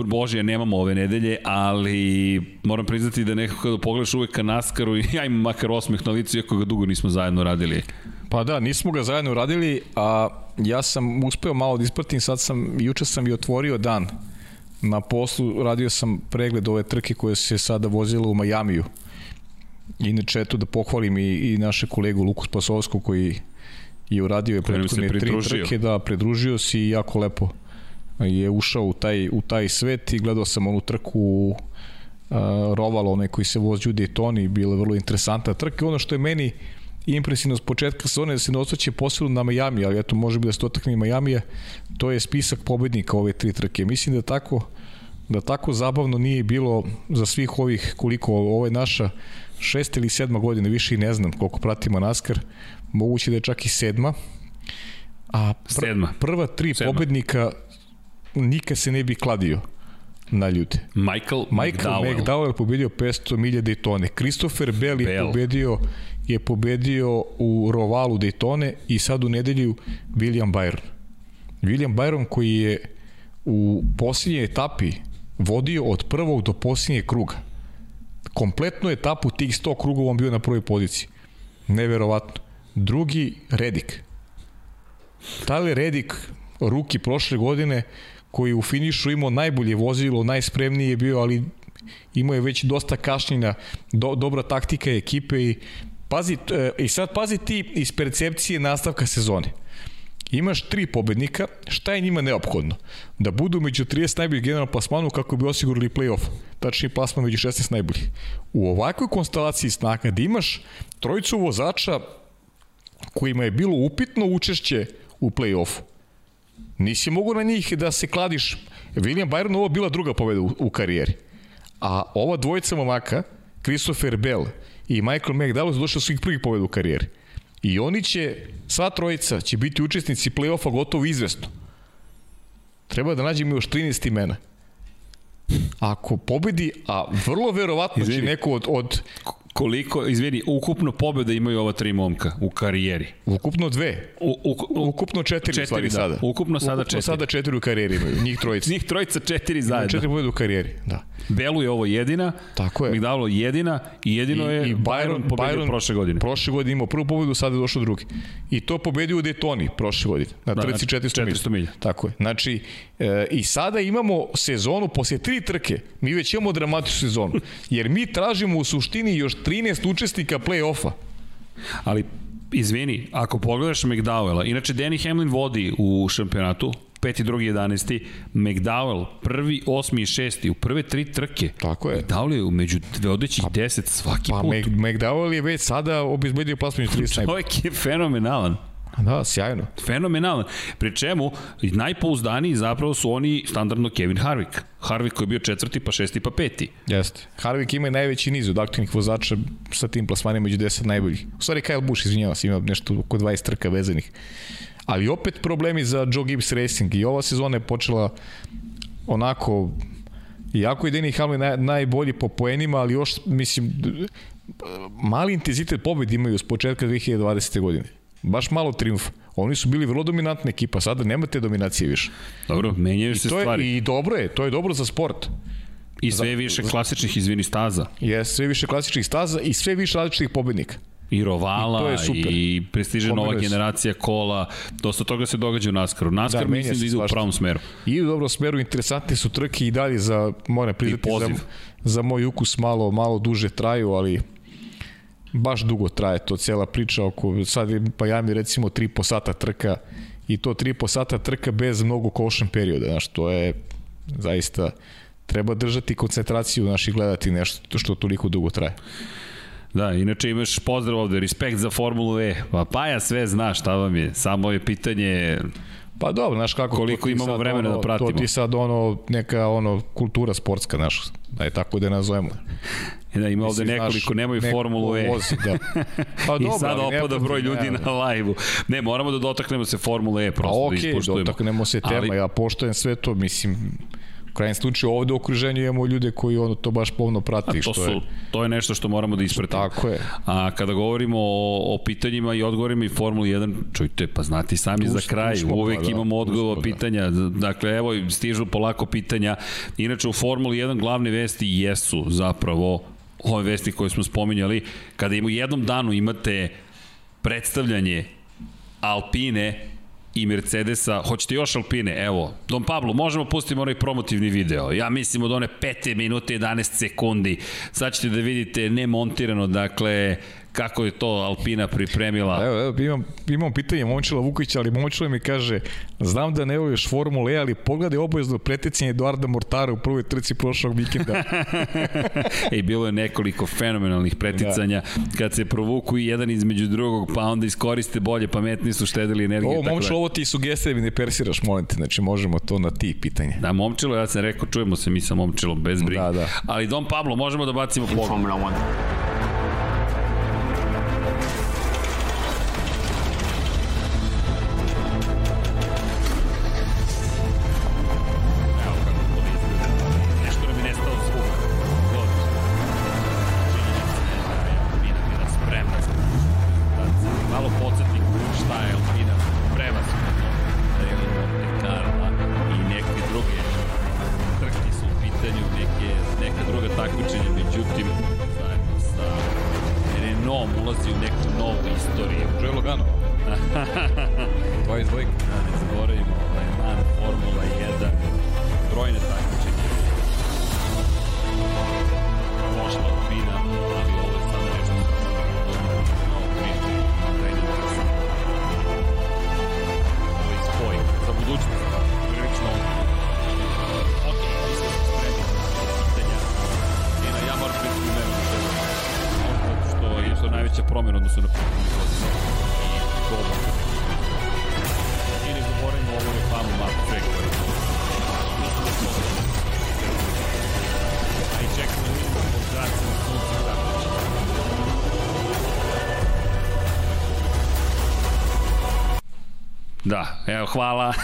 Bože, nemamo ove nedelje, ali moram priznati da nekako kada pogledaš uvek ka Naskaru i ja imam makar osmeh na licu, iako ga dugo nismo zajedno radili. Pa da, nismo ga zajedno radili, a ja sam uspeo malo da ispratim, sad sam, juče sam i otvorio dan na poslu, radio sam pregled ove trke koje se sada vozilo u Majamiju. Inače, eto da pohvalim i, i naše kolegu Luku Spasovsku koji je uradio je prethodne tri trke, da, pridružio si i jako lepo je ušao u taj, u taj svet i gledao sam onu trku uh, Rovalo, onaj koji se vozi u Daytoni, bila vrlo interesantna trka. Ono što je meni impresivno s početka sezone da se ne osvrće posebno na Miami, ali eto može bi da se dotakne i Miami, to je spisak pobednika ove tri trke. Mislim da tako da tako zabavno nije bilo za svih ovih koliko ovo je naša šesta ili sedma godina, više i ne znam koliko pratimo NASCAR, moguće da je čak i sedma. A pr sedma. prva tri sedma. pobednika nikad se ne bi kladio na ljude. Michael, Michael McDowell. McDowell pobedio 500 milija Daytone. Christopher Bell je Bell. pobedio je pobedio u Rovalu Daytone i sad u nedelju William Byron. William Byron koji je u posljednjoj etapi vodio od prvog do posljednjeg kruga. Kompletnu etapu tih 100 krugova on bio na prvoj poziciji. Neverovatno. Drugi, Redik. Tyler Redik, ruki prošle godine, koji u finišu imao najbolje vozilo, najspremniji je bio, ali imao je već dosta kašnjina, do, dobra taktika ekipe i pazi, e, i sad pazi ti iz percepcije nastavka sezone. Imaš tri pobednika, šta je njima neophodno? Da budu među 30 najboljih generalnog plasmanu kako bi osigurali play-off, tačnije plasman među 16 najboljih. U ovakvoj konstelaciji snaga da imaš trojicu vozača kojima je bilo upitno učešće u play-offu. Nisi mogu na njih da se kladiš. William Byron ovo bila druga pobeda u, u karijeri. A ova dvojica momaka, Christopher Bell i Michael McDowell su došli svih prvih pobeda u karijeri. I oni će, sva trojica će biti učesnici play-offa gotovo izvesno. Treba da nađemo još 13 imena. Ako pobedi, a vrlo verovatno Izvini. će neko od, od koliko, izvini, ukupno pobjeda imaju ova tri momka u karijeri? Ukupno dve. U, u, u, Ukupno četiri, Četiri, stvari da. sada. Ukupno sada Ukupno četiri. sada četiri u karijeri imaju, njih trojica. njih trojica četiri zajedno. Četiri pobjede u karijeri, da. Belu je ovo jedina, Tako je. Migdalo jedina i jedino je Byron, pobedio prošle godine. Prošle godine imao prvu pobedu, sada je došao drugi. I to pobedio u Daytoni prošle godine, na Da, trci 400, 400 milja. Tako je. Znači, e, i sada imamo sezonu, posle tri trke, mi već imamo dramatičnu sezonu, jer mi tražimo u suštini još 13 učesnika play-offa. Ali, izvini, ako pogledaš McDowella, inače Danny Hamlin vodi u šampionatu, 5. 2. 11. McDowell, prvi, osmi i šesti, u prve tri trke. Tako je. McDowell je među vodećih 10 svaki Pa put. Mac, McDowell je već sada obezbedio plasman 30 najbolji. Čovjek je fenomenalan. Da, sjajno. Fenomenalan. Pri čemu, najpouzdaniji zapravo su oni standardno Kevin Harvick. Harvick koji je bio četvrti, pa šesti, pa peti. Jeste. Harvick ima i najveći niz od aktivnih vozača sa tim plasmanima među 10 najboljih. U stvari Kyle Busch, izvinjava se, ima nešto oko 20 trka vezanih. Ali opet problemi za Joe Gibbs Racing i ova sezona je počela onako Iako je Denny Hamlin naj, najbolji po poenima, ali još, mislim, mali intenzitet pobjede imaju s početka 2020. godine. Baš malo triumfa. Oni su bili vrlo dominantna ekipa, sada nema te dominacije više. Dobro, menjaju se stvari. I, I dobro je, to je dobro za sport. I sve više klasičnih izvini staza. Je sve više klasičnih staza i sve više različitih pobednika. I rovala, I i prestiže nova generacija kola. Dosta toga se događa u NASCAR-u. NASCAR Da, mislim da ide u pravom smeru. I u dobrom smeru, interesantne su trke i dalje za, moram priznati, za, za moj ukus malo, malo duže traju, ali baš dugo traje to cela priča oko, sad pa ja mi recimo 3 po sata trka i to 3 po sata trka bez mnogo caution perioda, znaš, to je zaista treba držati koncentraciju naših gledati nešto što toliko dugo traje. Da, inače imaš pozdrav ovde, respekt za Formulu E. Pa Paja sve zna šta vam je, samo je pitanje Pa dobro, znaš kako Koliko imamo vremena ono, da pratimo. To ti sad ono neka ono kultura sportska, znaš, da je tako da je nazovemo. da ima ovde nekoliko, nemaju neko Formulu E. Vozi, da. Pa I dobro, sad opada broj ljudi ne, na live-u. Ne, moramo da dotaknemo se Formule E, Pa prosto da okej, okay, ispoštujemo. dotaknemo se tema, Ali- ja poštojem sve to, mislim, u krajnjem slučaju ovde u okruženju imamo ljude koji ono to baš pomno prati. A to, što su, je, to je nešto što moramo da ispratimo. tako je. A kada govorimo o, o pitanjima i odgovorima i Formuli 1, čujte, pa znate i sami Tu za kraj, tu smo, uvek pa da, imamo odgovor smo, da. pitanja. Dakle, evo, stižu polako pitanja. Inače, u Formuli 1 glavne vesti jesu zapravo ove vesti koje smo spominjali. Kada im u jednom danu imate predstavljanje Alpine i Mercedesa, hoćete još Alpine? Evo, Don Pablo, možemo pustiti onaj promotivni video. Ja mislim od one 5 minute 11 sekundi. Sad ćete da vidite nemontirano, dakle, kako je to Alpina pripremila. Evo, evo imam, imam pitanje Momčila Vukovića, ali Momčila mi kaže, znam da ne voliš Formule e, ali pogledaj obojezno pretecanje Eduarda Mortara u prvoj trci prošlog vikenda. I bilo je nekoliko fenomenalnih preticanja da. kad se provuku i jedan između drugog, pa onda iskoriste bolje, pametni su štedili energiju. Ovo, da- momčilo, da. ovo ti sugestije da mi ne persiraš, molim te, znači možemo to na ti pitanje. Da, momčilo, ja sam rekao, čujemo se mi sa momčilom, bez briga. Da, da. Ali Dom Pablo, možemo da bacimo pogled. Formula 1. Da, evo, hvala.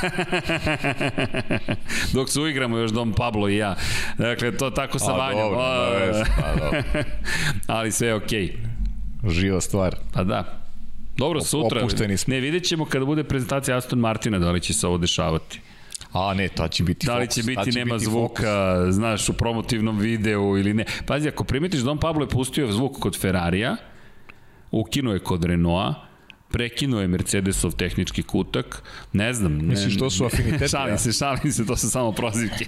Dok se uigramo još Dom Pablo i ja. Dakle, to tako sa Vanjom. Dobro, o, pa, dobro. Ali sve je okej. Okay. Živa stvar. Pa da. Dobro, sutra. Opušteni smo. Ne, vidjet ćemo kada bude prezentacija Aston Martina da li će se ovo dešavati. A ne, ta će biti Da li će biti, će nema biti zvuka, fokus. znaš, u promotivnom videu ili ne. Pazi, ako primetiš, Don Pablo je pustio zvuk kod Ferrarija, ukinuo je kod Renaulta, prekinuo je Mercedesov tehnički kutak, ne znam. Misliš, to su afiniteti? šalim se, šalim se, to su samo prozivke.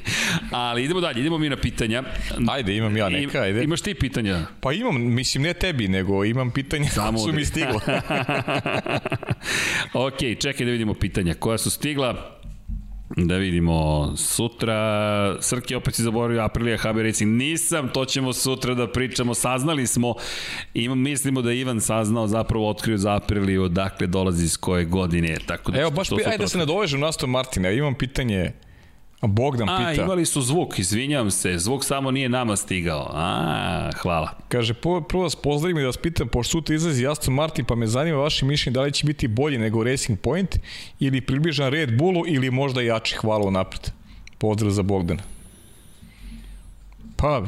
Ali idemo dalje, idemo mi na pitanja. Ajde, imam ja neka, ajde. Imaš ti pitanja? Pa imam, mislim, ne tebi, nego imam pitanja samo su mi stigla. ok, čekaj da vidimo pitanja. Koja su stigla? Da vidimo, sutra, Srki opet si zaboravio Aprilia HB Racing, nisam, to ćemo sutra da pričamo, saznali smo, imam, mislimo da Ivan saznao, zapravo otkrio za Apriliju, odakle dolazi iz koje godine, tako da... Evo, baš, ajde da se nadovežem na Aston Martina, imam pitanje, Bogdan pita. A, imali su zvuk, izvinjam se, zvuk samo nije nama stigao. A, hvala. Kaže, prvo vas pozdravim i da vas pitam, pošto sutra izlazi Aston Martin, pa me zanima vaše mišljenje da li će biti bolji nego Racing Point ili približan Red Bullu ili možda jači. Hvala napred. Pozdrav za Bogdana. Pa,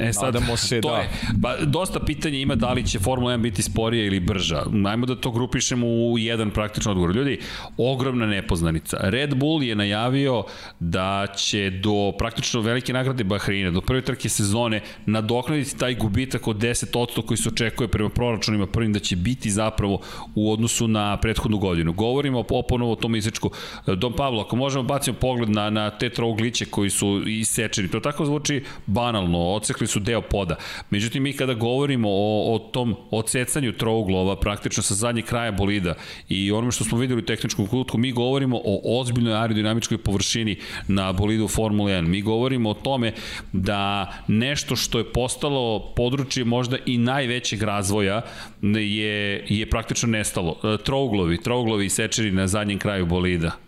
E sad, Nadamo se to da. Je, ba, dosta pitanja ima da li će Formula 1 biti sporija ili brža. Najmo da to grupišemo u jedan praktičan odgovor. Ljudi, ogromna nepoznanica. Red Bull je najavio da će do praktično velike nagrade Bahreina, do prve trke sezone, nadoknaditi taj gubitak od 10% koji se očekuje prema proračunima prvim da će biti zapravo u odnosu na prethodnu godinu. Govorimo o ponovo o tom izrečku. Dom Pavlo, ako možemo bacimo pogled na, na te trougliće koji su isečeni, to tako zvuči banalno, ocekli odsekli su deo poda. Međutim, mi kada govorimo o, o tom odsecanju trouglova, praktično sa zadnjeg kraja bolida i onome što smo videli u tehničkom kutku, mi govorimo o ozbiljnoj aerodinamičkoj površini na bolidu Formula 1. Mi govorimo o tome da nešto što je postalo područje možda i najvećeg razvoja je, je praktično nestalo. Trouglovi, trouglovi sečeri na zadnjem kraju bolida.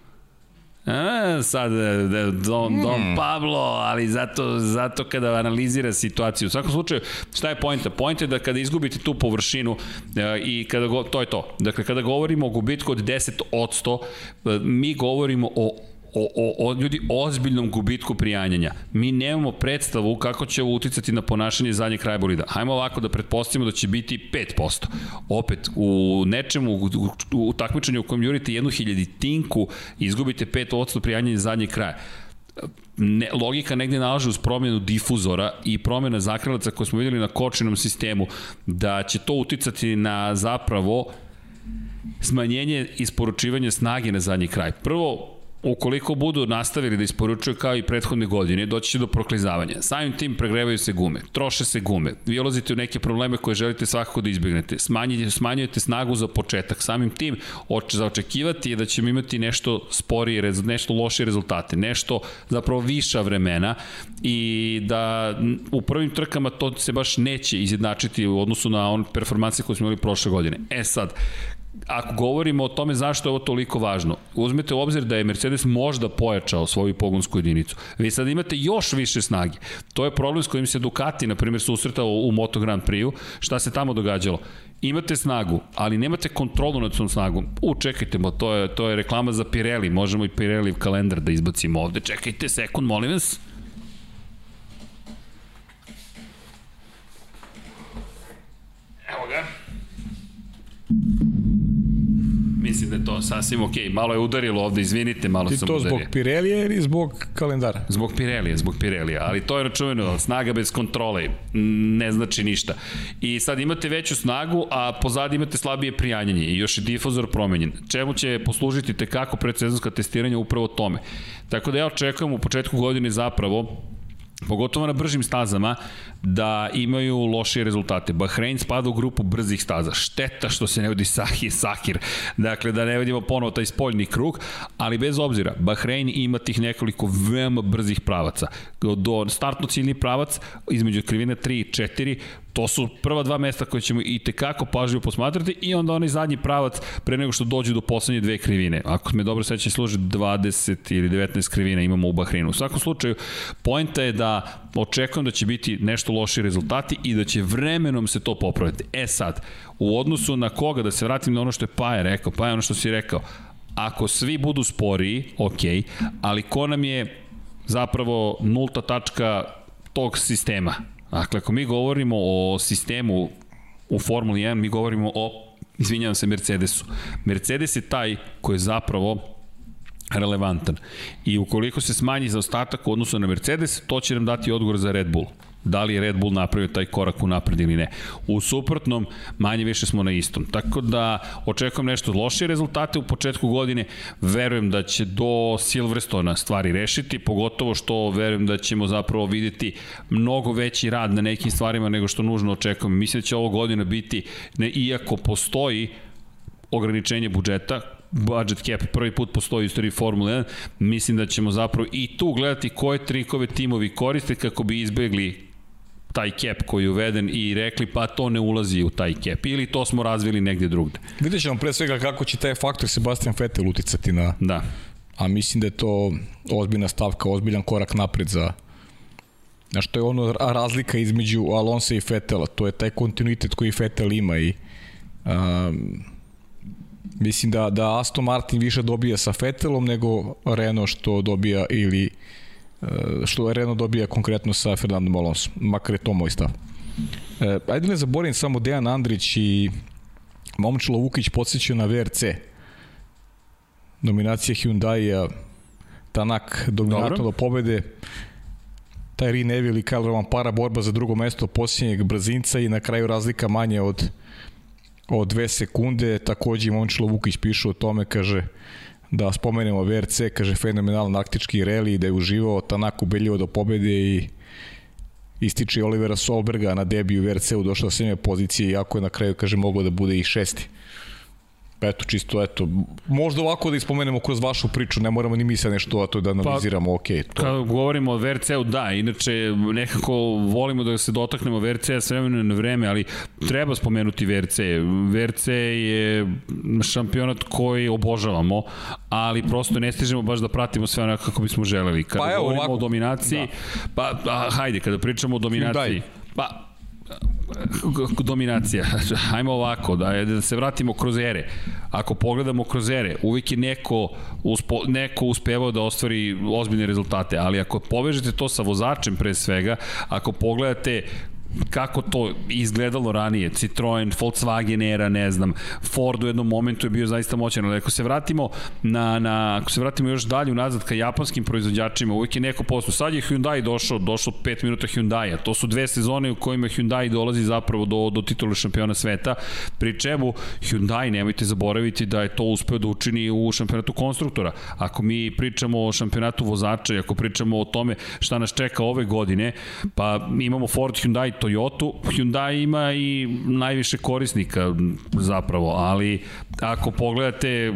A, sad, e, e, Don, hmm. Don Pablo, ali zato, zato kada analizira situaciju. U svakom slučaju, šta je pojenta? Pojenta je da kada izgubite tu površinu e, i kada go, to je to. Dakle, kada govorimo o gubitku od 10%, e, mi govorimo o o, o, o ljudi ozbiljnom gubitku prijanjanja. Mi nemamo predstavu kako će ovo uticati na ponašanje zadnjeg kraja bolida. Hajmo ovako da pretpostavimo da će biti 5%. Opet, u nečemu, u, u, takmičenju u kojem jurite jednu hiljaditinku, izgubite 5% prijanjanja zadnjeg kraja ne, logika negde nalaže uz promjenu difuzora i promjena zakrelaca koje smo videli na kočinom sistemu, da će to uticati na zapravo smanjenje isporučivanja snage na zadnji kraj. Prvo, ukoliko budu nastavili da isporučuju kao i prethodne godine, doći će do proklizavanja. Samim tim pregrevaju se gume, troše se gume, vi ulazite u neke probleme koje želite svakako da izbjegnete, smanjujete, smanjujete snagu za početak. Samim tim, oče, za očekivati je da ćemo imati nešto sporije, nešto loše rezultate, nešto zapravo viša vremena i da u prvim trkama to se baš neće izjednačiti u odnosu na on performanse koje smo imali prošle godine. E sad, ako govorimo o tome zašto je ovo toliko važno, uzmete u obzir da je Mercedes možda pojačao svoju pogonsku jedinicu. Vi sad imate još više snage. To je problem s kojim se Ducati, na primjer, susretao u Moto Grand Prix-u. Šta se tamo događalo? Imate snagu, ali nemate kontrolu nad svom snagom. U, čekajte, mo, to je, to je reklama za Pirelli. Možemo i Pirelli kalendar da izbacimo ovde. Čekajte sekund, molim vas. Mislim da je to sasvim ok. Malo je udarilo ovde, izvinite, malo Ti sam to zbog Pirelija ili zbog kalendara? Zbog Pirelija, zbog Pirelija. Ali to je račuveno, snaga bez kontrole, ne znači ništa. I sad imate veću snagu, a pozadi imate slabije prijanjanje i još je difuzor promenjen. Čemu će poslužiti tekako predsezonska testiranja upravo tome. Tako da ja očekujem u početku godine zapravo pogotovo na bržim stazama, da imaju lošije rezultate. Bahrein spada u grupu brzih staza. Šteta što se ne vodi Sahir, Sakir. Dakle, da ne vidimo ponovo taj spoljni krug, ali bez obzira, Bahrein ima tih nekoliko veoma brzih pravaca. Do startno ciljni pravac, između krivine 3 i 4, to su prva dva mesta koje ćemo i tekako pažljivo posmatrati i onda onaj zadnji pravac pre nego što dođe do poslednje dve krivine. Ako me dobro sećam služi 20 ili 19 krivina imamo u Bahreinu. U svakom slučaju, poenta je da očekujem da će biti nešto loši rezultati i da će vremenom se to popraviti. E sad, u odnosu na koga, da se vratim na ono što je Paja rekao, Paja ono što si rekao, Ako svi budu sporiji, ok, ali ko nam je zapravo nulta tačka tog sistema? Dakle, ako mi govorimo o sistemu u Formuli 1, mi govorimo o izvinjavam se Mercedesu. Mercedes je taj koji je zapravo relevantan. I ukoliko se smanji za ostatak u odnosu na Mercedes, to će nam dati odgovor za Red Bull da li je Red Bull napravio taj korak u napred ili ne. U suprotnom, manje više smo na istom. Tako da očekujem nešto lošije rezultate u početku godine, verujem da će do Silverstona stvari rešiti, pogotovo što verujem da ćemo zapravo videti mnogo veći rad na nekim stvarima nego što nužno očekujem. Mislim da će ovo godina biti, ne, iako postoji ograničenje budžeta, budget cap prvi put postoji u istoriji Formule 1, mislim da ćemo zapravo i tu gledati koje trikove timovi koriste kako bi izbegli taj cap koji je uveden i rekli pa to ne ulazi u taj cap ili to smo razvili negde drugde. Vidjet ćemo pre svega kako će taj faktor Sebastian Vettel uticati na... Da. A mislim da je to ozbiljna stavka, ozbiljan korak napred za Znaš, to je ono razlika između Alonso i Fetela, to je taj kontinuitet koji Fetel ima i um, mislim da, da Aston Martin više dobija sa Fetelom nego Renault što dobija ili što Renault dobija konkretno sa Fernandom Alonso, makar je to moj stav. E, ajde ne zaboravim samo Dejan Andrić i Momčilo Vukić podsjećaju na VRC. Dominacija Hyundai-a, Tanak dominantno do pobede, Tyree Neville i Kyle Roman para borba za drugo mesto posljednjeg brzinca i na kraju razlika manje od od dve sekunde, takođe i Momčilo Vukić piše o tome, kaže da spomenemo VRC, kaže fenomenalan naktički reli, da je uživao Tanak ubedljivo do pobede i ističe Olivera Solberga na debiju VRC-u došla sa pozicije, iako je na kraju, kaže, mogao da bude i šesti. Eto, čisto, eto, možda ovako da ispomenemo kroz vašu priču, ne moramo ni mi sad nešto to da pa, analiziramo, pa, ok. To. Kada govorimo o VRC-u, da, inače nekako volimo da se dotaknemo VRC-a s vremena na vreme, ali treba spomenuti VRC. VRC je šampionat koji obožavamo, ali prosto ne stižemo baš da pratimo sve onako kako bismo želeli. Kada pa evo, govorimo ovako, o dominaciji, da. pa a, hajde, kada pričamo o dominaciji, pa dominacija. Hajmo ovako, da, da se vratimo kroz ere. Ako pogledamo kroz ere, uvijek je neko, uspo, neko uspevao da ostvari ozbiljne rezultate, ali ako povežete to sa vozačem pre svega, ako pogledate kako to izgledalo ranije, Citroen, Volkswagen era, ne znam, Ford u jednom momentu je bio zaista moćan, ali ako se vratimo na, na ako se vratimo još dalje unazad ka japanskim proizvođačima, uvijek je neko posto. Sad je Hyundai došao, došlo 5 minuta Hyundai-a. To su dve sezone u kojima Hyundai dolazi zapravo do, do titula šampiona sveta, pri čemu Hyundai, nemojte zaboraviti da je to uspeo da učini u šampionatu konstruktora. Ako mi pričamo o šampionatu vozača i ako pričamo o tome šta nas čeka ove godine, pa imamo Ford, Hyundai, Toyota, Hyundai ima i najviše korisnika zapravo, ali ako pogledate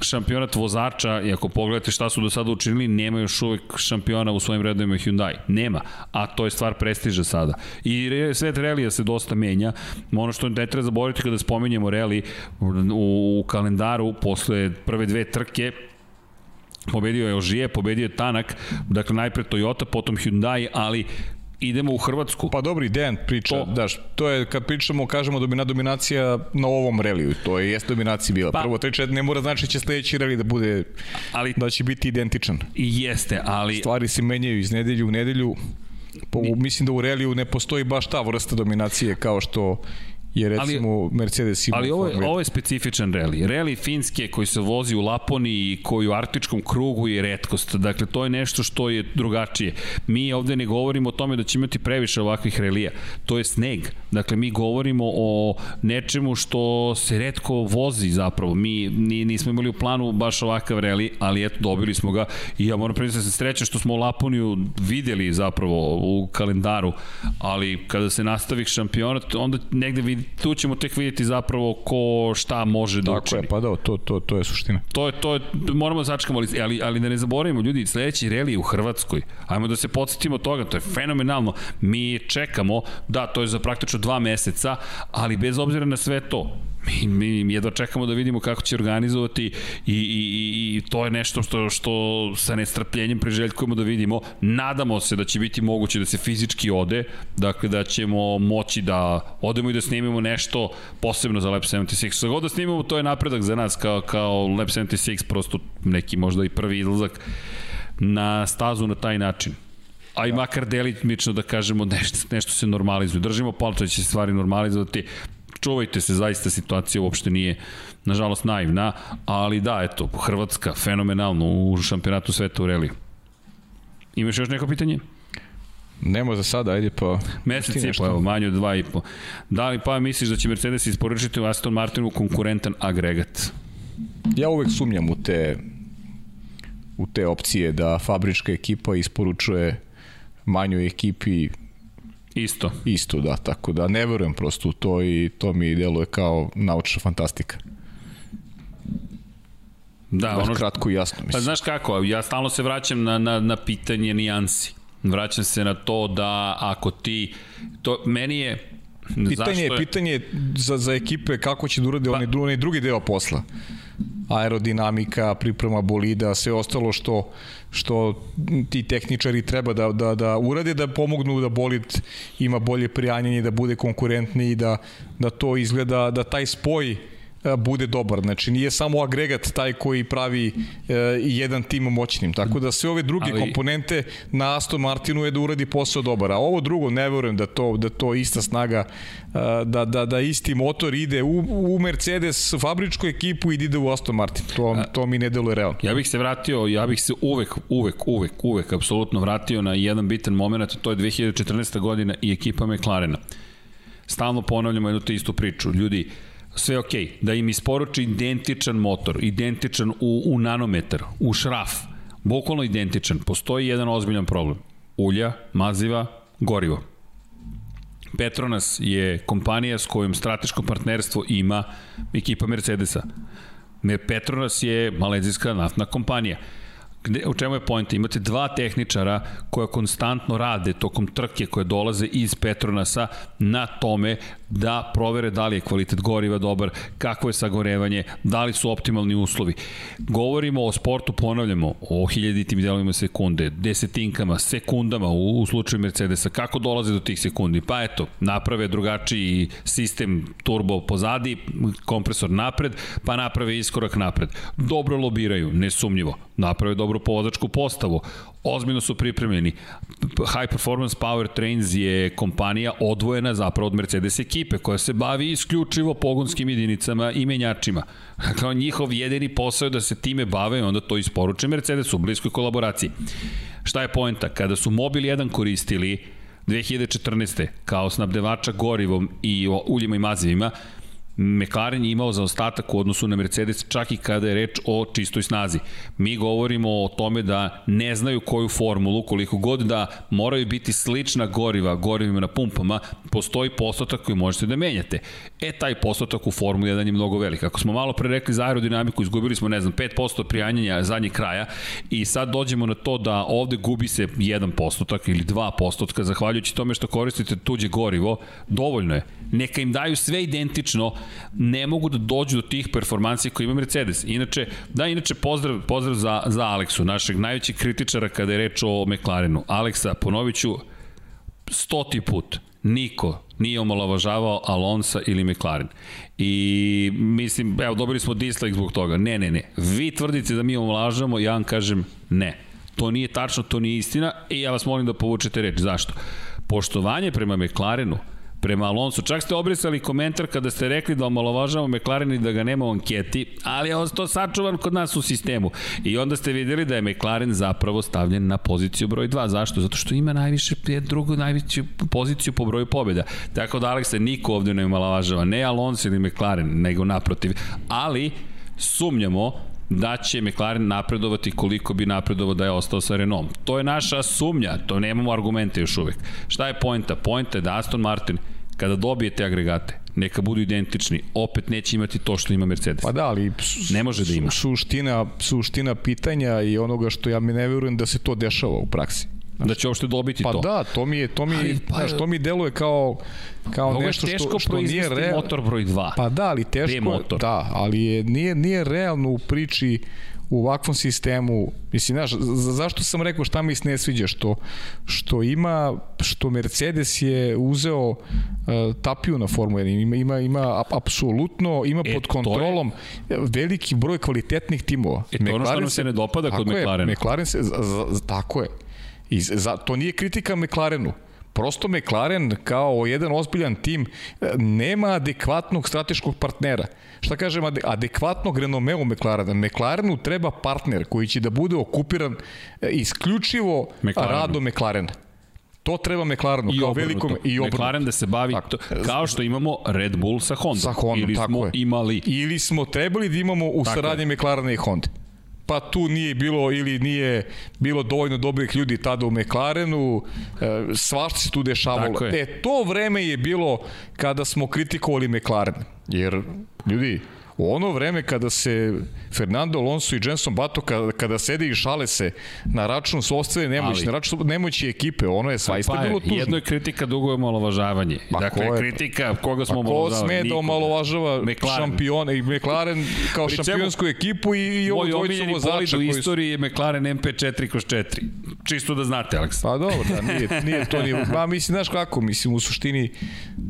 šampionat vozača i ako pogledate šta su do sada učinili, nema još uvek šampiona u svojim redovima Hyundai. Nema, a to je stvar prestiža sada. I svet relija se dosta menja. Ono što ne treba zaboraviti kada spomenjemo reli u, u kalendaru posle prve dve trke pobedio je Ožije, pobedio je Tanak, dakle najpre Toyota, potom Hyundai, ali idemo u Hrvatsku. Pa dobri, Dejan priča, to, daš, to je kad pričamo, kažemo domina dominacija na ovom reliju, to je jeste dominacija bila. Pa, Prvo 3 ne mora znači da će sledeći reli da bude ali da će biti identičan. Jeste, ali stvari se menjaju iz nedelju u nedelju. Po, mislim da u reliju ne postoji baš ta vrsta dominacije kao što je recimo ali, Mercedes ima Ali ovo je, ovo je specifičan reli. Reli Finske koji se vozi u Laponiji i koji u arktičkom krugu je redkost. Dakle, to je nešto što je drugačije. Mi ovde ne govorimo o tome da će imati previše ovakvih relija. To je sneg. Dakle, mi govorimo o nečemu što se redko vozi zapravo. Mi nismo imali u planu baš ovakav reli, ali eto, dobili smo ga i ja moram predstaviti da se sreće što smo u Laponiju videli zapravo u kalendaru, ali kada se nastavi šampionat, onda negde vidi, tu ćemo tek vidjeti zapravo ko šta može da Tako učini. je, pa da, to, to, to je suština. To je, to je, moramo da sačekamo, ali, ali da ne zaboravimo, ljudi, sledeći reli u Hrvatskoj. Ajmo da se podsjetimo toga, to je fenomenalno. Mi čekamo, da, to je za praktično dva meseca, ali bez obzira na sve to, Mi, mi jedva čekamo da vidimo kako će organizovati i, i, i, i to je nešto što, što sa nestrpljenjem preželjkujemo da vidimo. Nadamo se da će biti moguće da se fizički ode, dakle da ćemo moći da odemo i da snimimo nešto posebno za Lab 76. Sa god da snimimo, to je napredak za nas kao, kao Lab 76, prosto neki možda i prvi izlazak na stazu na taj način a i makar delimično da kažemo nešto, nešto se normalizuje. Držimo palče da će se stvari normalizovati čuvajte se, zaista situacija uopšte nije, nažalost, naivna, ali da, eto, Hrvatska fenomenalno u šampionatu sveta u reliju. Imaš još neko pitanje? Nemo za sada, ajde pa... Mesec i po, evo, manje od dva i po. Da li pa misliš da će Mercedes isporučiti Aston Martinu konkurentan agregat? Ja uvek sumnjam u te u te opcije da fabrička ekipa isporučuje manjoj ekipi Isto. Isto, da, tako da ne verujem prosto u to i to mi deluje kao naučna fantastika. Da, Baš ono kratko i jasno. Mislim. Pa znaš kako, ja stalno se vraćam na, na, na pitanje nijansi. Vraćam se na to da ako ti, to meni je, Pitanje je, pitanje za, za ekipe kako će da urade pa, onaj, onaj drugi deo posla. Aerodinamika, priprema bolida, sve ostalo što što ti tehničari treba da, da, da urade, da pomognu da bolid ima bolje prijanjanje, da bude konkurentni i da, da to izgleda, da taj spoj bude dobar. Znači nije samo agregat taj koji pravi e, jedan tim moćnim. Tako da sve ove druge Ali... komponente na Aston Martinu je da uradi posao dobar. A ovo drugo ne verujem da to da to ista snaga e, da da da isti motor ide u, u Mercedes fabričku ekipu i ide u Aston Martin. To to mi ne deluje realno. Ja bih se vratio, ja bih se uvek uvek uvek uvek apsolutno vratio na jedan bitan momenat, to je 2014. godina i ekipa McLarena. Stalno ponavljamo jednu te istu priču. Ljudi, sve ok, da im isporuči identičan motor, identičan u, u nanometar, u šraf, bukvalno identičan, postoji jedan ozbiljan problem. Ulja, maziva, gorivo. Petronas je kompanija s kojom strateško partnerstvo ima ekipa Mercedesa. Petronas je malezijska naftna kompanija. Gde, u čemu je pojenta? Imate dva tehničara koja konstantno rade tokom trke koje dolaze iz Petronasa na tome da provere da li je kvalitet goriva dobar, kakvo je sagorevanje, da li su optimalni uslovi. Govorimo o sportu, ponavljamo, o hiljaditim delovima sekunde, desetinkama, sekundama u, u slučaju Mercedesa. Kako dolaze do tih sekundi? Pa eto, naprave drugačiji sistem turbo pozadi, kompresor napred, pa naprave iskorak napred. Dobro lobiraju, nesumnjivo. Naprave dobru povozačku postavu ozbiljno su pripremljeni. High Performance Power Trains je kompanija odvojena zapravo od Mercedes ekipe koja se bavi isključivo pogonskim jedinicama i menjačima. Kao njihov jedini posao je da se time bave i onda to isporuče Mercedesu u bliskoj kolaboraciji. Šta je poenta? Kada su Mobil 1 koristili 2014. kao snabdevača gorivom i uljima i mazivima, McLaren je imao zaostatak u odnosu na Mercedes čak i kada je reč o čistoj snazi. Mi govorimo o tome da ne znaju koju formulu, koliko god da moraju biti slična goriva, gorivima na pumpama, postoji postotak koji možete da menjate. E, taj postotak u Formuli 1 je mnogo velik. Ako smo malo pre rekli za aerodinamiku, izgubili smo, ne znam, 5% prijanjanja zadnjeg kraja i sad dođemo na to da ovde gubi se 1 postotak ili 2 postotka, zahvaljujući tome što koristite tuđe gorivo, dovoljno je. Neka im daju sve identično, ne mogu da dođu do tih performancija koje ima Mercedes. Inače, da, inače pozdrav, pozdrav za, za Aleksu, našeg najvećeg kritičara kada je reč o McLarenu. Aleksa, ponovit ću stoti put, niko nije omalovažavao Alonsa ili McLaren. I mislim, evo, dobili smo dislike zbog toga. Ne, ne, ne. Vi tvrdite da mi omalovažavamo, ja vam kažem ne. To nije tačno, to nije istina i ja vas molim da povučete reč. Zašto? Poštovanje prema McLarenu prema Alonso. Čak ste obrisali komentar kada ste rekli da omalovažavamo McLaren i da ga nema u anketi, ali je to sačuvan kod nas u sistemu. I onda ste videli da je McLaren zapravo stavljen na poziciju broj 2. Zašto? Zato što ima najviše, drugu najveću poziciju po broju pobjeda. Tako da Aleksa niko ovde ne omalovažava, ne Alonso ili McLaren, nego naprotiv. Ali sumnjamo da će McLaren napredovati koliko bi napredovao da je ostao sa Renault. To je naša sumnja, to nemamo argumente još uvek. Šta je pojenta? Pojenta je da Aston Martin kada dobije te agregate, neka budu identični, opet neće imati to što ima Mercedes. Pa da, ali ne može da ima. Suština, suština pitanja i onoga što ja mi ne verujem da se to dešava u praksi. Da će uopšte dobiti pa to. Pa da, to mi je, to mi, Ali, pa, znaš, to mi deluje kao, kao Mnogo nešto što, što nije proizvesti motor broj 2. Pa da, ali teško, motor. da, ali je, nije, nije realno u priči u ovakvom sistemu, mislim, znaš, za, zašto sam rekao šta mi se ne sviđa, što, što ima, što Mercedes je uzeo uh, tapiju na Formula 1, ima, ima, ima apsolutno, ima e, pod kontrolom je... veliki broj kvalitetnih timova. E, to je ono što nam se ne dopada kod McLarena. McLaren se, z, z, tako je. I za, to nije kritika McLarenu prosto McLaren kao jedan ozbiljan tim nema adekvatnog strateškog partnera. Šta kažem, adekvatnog renomeu McLarena. McLarenu treba partner koji će da bude okupiran e, isključivo McLarenu. radom McLarena. To treba McLarenu I kao velikom i obrnuto. McLaren da se bavi tako. To, kao što imamo Red Bull sa Honda. Sa Honda, ili tako smo je. imali. Ili smo trebali da imamo u saradnji McLarena i Honda pa tu nije bilo ili nije bilo dovoljno dobrih ljudi tada u McLarenu, e, svašta se tu dešavalo. E, to vreme je bilo kada smo kritikovali McLaren, jer ljudi, U ono vreme kada se Fernando Alonso i Jenson Bato kada, kada sede i šale se na račun svostvene nemoći, na račun nemoći ekipe, ono je svaista pa bilo tužno. Jedno je kritika, drugo je omalovažavanje. Pa dakle, je, kritika koga smo omalovažavali. Ko sme da omalovažava šampione i McLaren kao Pri šampionsku ekipu i, i ovo dvojicu vozača. Moj u istoriji je McLaren MP4 kroz 4. Čisto da znate, Aleks. Pa dobro, da, nije, nije to nije. Ma mislim, znaš kako, mislim, u suštini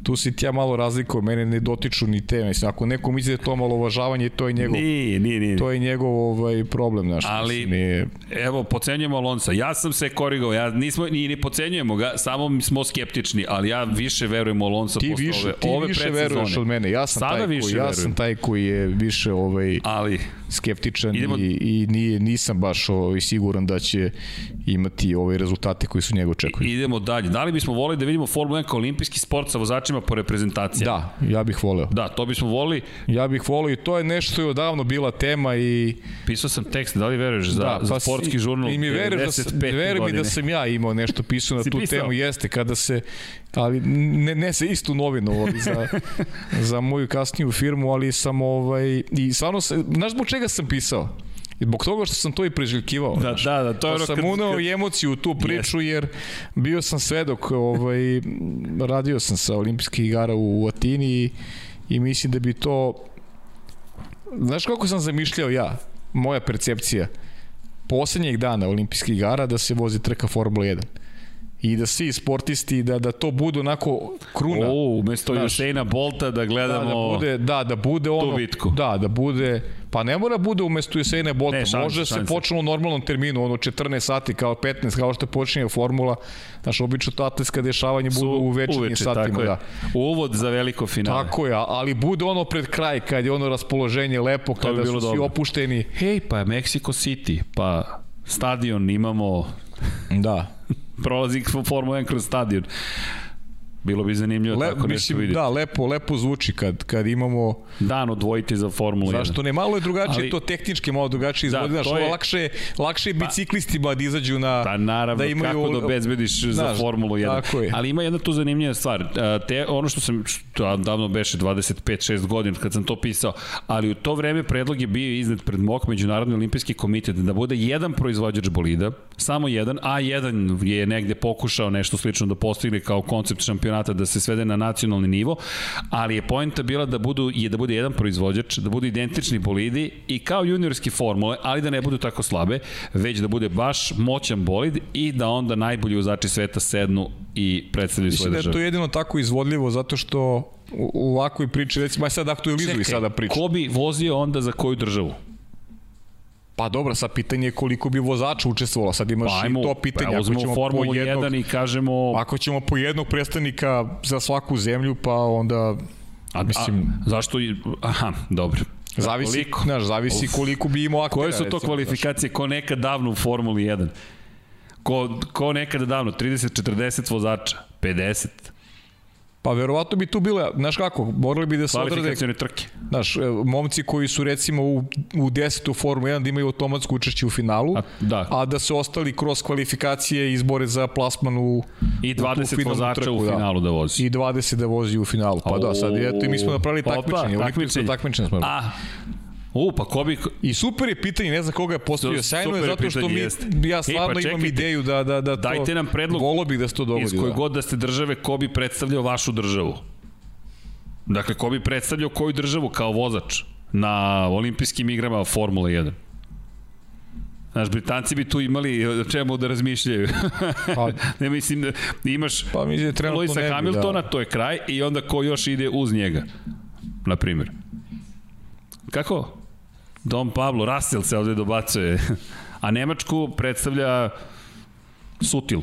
tu si ti ja malo razlikao, mene ne dotiču ni te. Mislim, ako neko misli da je to malo uvažavanje, to je njegov, nije, nije, nije. To je njegov ovaj, problem, znaš. Ali, nije... evo, pocenjujemo Alonsa. Ja sam se korigao, ja nismo, ni ne pocenjujemo ga, samo smo skeptični, ali ja više verujem u Alonsa ti posle više, ove, ti ove više veruješ od mene. Ja sam, Sada taj, više koji, ja verujem. sam taj koji je više ovaj, ali, skeptičan idemo... i, i nije, nisam baš ovaj, siguran da će imati ove rezultate koji su njega očekuju. Idemo dalje. Da li bismo volili da vidimo Formula 1 kao olimpijski sport sa vozačima po reprezentaciji? Da, ja bih voleo. Da, to bismo volili. Ja bih voleo i to je nešto što je odavno bila tema i... Pisao sam tekst, da li veruješ za, da, za pa sportski žurnal? I mi veruješ da, sam, veruj mi da sam ja imao nešto pisao na tu pisao? temu, jeste, kada se, ali ne, ne se istu novinu ovaj, za, za moju kasniju firmu, ali sam ovaj, i stvarno, znaš zbog čega sam pisao? I zbog toga što sam to i preželjkivao. Da, da, da, to je pa sam unao kad... i emociju u tu priču, yes. jer bio sam svedok, ovaj, radio sam sa olimpijskih igara u, u Atini i, i mislim da bi to Znaš kako sam zamišljao ja, moja percepcija, poslednjeg dana olimpijskih igara da se vozi trka Formula 1 i da svi sportisti da da to bude onako kruna. O, umesto Usaina Bolta da gledamo da, da bude da da bude ono bitku. Da, da bude pa ne mora bude umesto Usaina Bolta, ne, šans, može šans. se počne u normalnom terminu, ono 14 sati kao 15 kao što počinje formula. Znaš, obično to atletska dešavanje budu u večernjim uveče, satima, da. Uvod za veliko finale. Tako je, ali bude ono pred kraj kad je ono raspoloženje lepo, kada bi su dobro. svi opušteni. Hej, pa Mexico City, pa stadion imamo Da prolazi Formula 1 kroz stadion. Bilo bi zanimljivo Le, tako nešto vidjeti. Da, lepo, lepo zvuči kad, kad imamo... Dan odvojiti za Formulu 1. Zašto ne? Malo je drugačije, Ali, to tehnički malo drugačije da, izvodi. Znaš, je... lakše, lakše pa, biciklistima da izađu na... Pa naravno, da imaju, kako da obezbediš znaš, za Formulu 1. Tako je. Ali ima jedna tu zanimljiva stvar. Te, ono što sam, što davno beše 25-6 godina kad sam to pisao, ali u to vreme predlog je bio iznad pred MOK, Međunarodni olimpijski komitet, da bude jedan proizvođač bolida, samo jedan, a jedan je negde pokušao nešto slično da postigne kao koncept šampionata da se svede na nacionalni nivo, ali je poenta bila da budu je da bude jedan proizvođač, da budu identični bolidi i kao juniorski formule, ali da ne budu tako slabe, već da bude baš moćan bolid i da onda najbolji vozači sveta sednu i predstavljaju svoje države. Mislim da je to jedino tako izvodljivo zato što u, u ovakvoj priči, recimo, aj sad aktualizuj sada priču. Ko bi vozio onda za koju državu? Pa dobro, sad pitanje je koliko bi vozača učestvovalo. Sad imaš pa, ajmo, i to pitanje. Pa, ako ćemo Formulu po jednog, 1 i kažemo... Ako ćemo po jednog predstavnika za svaku zemlju, pa onda... A, mislim... A, zašto? Aha, dobro. Zavisi, koliko? Znaš, zavisi Uf. koliko bi imao aktera. Koje su to recimo, kvalifikacije? Ko nekad davno u Formuli 1? Ko, ko nekada davno? 30-40 vozača? 50? Pa verovatno bi tu bile, znaš kako, morali bi da se odrade... trke. Znaš, e, momci koji su recimo u, u 10. Formu 1 da imaju automatsko učešće u finalu, a da. a da se ostali kroz kvalifikacije izbore za plasman u I 20 u vozača trku, u da. finalu da. da vozi. I 20 da vozi u finalu. Pa o, da, sad eto i mi smo napravili pa, takmičenje, pa, takmičenje. takmičenje smo. A, U, pa ko bi... I super je pitanje, ne znam koga je postavio. Sjajno je zato što mi, jeste. ja stvarno e, pa imam ideju da, da, da to... Dajte nam predlog. Volo bih da se to dogodi. Iz koje da. god da ste države, ko bi predstavljao vašu državu? Dakle, ko bi predstavljao koju državu kao vozač na olimpijskim igrama Formula 1? Znaš, Britanci bi tu imali o čemu da razmišljaju. pa, ne mislim da imaš pa, mislim, da Luisa da. Hamiltona, da. to je kraj, i onda ko još ide uz njega, na primjer. Kako? Dom Pablo, Russell se ovde dobacuje. A Nemačku predstavlja Sutil.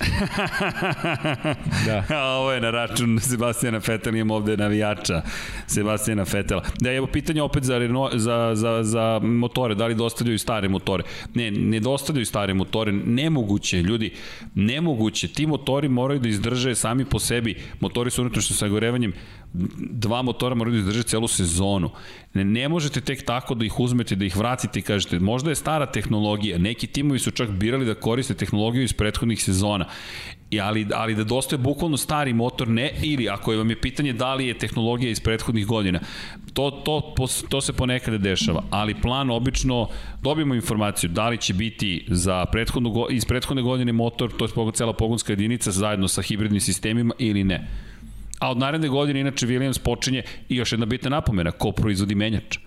da. A ovo je na račun Sebastijana Fetela, imam ovde navijača Sebastijana Fetela. Da, evo pitanje opet za, Renault, za, za, za motore, da li dostavljaju stare motore? Ne, ne dostavljaju stare motore, nemoguće, ljudi, nemoguće. Ti motori moraju da izdrže sami po sebi, motori su unutrašnjim sagorevanjem, dva motora moraju da izdrže celu sezonu. Ne, ne možete tek tako da ih uzmete, da ih vratite i kažete, možda je stara tehnologija, neki timovi su čak birali da koriste tehnologiju iz prethodnih sezona, I, ali, ali da dostaje bukvalno stari motor, ne, ili ako je vam je pitanje da li je tehnologija iz prethodnih godina, to, to, to se ponekada dešava, ali plan obično dobijemo informaciju da li će biti za prethodnu, iz prethodne godine motor, to je cela pogonska jedinica zajedno sa hibridnim sistemima ili ne. A od naredne godine, inače, Williams počinje i još jedna bitna napomena, ko proizvodi menjač.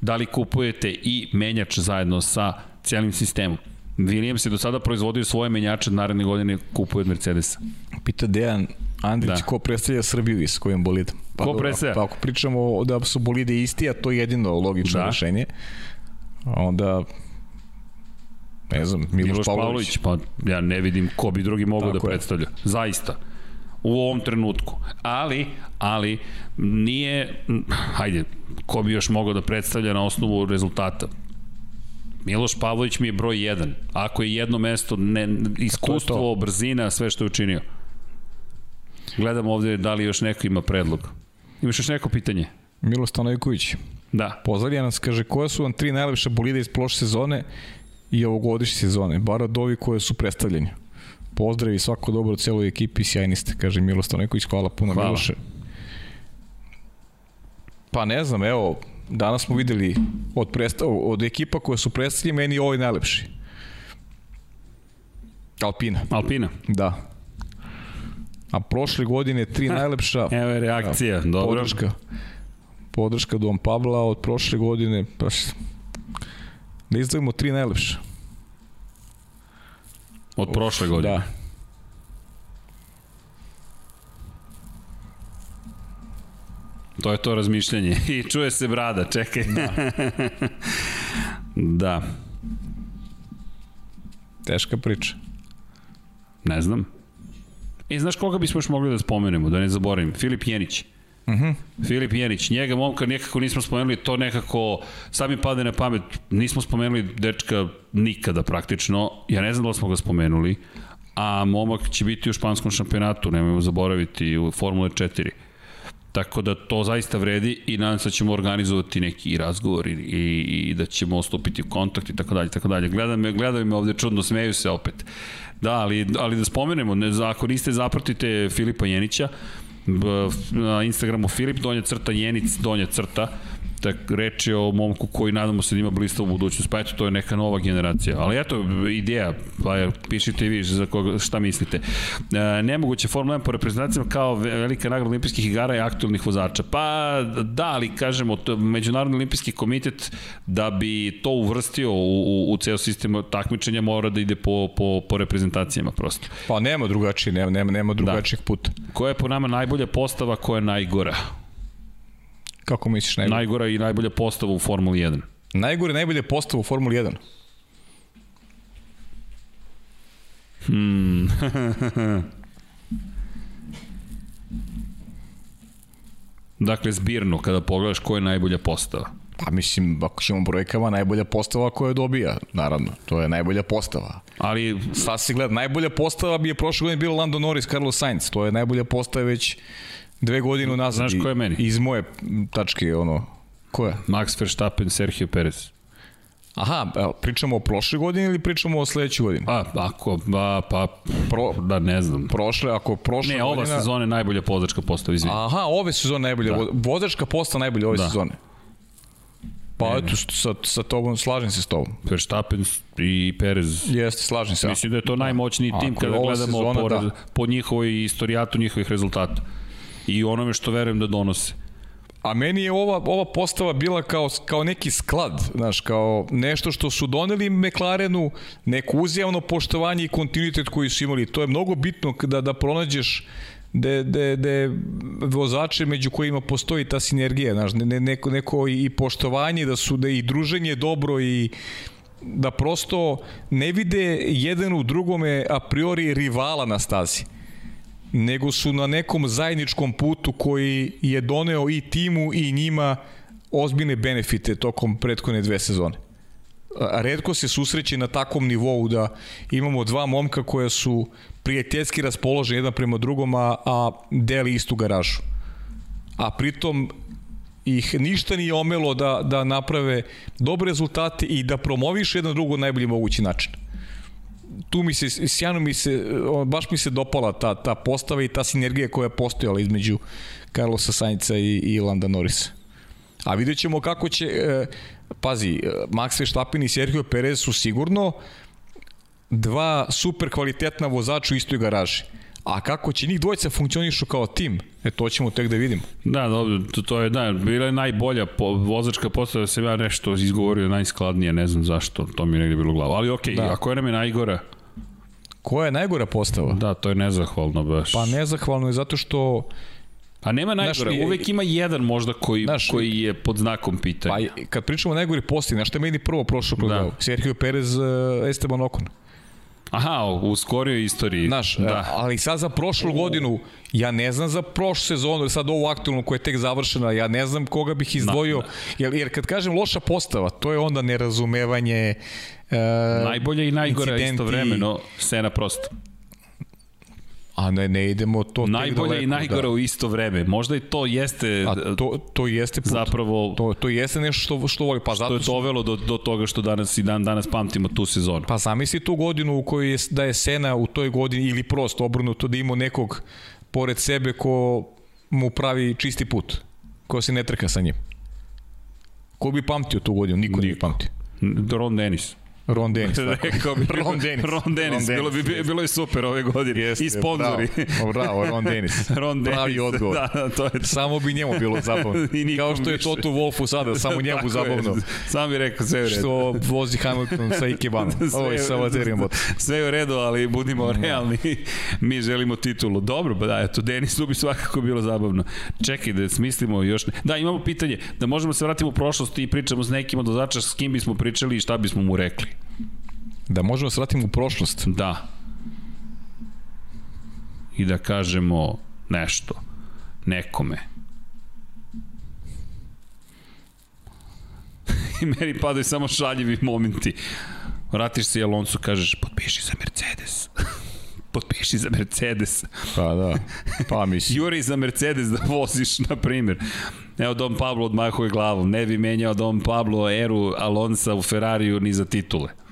Da li kupujete i menjač zajedno sa cijelim sistemom? Williams je do sada proizvodio svoje menjače, naredne godine kupuje od Mercedesa. Pita Dejan Andrić, da. ko predstavlja Srbiju i s kojim bolidom? Pa, ko predstavlja? Pa ako pričamo da su bolide isti, a to je jedino logično da. rešenje, onda ne znam, Miloš, Miloš Pavlović. Pavlović. Pa ja ne vidim ko bi drugi mogao da predstavlja. Je. Zaista u ovom trenutku. Ali, ali nije, hajde, ko bi još mogao da predstavlja na osnovu rezultata? Miloš Pavlović mi je broj 1. Ako je jedno mesto, ne, iskustvo, to to. brzina, sve što je učinio. Gledam ovde da li još neko ima predlog. Imaš još neko pitanje? Milo Stanojković. Da. Pozdravlja nas, kaže, koje su vam tri najlepše bolide iz prošle sezone i ovogodišnje sezone, bar od ovi koje su predstavljeni? Pozdrav i svako dobro celoj ekipi, sjajni ste, kaže Milo Stanojković, hvala puno hvala. Miloše. Pa ne znam, evo, danas smo videli od, predstav, od ekipa koje su predstavljeni, meni ovaj najlepši. Alpina. Alpina. Da. A prošle godine tri najlepša... Evo je reakcija, da, dobro. Podrška. Podrška Dom Pabla od prošle godine, pa da izdavimo tri najlepša. Od prošle godine? Da. To je to razmišljanje. I čuje se brada, čekaj. Da. da. Teška priča. Ne znam. I znaš koga bismo još mogli da spomenemo, da ne zaboravim? Filip Jenić. Mhm. -huh. Filip Jenić, njega momka nekako nismo spomenuli, to nekako sad mi pade na pamet, nismo spomenuli dečka nikada praktično, ja ne znam da li smo ga spomenuli, a momak će biti u španskom šampionatu, nemojmo zaboraviti, u Formule 4. Tako da to zaista vredi i nadam se da ćemo organizovati neki razgovor i, i, i da ćemo stupiti u kontakt i tako dalje, tako dalje. Gledam me, gledam me ovde čudno, smeju se opet. Da, ali, ali da spomenemo, ne, ako niste zapratite Filipa Jenića, na Instagramu Filip, donja crta Jenic, donja crta, tak reč je o momku koji nadamo se da ima blistavu budućnost, pa eto, to je neka nova generacija. Ali eto, ideja, pa je, pišite vi za koga, šta mislite. E, nemoguće Formula 1 po reprezentacijama kao velika nagrada olimpijskih igara i aktualnih vozača. Pa da, ali kažemo, to, Međunarodni olimpijski komitet da bi to uvrstio u, u, u ceo sistem takmičenja mora da ide po, po, po reprezentacijama prosto. Pa nema drugačije, nema, nema, nema drugačijeg da. puta. Koja je po nama najbolja postava, koja je najgora? Kako misliš najbolja? Najgora i najbolja postava u Formuli 1. Najgore i najbolja postava u Formuli 1? Hmm. dakle, zbirno, kada pogledaš ko je najbolja postava. Pa mislim, ako ćemo brojkama, najbolja postava koja dobija, naravno. To je najbolja postava. Ali... Sad se gleda, najbolja postava bi je prošle godine bilo Lando Norris, Carlos Sainz. To je najbolja postava već dve godine nazad. Znaš ko je meni? Iz moje tačke, ono, ko je? Max Verstappen, Sergio Perez. Aha, pričamo o prošle godine ili pričamo o sledećoj godini? Pa, ako, ba, pa, Pro, da ne znam. Prošle, ako prošle Ne, ova godina... sezona je najbolja vozačka postava, izvini. Aha, ove sezone najbolja, da. vozačka postava najbolja ove da. sezone. Pa eto, sa, sa tobom, slažem se s tobom. Verstappen i Perez. Jeste, slažem se. Mislim da je to najmoćniji tim Ako kada gledamo sezona, po, da. po njihovoj istorijatu njihovih rezultata. I onome što verujem da donose. A meni je ova, ova postava bila kao, kao neki sklad, znaš, kao nešto što su doneli McLarenu, neko uzjavno poštovanje i kontinuitet koji su imali. To je mnogo bitno da, da pronađeš da da da vozače među kojima postoji ta sinergija, znaš, ne, neko, neko i poštovanje, da su da i druženje dobro i da prosto ne vide jedan u drugome a priori rivala na stazi nego su na nekom zajedničkom putu koji je doneo i timu i njima ozbiljne benefite tokom prethodne dve sezone. Redko se susreće na takvom nivou da imamo dva momka koja su prijateljski raspoloženi jedan prema drugom, a, a deli istu garažu. A pritom ih ništa nije omelo da, da naprave dobre rezultate i da promoviš jedan drugo najbolji mogući način tu mi se, sjajno mi se, baš mi se dopala ta, ta postava i ta sinergija koja je postojala između Carlosa Sainca i, i Landa Norrisa. A vidjet ćemo kako će, e, pazi, Max Verstappen i Sergio Perez su sigurno dva super kvalitetna vozača u istoj garaži. A kako će njih dvojica funkcionišu kao tim, e to ćemo tek da vidimo. Da, dobro, to, to je, da, bila je najbolja po, vozačka postava, da sam ja nešto izgovorio najskladnije, ne znam zašto, to mi je negde bilo u glavu. Ali okej, okay, da. ako je nam je najgora? Koja je najgora postava? Da, to je nezahvalno baš. Pa nezahvalno je zato što Pa nema najgore, znaš, uvek ima jedan možda koji, znaš, koji je pod znakom pitanja. Pa kad pričamo o najgori postavi, znaš što je meni prvo prošlo kroz da. Sergio Perez, uh, Esteban Ocon. Aha, u skorijoj istoriji. Znaš, da. ali sad za prošlu godinu, ja ne znam za prošlu sezonu, sad ovu aktualnu koja je tek završena, ja ne znam koga bih izdvojio, da, da. Jer, jer kad kažem loša postava, to je onda nerazumevanje, e, Najbolje i najgore istovremeno, Sena prosto. A ne, ne idemo to Najbolje daleko, i najgore da. u isto vreme. Možda i to jeste A to, to jeste put. zapravo to, to jeste nešto što, što voli. Pa što zato je dovelo do, do toga što danas i dan danas pamtimo tu sezonu. Pa zamisli tu godinu u kojoj je, da je Sena u toj godini ili prosto obrnuto da ima nekog pored sebe ko mu pravi čisti put. Ko se ne trka sa njim. Ko bi pamtio tu godinu? Niko, Niko. nije pamtio. Ron Dennis. Ron Dennis. Rekao bi Ron Dennis. Ron Dennis. Bilo, bi, bilo je super ove godine. Jeste, I sponzori. Bravo, bravo, Ron Dennis. Ron Dennis. Pravi odgovor. Da, da, to je to. Samo bi njemu bilo zabavno. Kao što je Toto Wolfu sada, samo njemu zabavno. Je. Sam bi rekao sve u redu. Što vozi Hamilton sa Ikebanom. Ovo je sa Vazerijom Bot. Sve u redu, ali budimo da. realni. Mi želimo titulu. Dobro, pa da, eto, Denis tu bi svakako bilo zabavno. Čekaj da smislimo još ne. Da, imamo pitanje, da možemo se vratiti u prošlost i pričamo s nekim od vozača s kim bismo pričali i šta bismo mu rekli. Da možemo se vratiti u prošlost. Da. I da kažemo nešto. Nekome. I meni padaju samo šaljivi momenti. Vratiš se i Alonso, kažeš, potpiši za Mercedes. potpiši za Mercedes. Pa da, pa mislim. Juri za Mercedes da voziš, na primjer. Evo Dom Pablo odmahuje glavom. Ne bi menjao Dom Pablo eru Alonsa u Ferrariju ni za titule.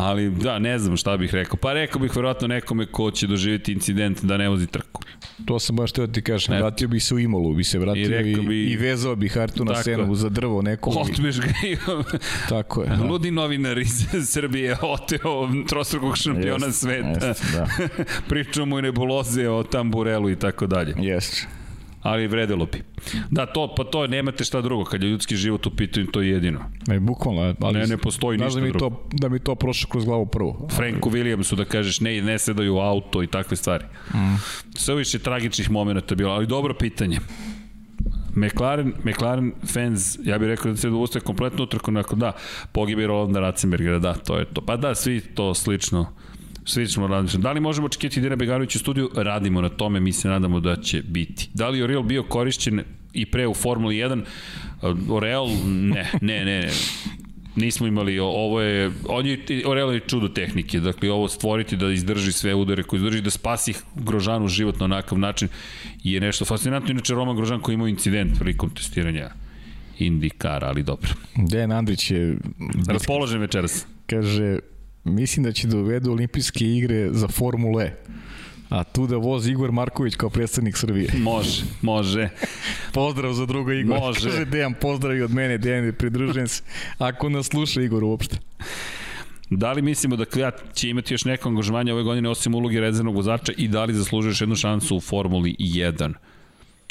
Ali da, ne znam šta bih rekao. Pa rekao bih verovatno nekome ko će doživjeti incident da ne vozi trku. To sam baš teo da ti kažem. Ne. Vratio bi se u Imolu, bi se vratio i, i, bi, i vezao bi Hartu na senu za drvo neko. Otmeš ga i... Tako je. Da. Ludi novinar iz Srbije oteo trostrukog šampiona jest, sveta. Jest, da. Pričao mu i nebuloze o tamburelu i tako dalje. Jeste ali vredelo bi. Da, to, pa to nemate šta drugo, kad je ljudski život u pitanju, to je jedino. Ne, bukvalno, ali ne, ne postoji ništa da mi drugo. To, da mi to prošlo kroz glavu prvo. Franku Williamsu da kažeš ne, ne sedaju u auto i takve stvari. Mm. Sve više tragičnih momenta bilo, ali dobro pitanje. McLaren, McLaren fans, ja bih rekao da se ustaje kompletno utrko, nakon da, pogibe Rolanda Ratzenbergera, da, to je to. Pa da, svi to slično slično razmišljam. Da li možemo očekivati Dina Beganović u studiju? Radimo na tome, mi se nadamo da će biti. Da li je Oriol bio korišćen i pre u Formuli 1? Oreal, ne, ne, ne, ne. Nismo imali, ovo je, on je, Oreal je čudo tehnike, dakle ovo stvoriti da izdrži sve udare koje izdrži, da spasi Grožanu život na onakav način je nešto fascinantno. Inače, Roman Grožan koji imao incident prilikom testiranja Indikara, ali dobro. Dejan Andrić je... Raspoložen večeras. Kaže, mislim da će da uvedu olimpijske igre za Formule A tu da vozi Igor Marković kao predstavnik Srbije. Može, može. Pozdrav za druga Igor. Može. Kaže Dejan, pozdrav i od mene, Dejan, pridružujem se. Ako nas sluša Igor uopšte. Da li mislimo da Kvijat će imati još neko angažovanje ove godine osim ulogi rezervnog vozača i da li zaslužuješ jednu šansu u Formuli 1?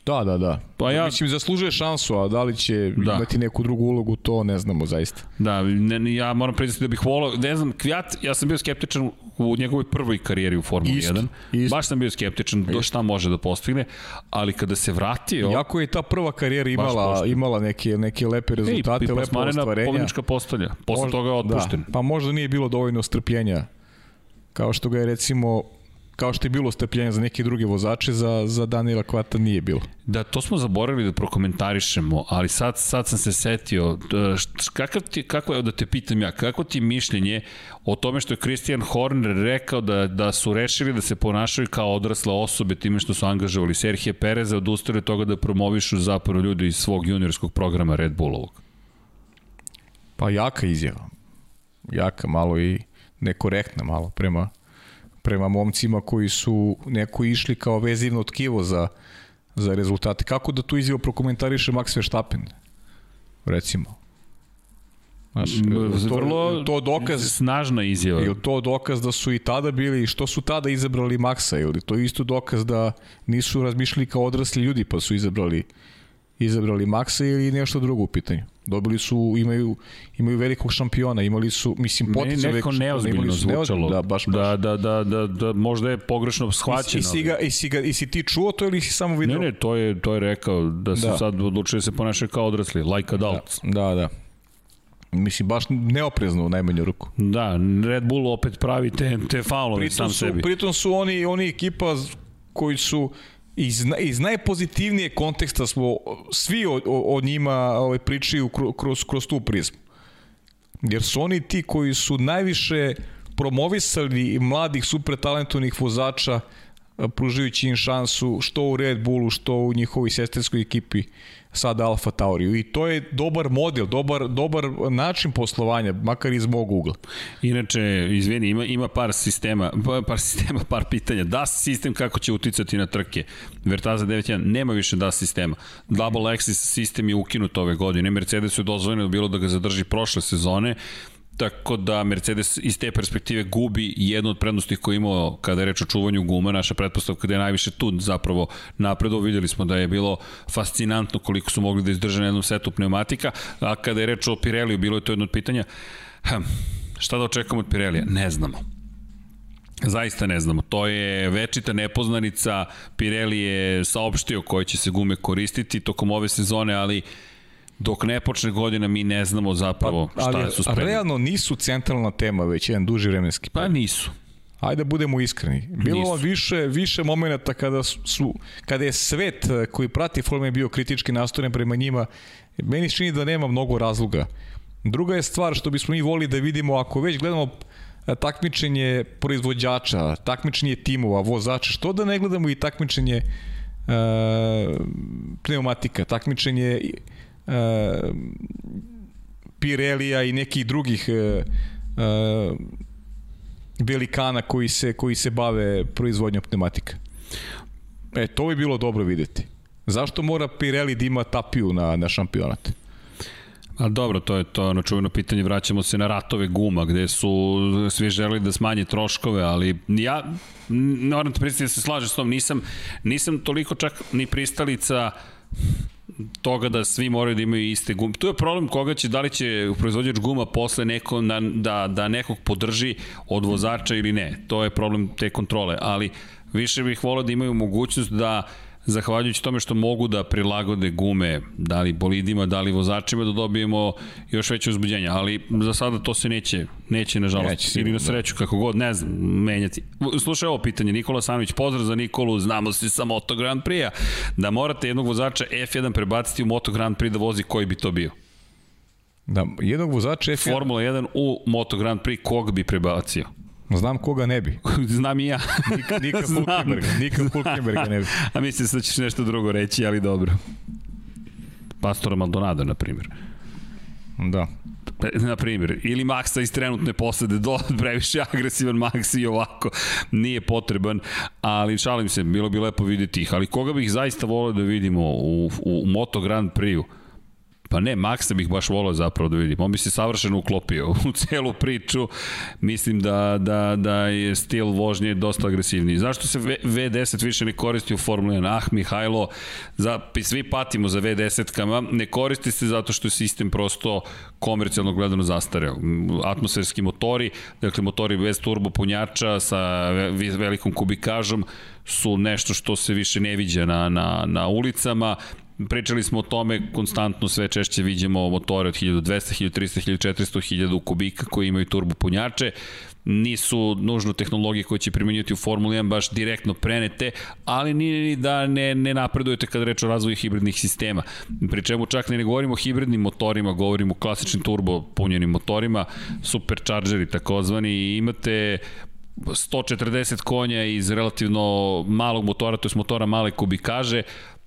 Da, da, da. Pa ja- Mislim, zaslužuje šansu, a da li će Da. imati neku drugu ulogu, to ne znamo zaista. Da, ne, ja moram priznati da bih volao, ne znam, Kvijat, ja sam bio skeptičan u njegovoj prvoj karijeri u Formuli Isto, 1. isto. Baš sam bio skeptičan do šta može da postigne, ali kada se vratio... Jako je ta prva karijera imala, imala neke, neke lepe rezultate, i lepe plasmane na ostvarenja. pobednička postolja. Posle Možda- toga je otpušten. Da, pa možda nije bilo dovoljno strpljenja, kao što ga je recimo kao što je bilo strpljenja za neke druge vozače, za, za Daniela Kvata nije bilo. Da, to smo zaboravili da prokomentarišemo, ali sad, sad sam se setio, št- kakav ti, kako je, da te pitam ja, kako ti je mišljenje o tome što je Christian Horner rekao da, da su rešili da se ponašaju kao odrasle osobe time što su angažovali Serhije Pereza, odustali od toga da promovišu zapravo ljudi iz svog juniorskog programa Red Bullovog. Pa jaka izjava. Jaka, malo i nekorektna malo prema, prema momcima koji su neko išli kao vezivno tkivo za, za rezultate. Kako da tu izjavu prokomentariše Max Verstappen? Recimo. Znaš, to, Vrlo to dokaz snažna izjava. Je li to dokaz da su i tada bili, što su tada izabrali Maksa, ili to je isto dokaz da nisu razmišljali kao odrasli ljudi pa su izabrali izabrali Maksa ili nešto drugo u pitanju. Dobili su, imaju, imaju velikog šampiona, imali su, mislim, neko velikog šampiona, neozbiljno imali su zvučalo. neozbiljno, Da, baš, baš. Da, da, da, da, da, možda je pogrešno I, shvaćeno. i, si ga, i, si ga, I si ti čuo to ili si samo Ne, vidio? ne, to je, to je rekao da su Da. sad odlučili da se ponašaju kao odrasli, like adults. Da, da. Mislim, baš neoprezno u najmanju ruku. Da, Red Bull opet pravi te, te faulove sam su, sebi. pritom su oni, oni ekipa koji su iz, iz najpozitivnije konteksta smo svi o, o, o njima ovaj, pričaju kro- kroz, kroz tu prizmu. Jer su oni ti koji su najviše promovisali mladih super talentovnih vozača pružajući im šansu što u Red Bullu, što u njihovoj sesterskoj ekipi sada Alfa Tauriju. I to je dobar model, dobar, dobar način poslovanja, makar iz mog ugla. Inače, izvini, ima, ima par sistema, pa- par sistema, par pitanja. DAS sistem kako će uticati na trke? Vertaza 9.1 nema više DAS sistema. Double Axis sistem je ukinut ove godine. Mercedesu je dozvoljeno bilo da ga zadrži prošle sezone, tako da Mercedes iz te perspektive gubi jednu od prednosti koje je imao kada je reč o čuvanju guma, naša pretpostavka da je najviše tu zapravo napredo, videli smo da je bilo fascinantno koliko su mogli da izdrže na jednom setu pneumatika, a kada je reč o Pireliju, bilo je to jedno od pitanja, hm, šta da očekamo od Pirelija? Ne znamo. Zaista ne znamo. To je večita nepoznanica. Pirelli je saopštio koje će se gume koristiti tokom ove sezone, ali dok ne počne godina mi ne znamo zapravo šta ali, su spremni. realno nisu centralna tema već jedan duži vremenski Pa nisu. Ajde budemo iskreni. Bilo Nisu. je više više momenata kada su, kada je svet koji prati Formule bio kritički nastrojen prema njima. Meni se čini da nema mnogo razloga. Druga je stvar što bismo mi volili da vidimo ako već gledamo eh, takmičenje proizvođača, takmičenje timova, vozača, što da ne gledamo i takmičenje e, pneumatika, takmičenje e, Pirelija i nekih drugih e, velikana koji se, koji se bave proizvodnjom pneumatika. E, to bi bilo dobro videti. Zašto mora Pirelli da ima tapiju na, na šampionat? A dobro, to je to ono čuveno pitanje, vraćamo se na ratove guma, gde su svi želi da smanje troškove, ali ja, moram te pristati da se slažem s tom, nisam, nisam toliko čak ni pristalica toga da svi moraju da imaju iste gume. Tu je problem koga će, da li će proizvođač guma posle neko da, da, da nekog podrži od vozača ili ne. To je problem te kontrole, ali više bih volao da imaju mogućnost da zahvaljujući tome što mogu da prilagode gume, da li bolidima, da li vozačima, da dobijemo još veće uzbuđenje, ali za sada to se neće, neće nažalost, Neće ili na sreću, kako god, ne znam, menjati. Slušaj ovo pitanje, Nikola Sanović, pozdrav za Nikolu, znamo se sa Moto Grand Prix-a, da morate jednog vozača F1 prebaciti u Moto Grand Prix da vozi, koji bi to bio? Da, jednog vozača F1, Formula 1 u Moto Grand Prix, kog bi prebacio? Znam koga ne bi. Znam i ja. Nika, Nika. Hulkenberga, Nika Hulkenberga ne bi. A mislim da ćeš nešto drugo reći, ali dobro. Pastora Maldonado, na primjer. Da. na primjer, ili Maxa iz trenutne posade, do, previše agresivan Max i ovako, nije potreban, ali šalim se, bilo bi lepo videti ih, ali koga bih zaista volio da vidimo u, u, u Moto Grand Prix-u? Pa ne, Maxa bih baš volao zapravo da vidim. On bi se savršeno uklopio u celu priču. Mislim da, da, da je stil vožnje dosta agresivniji. Zašto se v, V10 više ne koristi u Formula 1? Ah, Mihajlo, za, svi patimo za V10-kama. Ne koristi se zato što je sistem prosto komercijalno gledano zastareo. Atmosferski motori, dakle motori bez turbo punjača sa velikom kubikažom su nešto što se više ne viđa na, na, na ulicama pričali smo o tome, konstantno sve češće vidimo motore od 1200, 1300, 1400, 1000 kubika koji imaju turbo punjače nisu nužno tehnologije koje će primjenjati u Formuli 1 baš direktno prenete, ali ni da ne, ne napredujete kada reč o razvoju hibridnih sistema. Pri čemu čak ne, ne govorimo o hibridnim motorima, govorimo o klasičnim turbo punjenim motorima, superchargeri takozvani i imate 140 konja iz relativno malog motora, to je motora male kubikaže,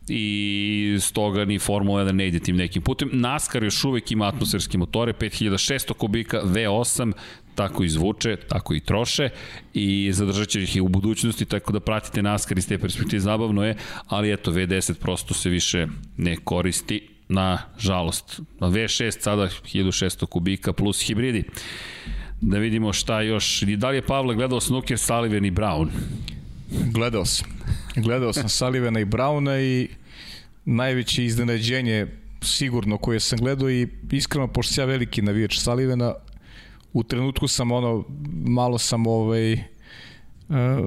i stoga ni Formula 1 ne ide tim nekim putem. NASCAR još uvek ima atmosferske motore, 5600 kubika, V8, tako izvuče, tako i troše i zadržat će ih i u budućnosti, tako da pratite NASCAR iz te perspektive zabavno je, ali eto V10 prosto se više ne koristi, na žalost. V6 sada 1600 kubika plus hibridi. Da vidimo šta još. I da li je Pavle gledao Snooker, Sullivan i Brown? Gledao sam. Gledao sam Salivena i Brauna i najveće iznenađenje sigurno koje sam gledao i iskreno, pošto ja veliki navijač Salivena, u trenutku sam ono, malo sam ovaj, uh,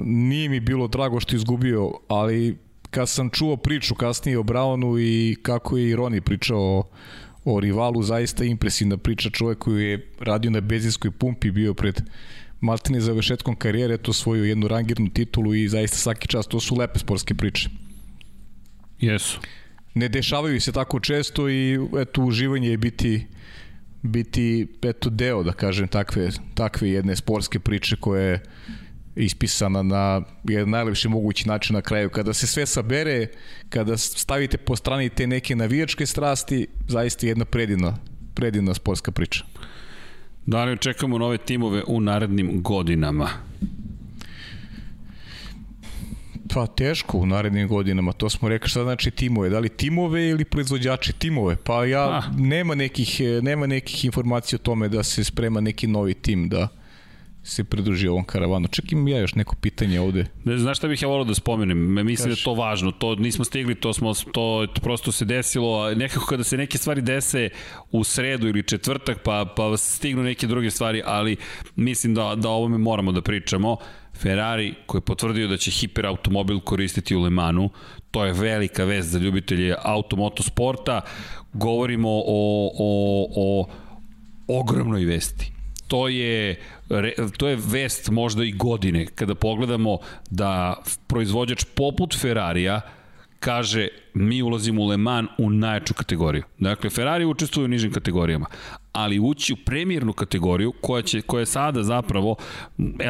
nije mi bilo drago što izgubio, ali kad sam čuo priču kasnije o Brownu i kako je i Roni pričao o, o rivalu, zaista impresivna priča čovjek koji je radio na benzinskoj pumpi, bio pred maltene završetkom karijere to svoju jednu rangirnu titulu i zaista svaki čas to su lepe sportske priče. Jesu. Ne dešavaju se tako često i eto uživanje je biti biti eto deo da kažem takve takve jedne sportske priče koje je ispisana na jedan najlepši mogući način na kraju. Kada se sve sabere, kada stavite po strani te neke navijačke strasti, zaista jedna predivna, predivna sportska priča. Da li očekamo nove timove u narednim godinama? Pa teško u narednim godinama, to smo rekli šta znači timove, da li timove ili proizvođači timove, pa ja ah. nema nekih, nema nekih informacija o tome da se sprema neki novi tim da se pridruži ovom karavanu. Ček imam ja još neko pitanje ovde. Ne, znaš šta bih ja volao da spomenem? Mislim Kaži. da je to važno. To nismo stigli, to smo to prosto se desilo, nekako kada se neke stvari dese u sredu ili četvrtak, pa pa stignu neke druge stvari, ali mislim da da o ovome moramo da pričamo. Ferrari koji je potvrdio da će hiperautomobil koristiti u Le Manu, to je velika vest za ljubitelje automotosporta. Govorimo o, o, o ogromnoj vesti to je, to je vest možda i godine kada pogledamo da proizvođač poput Ferrarija kaže mi ulazimo u Le Mans u najjaču kategoriju. Dakle, Ferrari učestvuje u nižim kategorijama, ali ući u premijernu kategoriju koja, će, koja je sada zapravo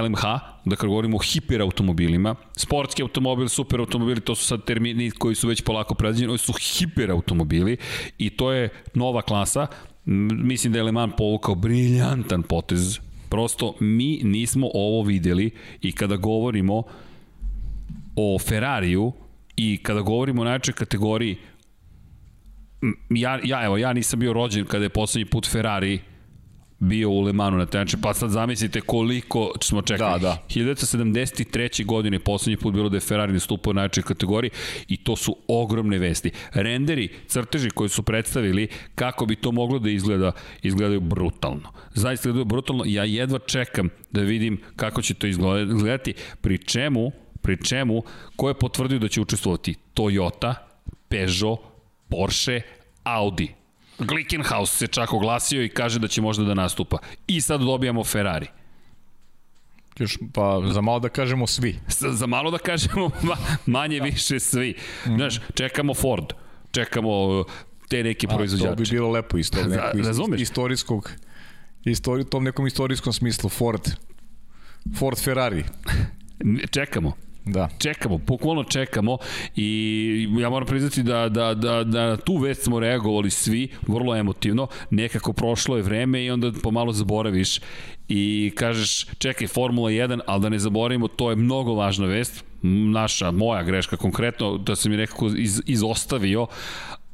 LMH, da kad govorimo o hiperautomobilima, sportski automobil, super automobili, to su sad termini koji su već polako pređeni, oni su hiperautomobili i to je nova klasa mislim da je Le Mans povukao briljantan potez. Prosto mi nismo ovo videli i kada govorimo o Ferrariju i kada govorimo o najčoj kategoriji ja, ja, evo, ja nisam bio rođen kada je poslednji put Ferrari bio u Le Manu na način. Pa sad zamislite koliko smo čekali. Da, da. 1973. godine poslednji put bilo da je Ferrari nastupao u najčoj kategoriji i to su ogromne vesti. Renderi, crteži koji su predstavili kako bi to moglo da izgleda, izgledaju brutalno. Zaista izgledaju brutalno. Ja jedva čekam da vidim kako će to izgledati. Pri čemu, pri čemu, ko je potvrdio da će učestvovati? Toyota, Peugeot, Porsche, Audi. Glickenhaus se čak oglasio i kaže da će možda da nastupa. I sad dobijamo Ferrari. Još, pa za malo da kažemo svi. Za, za malo da kažemo ma, manje da. više svi. Mm. Znaš, čekamo Ford, čekamo uh, te neke proizvođače. A, to bi bilo lepo isto. Neko? Istorijskog, istori, tom nekom istorijskom smislu. Ford, Ford Ferrari. Čekamo. Da. Čekamo, bukvalno čekamo i ja moram priznati da, da, da, da na tu vest smo reagovali svi, vrlo emotivno, nekako prošlo je vreme i onda pomalo zaboraviš i kažeš čekaj Formula 1, ali da ne zaboravimo, to je mnogo važna vest, naša, moja greška konkretno, da sam mi nekako iz, izostavio,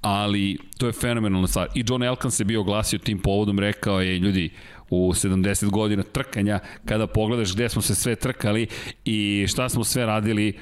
ali to je fenomenalna stvar. I John Elkan se bio oglasio tim povodom, rekao je, ljudi, u 70 godina trkanja, kada pogledaš gde smo se sve trkali i šta smo sve radili,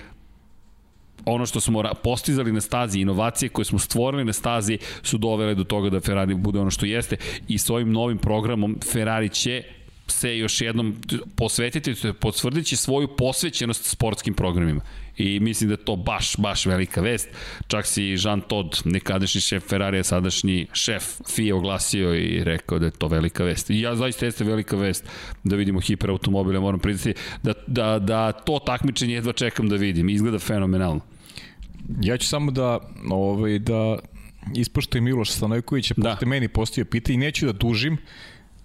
ono što smo postizali na stazi, inovacije koje smo stvorili na stazi su dovele do toga da Ferrari bude ono što jeste i s ovim novim programom Ferrari će se još jednom posvetiti, podsvrdići svoju posvećenost sportskim programima. I mislim da je to baš, baš velika vest. Čak si Jean Todt, nekadašnji šef Ferrarija, sadašnji šef FIA oglasio i rekao da je to velika vest. I ja zaista jeste velika vest da vidimo hiperautomobile, moram priznati da, da, da to takmičenje jedva čekam da vidim. Izgleda fenomenalno. Ja ću samo da, ovaj, da ispoštujem Miloš Stanojkovića, da. pošto meni postavio pitanje i neću da dužim,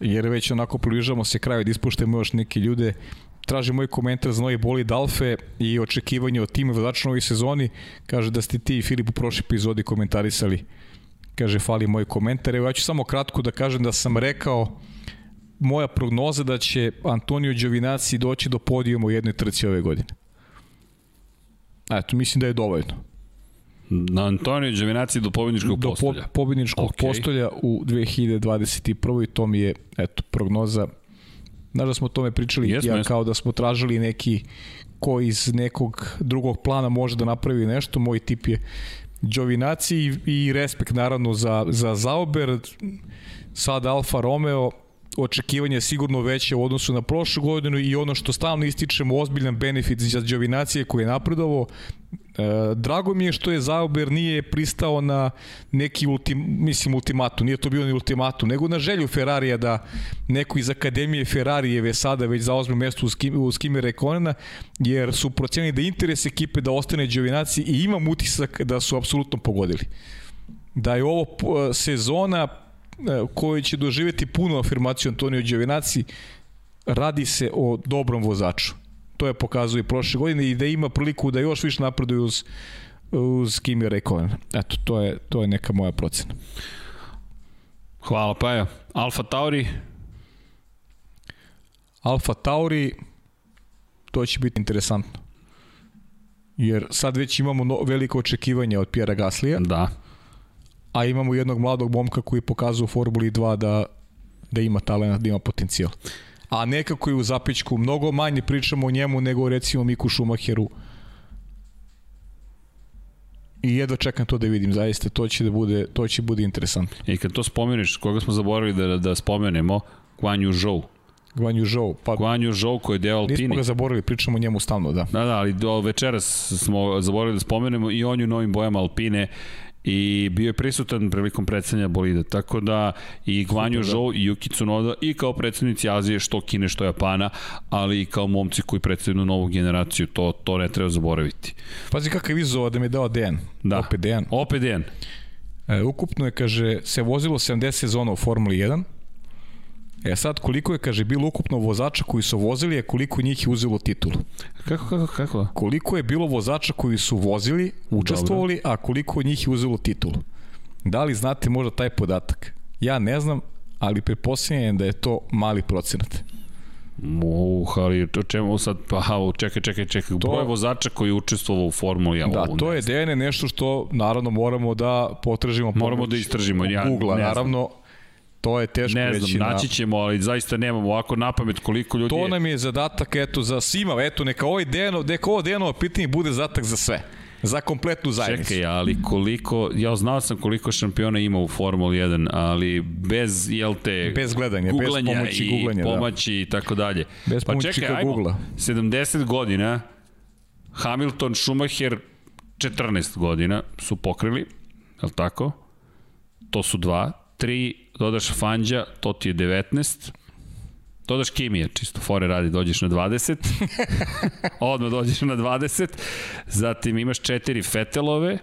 jer već onako približamo se kraju da ispuštamo još neke ljude. Traži moj komentar za novi bolid Alfe i očekivanje od tima vozača novoj sezoni. Kaže da ste ti i Filip u prošli epizodi komentarisali. Kaže, fali moj komentar. Evo, ja ću samo kratko da kažem da sam rekao moja prognoza da će Antonio Giovinazzi doći do podijuma u jednoj trci ove godine. Eto, mislim da je dovoljno. Na Antonio Đevinaci do pobedničkog do postolja. Do pobedničkog okay. postolja u 2021. To mi je, eto, prognoza. Znaš da smo o tome pričali, jesmo, ja, kao da smo tražili neki ko iz nekog drugog plana može da napravi nešto. Moj tip je Đovinaci i, i respekt naravno za, za Zauber, sad Alfa Romeo, očekivanje je sigurno veće u odnosu na prošlu godinu i ono što stalno ističemo, ozbiljan benefit za Đovinacije koji je napredovo. E, drago mi je što je Zauber nije pristao na neki ultim, mislim ultimatu, nije to bio ni ultimatu, nego na želju Ferrarija da neko iz Akademije Ferrarijeve sada već zaozme mesto u, skim, u Skime Rekonena, jer su procenili da interes ekipe da ostane Đovinaci i imam utisak da su apsolutno pogodili. Da je ovo sezona E, koji će doživeti puno afirmaciju Antonio Đovinaci, radi se o dobrom vozaču. To je pokazuje prošle godine i da ima priliku da još više napreduje uz, uz Kimi Rekonen. Eto, to je, to je neka moja procena. Hvala, Paja. Alfa Tauri? Alfa Tauri, to će biti interesantno. Jer sad već imamo no, veliko očekivanje od Pjera Gaslija. Da a imamo jednog mladog momka koji pokazuje u Formuli 2 da, da ima talent, da ima potencijal. A nekako je u zapičku mnogo manje pričamo o njemu nego recimo Miku Šumacheru. I jedva čekam to da vidim, zaista to će da bude, to će bude interesantno. I kad to spomeniš, koga smo zaboravili da, da spomenemo, Guan Yu Zhou. Guan Yu Zhou. Pa, Guan Yu Zhou koji je deo Alpini. Nismo ga zaboravili, pričamo o njemu stalno, da. Da, da, ali do večeras smo zaboravili da spomenemo i on je u novim bojama Alpine i bio je prisutan prilikom predstavljanja bolida. Tako da i Gvanju da. Zhou i Yuki Tsunoda i kao predstavnici Azije, što Kine, što Japana, ali i kao momci koji predstavljaju novu generaciju, to, to ne treba zaboraviti. Pazi kakav izova da mi je dao Dejan. Da. Opet Dejan. Opet Dejan. E, ukupno je, kaže, se vozilo 70 sezona u Formuli 1, E sad, koliko je, kaže, bilo ukupno vozača koji su vozili, a koliko njih je uzelo titulu? Kako, kako, kako? Koliko je bilo vozača koji su vozili, učestvovali, Dobro. a koliko njih je uzelo titulu? Da li znate možda taj podatak? Ja ne znam, ali preposljednjem da je to mali procenat. Uh, ali o čemu sad, pa čekaj, čekaj, čekaj, to, broj vozača koji je učestvovao u Formuli 1. Da, to je DNA nešto što naravno moramo da potražimo. Moramo da istražimo. Ja, Google, naravno, To je teško ne znam, reći. naći ćemo, ali zaista nemamo ovako na pamet koliko ljudi To nam je zadatak, eto, za svima, eto, neka ovaj Dejano, neka ovo Dejanovo pitanje bude zadatak za sve za kompletnu zajednicu. Čekaj, ali koliko, ja znao sam koliko šampiona ima u Formuli 1, ali bez, jel te, bez gledanja, bez pomoći i googlanja, pomoći da. i tako dalje. Bez pa čekaj, ajmo, Google. 70 godina, Hamilton, Schumacher, 14 godina su pokrili, je li tako? To su dva, 3, dodaš Fanđa, to ti je 19, dodaš Kimije, čisto fore radi, dođeš na 20, odmah dođeš na 20, zatim imaš 4 Fetelove,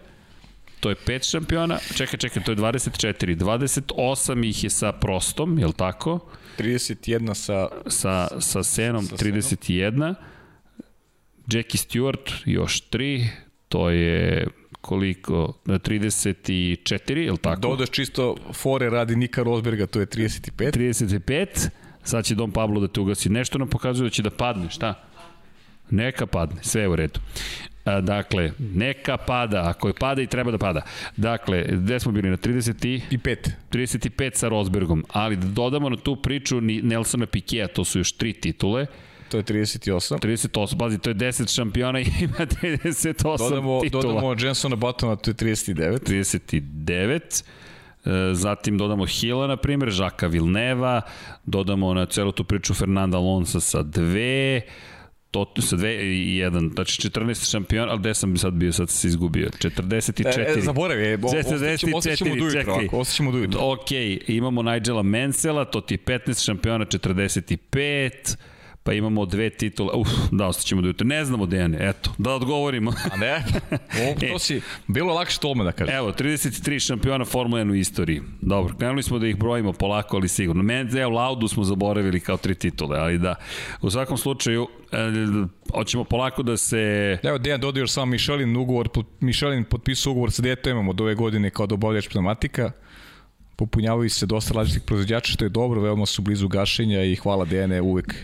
to je 5 šampiona, čekaj, čekaj, to je 24, 28 ih je sa prostom, je li tako? 31 sa... Sa, sa Senom, sa 31, Jackie Stewart još 3, to je koliko, 34, je li tako? Dodaš čisto fore radi Nika Rosberga, to je 35. 35, sad će Dom Pablo da te ugasi. Nešto nam pokazuje da će da padne, šta? Neka padne, sve je u redu. A, dakle, neka pada, ako je pada i treba da pada. Dakle, gde smo bili na 30 i... I 5. 35 sa Rosbergom, ali da dodamo na tu priču ni Nelsona Pikea, to su još tri titule, To je 38. 38, pazi, to je 10 šampiona i ima 38 Dodamo, titula. dodamo Jensona Buttona, to je 39. 39, E, zatim dodamo Hila, na primjer, Žaka Vilneva, dodamo na celu tu priču Fernanda Alonso sa dve, to sa dve i jedan, znači 14 šampiona, ali gde sam sad bio, sad se izgubio, 44. E, e, zaboravi, e, ostaćemo do jutra, ovako, ostaćemo do jutra. Ok, imamo Nigela Mansella, to ti je 15 šampiona, 45, pa imamo dve titule, uf, da, ostaćemo do jutra. Ne znamo, Dejane, eto, da odgovorimo. A ne, o, to si, bilo lakše to ome da kažem. Evo, 33 šampiona Formula 1 u istoriji. Dobro, krenuli smo da ih brojimo polako, ali sigurno. Menzel, Laudu smo zaboravili kao tri titule, ali da. U svakom slučaju, e, hoćemo polako da se... Evo, Dejan dodao još samo Michelin ugovor, Michelin potpisao ugovor sa DTM-om od ove godine kao dobavljač pneumatika popunjavaju se dosta različitih proizvođača, što je dobro, veoma su blizu gašenja i hvala Dejane uvek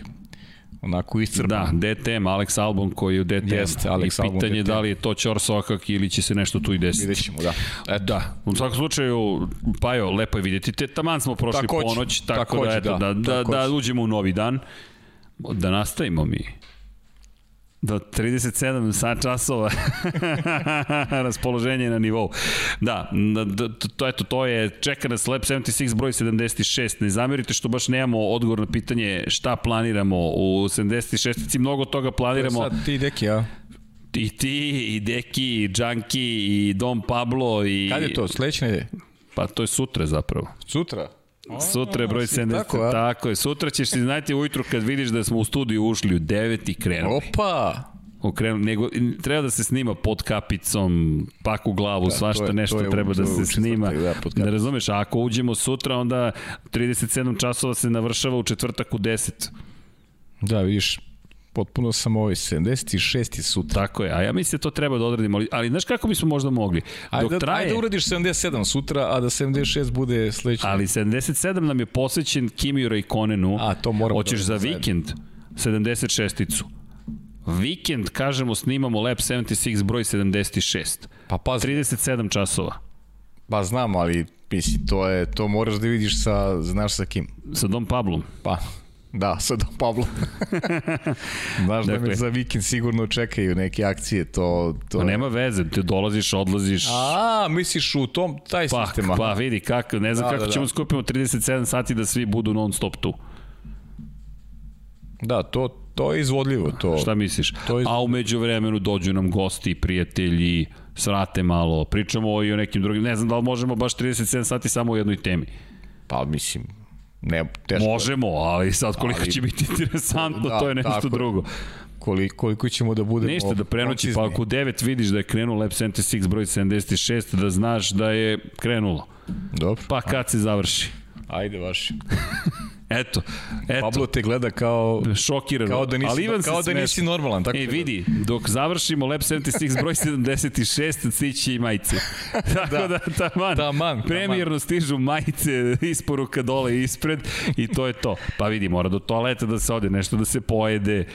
onako iscrpan. Da, DTM, Alex Albon koji je u DTM. Jeste, Alex I pitanje Albon, da li je to Ćor Sokak ili će se nešto tu i desiti. Vidjet ćemo, da. Eto. Da, u svakom slučaju, pa jo, lepo je vidjeti. Te, taman smo prošli Takođe, ponoć, tako takođe, da, eto, da, da, da, da uđemo u novi dan. Da nastavimo mi. Do 37 sat časova raspoloženje na nivou. Da, da, to, eto, to je, čeka nas Lab 76 broj 76. Ne zamerite što baš nemamo odgovor na pitanje šta planiramo u 76. Mnogo toga planiramo. To sad ti deki, a? I ti, i Deki, i Džanki, i Dom Pablo, i... Kad je to, sledeće nedelje? Pa to je sutra zapravo. Sutra? Sutra je broj 70. Tako, a? tako je. Sutra ćeš ti znati ujutru kad vidiš da smo u studiju ušli u 9 i krenuli. Opa! Okrenuli, nego treba da se snima pod kapicom, pak u glavu, da, svašta je, nešto je, treba da se snima. Da, da razumeš, a ako uđemo sutra, onda 37 časova se navršava u četvrtak u 10. Da, vidiš, potpuno sam ovaj 76 i sutra. Tako je, a ja mislim da to treba da odradimo, ali, ali znaš kako bismo možda mogli? Ajde, Dok traje... ajde da uradiš 77 sutra, a da 76 bude sledeći. Ali 77 nam je posvećen Kimiju Raikonenu. A, to moramo Hoćeš da za vikend 76-icu. Vikend, kažemo, snimamo Lab 76 broj 76. Pa pa 37 časova. Pa znam, ali mislim, to je, to moraš da vidiš sa, znaš sa kim? Sa Dom Pablom. Pa, Da, sa Dom Pablo. Znaš dakle, da me za vikend sigurno čekaju neke akcije, to... to... Nema veze, ti dolaziš, odlaziš... A, misliš u tom, taj pa, sistema. Pa vidi, kako, ne znam da, kako da, ćemo da. skupimo 37 sati da svi budu non stop tu. Da, to, to je izvodljivo. To, Šta misliš? To je. A umeđu vremenu dođu nam gosti, prijatelji, srate malo, pričamo i o nekim drugim, ne znam da li možemo baš 37 sati samo u jednoj temi. Pa mislim, Ne, teško. Možemo, ali sad koliko ali, će biti interesantno, da, to je nešto tako, drugo. Koliko, koliko ćemo da budemo Ništa, da prenoći, pa ako 9 vidiš da je krenuo Lab 76 broj 76, da znaš da je krenulo. Dobro. Pa kad se završi. Ajde vaši. Eto, eto. Pablo te gleda kao šokirano. Kao da nisi, Ali Ivan kao da nisi normalan, tako. E vidi, dok završimo Lab 76 broj 76 stići i majice. tako da, da taman, taman, premijerno taman. stižu majice isporuka dole ispred i to je to. Pa vidi, mora do toaleta da se ode, nešto da se pojede.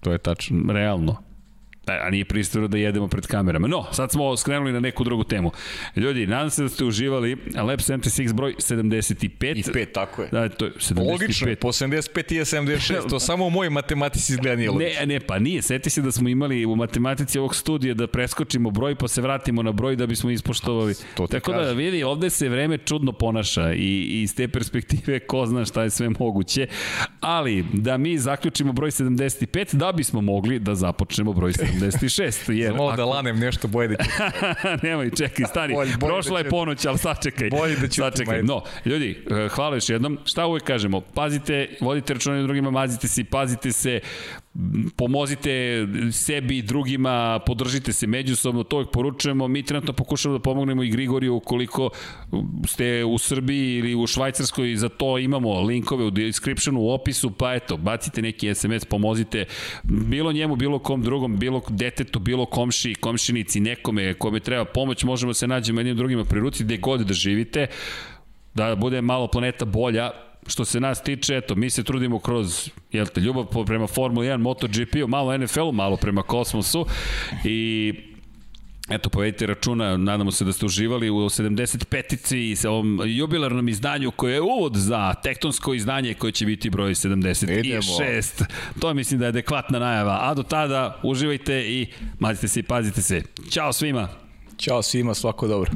To je tačno. Realno. E, a nije pristojno da jedemo pred kamerama. No, sad smo skrenuli na neku drugu temu. Ljudi, nadam se da ste uživali Lab 76 broj 75. I 5, tako je. Da, to je 75. Logično, po 75 i 76, to samo u mojoj matematici izgleda nije logično. Ne, ne, pa nije. Seti se da smo imali u matematici ovog studija da preskočimo broj pa se vratimo na broj da bismo ispoštovali. To Tako da, kažem. da vidi, ovde se vreme čudno ponaša i, i iz te perspektive ko zna šta je sve moguće. Ali, da mi zaključimo broj 75 da bismo mogli da započnemo broj 76. 76. Jer Samo ako... da lanem nešto boje da. Nemoj, čekaj, stani. bolj, bolj Prošla da je ponoć, ali sačekaj. Bolje da ću sačekaj. No, ljudi, eh, hvala još jednom. Šta uvek kažemo? Pazite, vodite računanje drugima, mazite se, pazite se, pomozite sebi i drugima, podržite se međusobno, to ih poručujemo. Mi trenutno pokušamo da pomognemo i Grigoriju ukoliko ste u Srbiji ili u Švajcarskoj, za to imamo linkove u descriptionu, u opisu, pa eto, bacite neki SMS, pomozite bilo njemu, bilo kom drugom, bilo detetu, bilo komši, komšinici, nekome kome treba pomoć, možemo da se nađemo jednim drugima pri ruci, gde god da živite, da bude malo planeta bolja, što se nas tiče, eto, mi se trudimo kroz jel te, ljubav prema Formula 1, MotoGP-u, malo NFL-u, malo prema kosmosu i Eto, povedite računa, nadamo se da ste uživali u 75-ici i sa ovom jubilarnom izdanju koje je uvod za tektonsko izdanje koje će biti broj 76. Idemo. To mislim da je adekvatna najava. A do tada uživajte i mazite se i pazite se. Ćao svima! Ćao svima, svako dobro.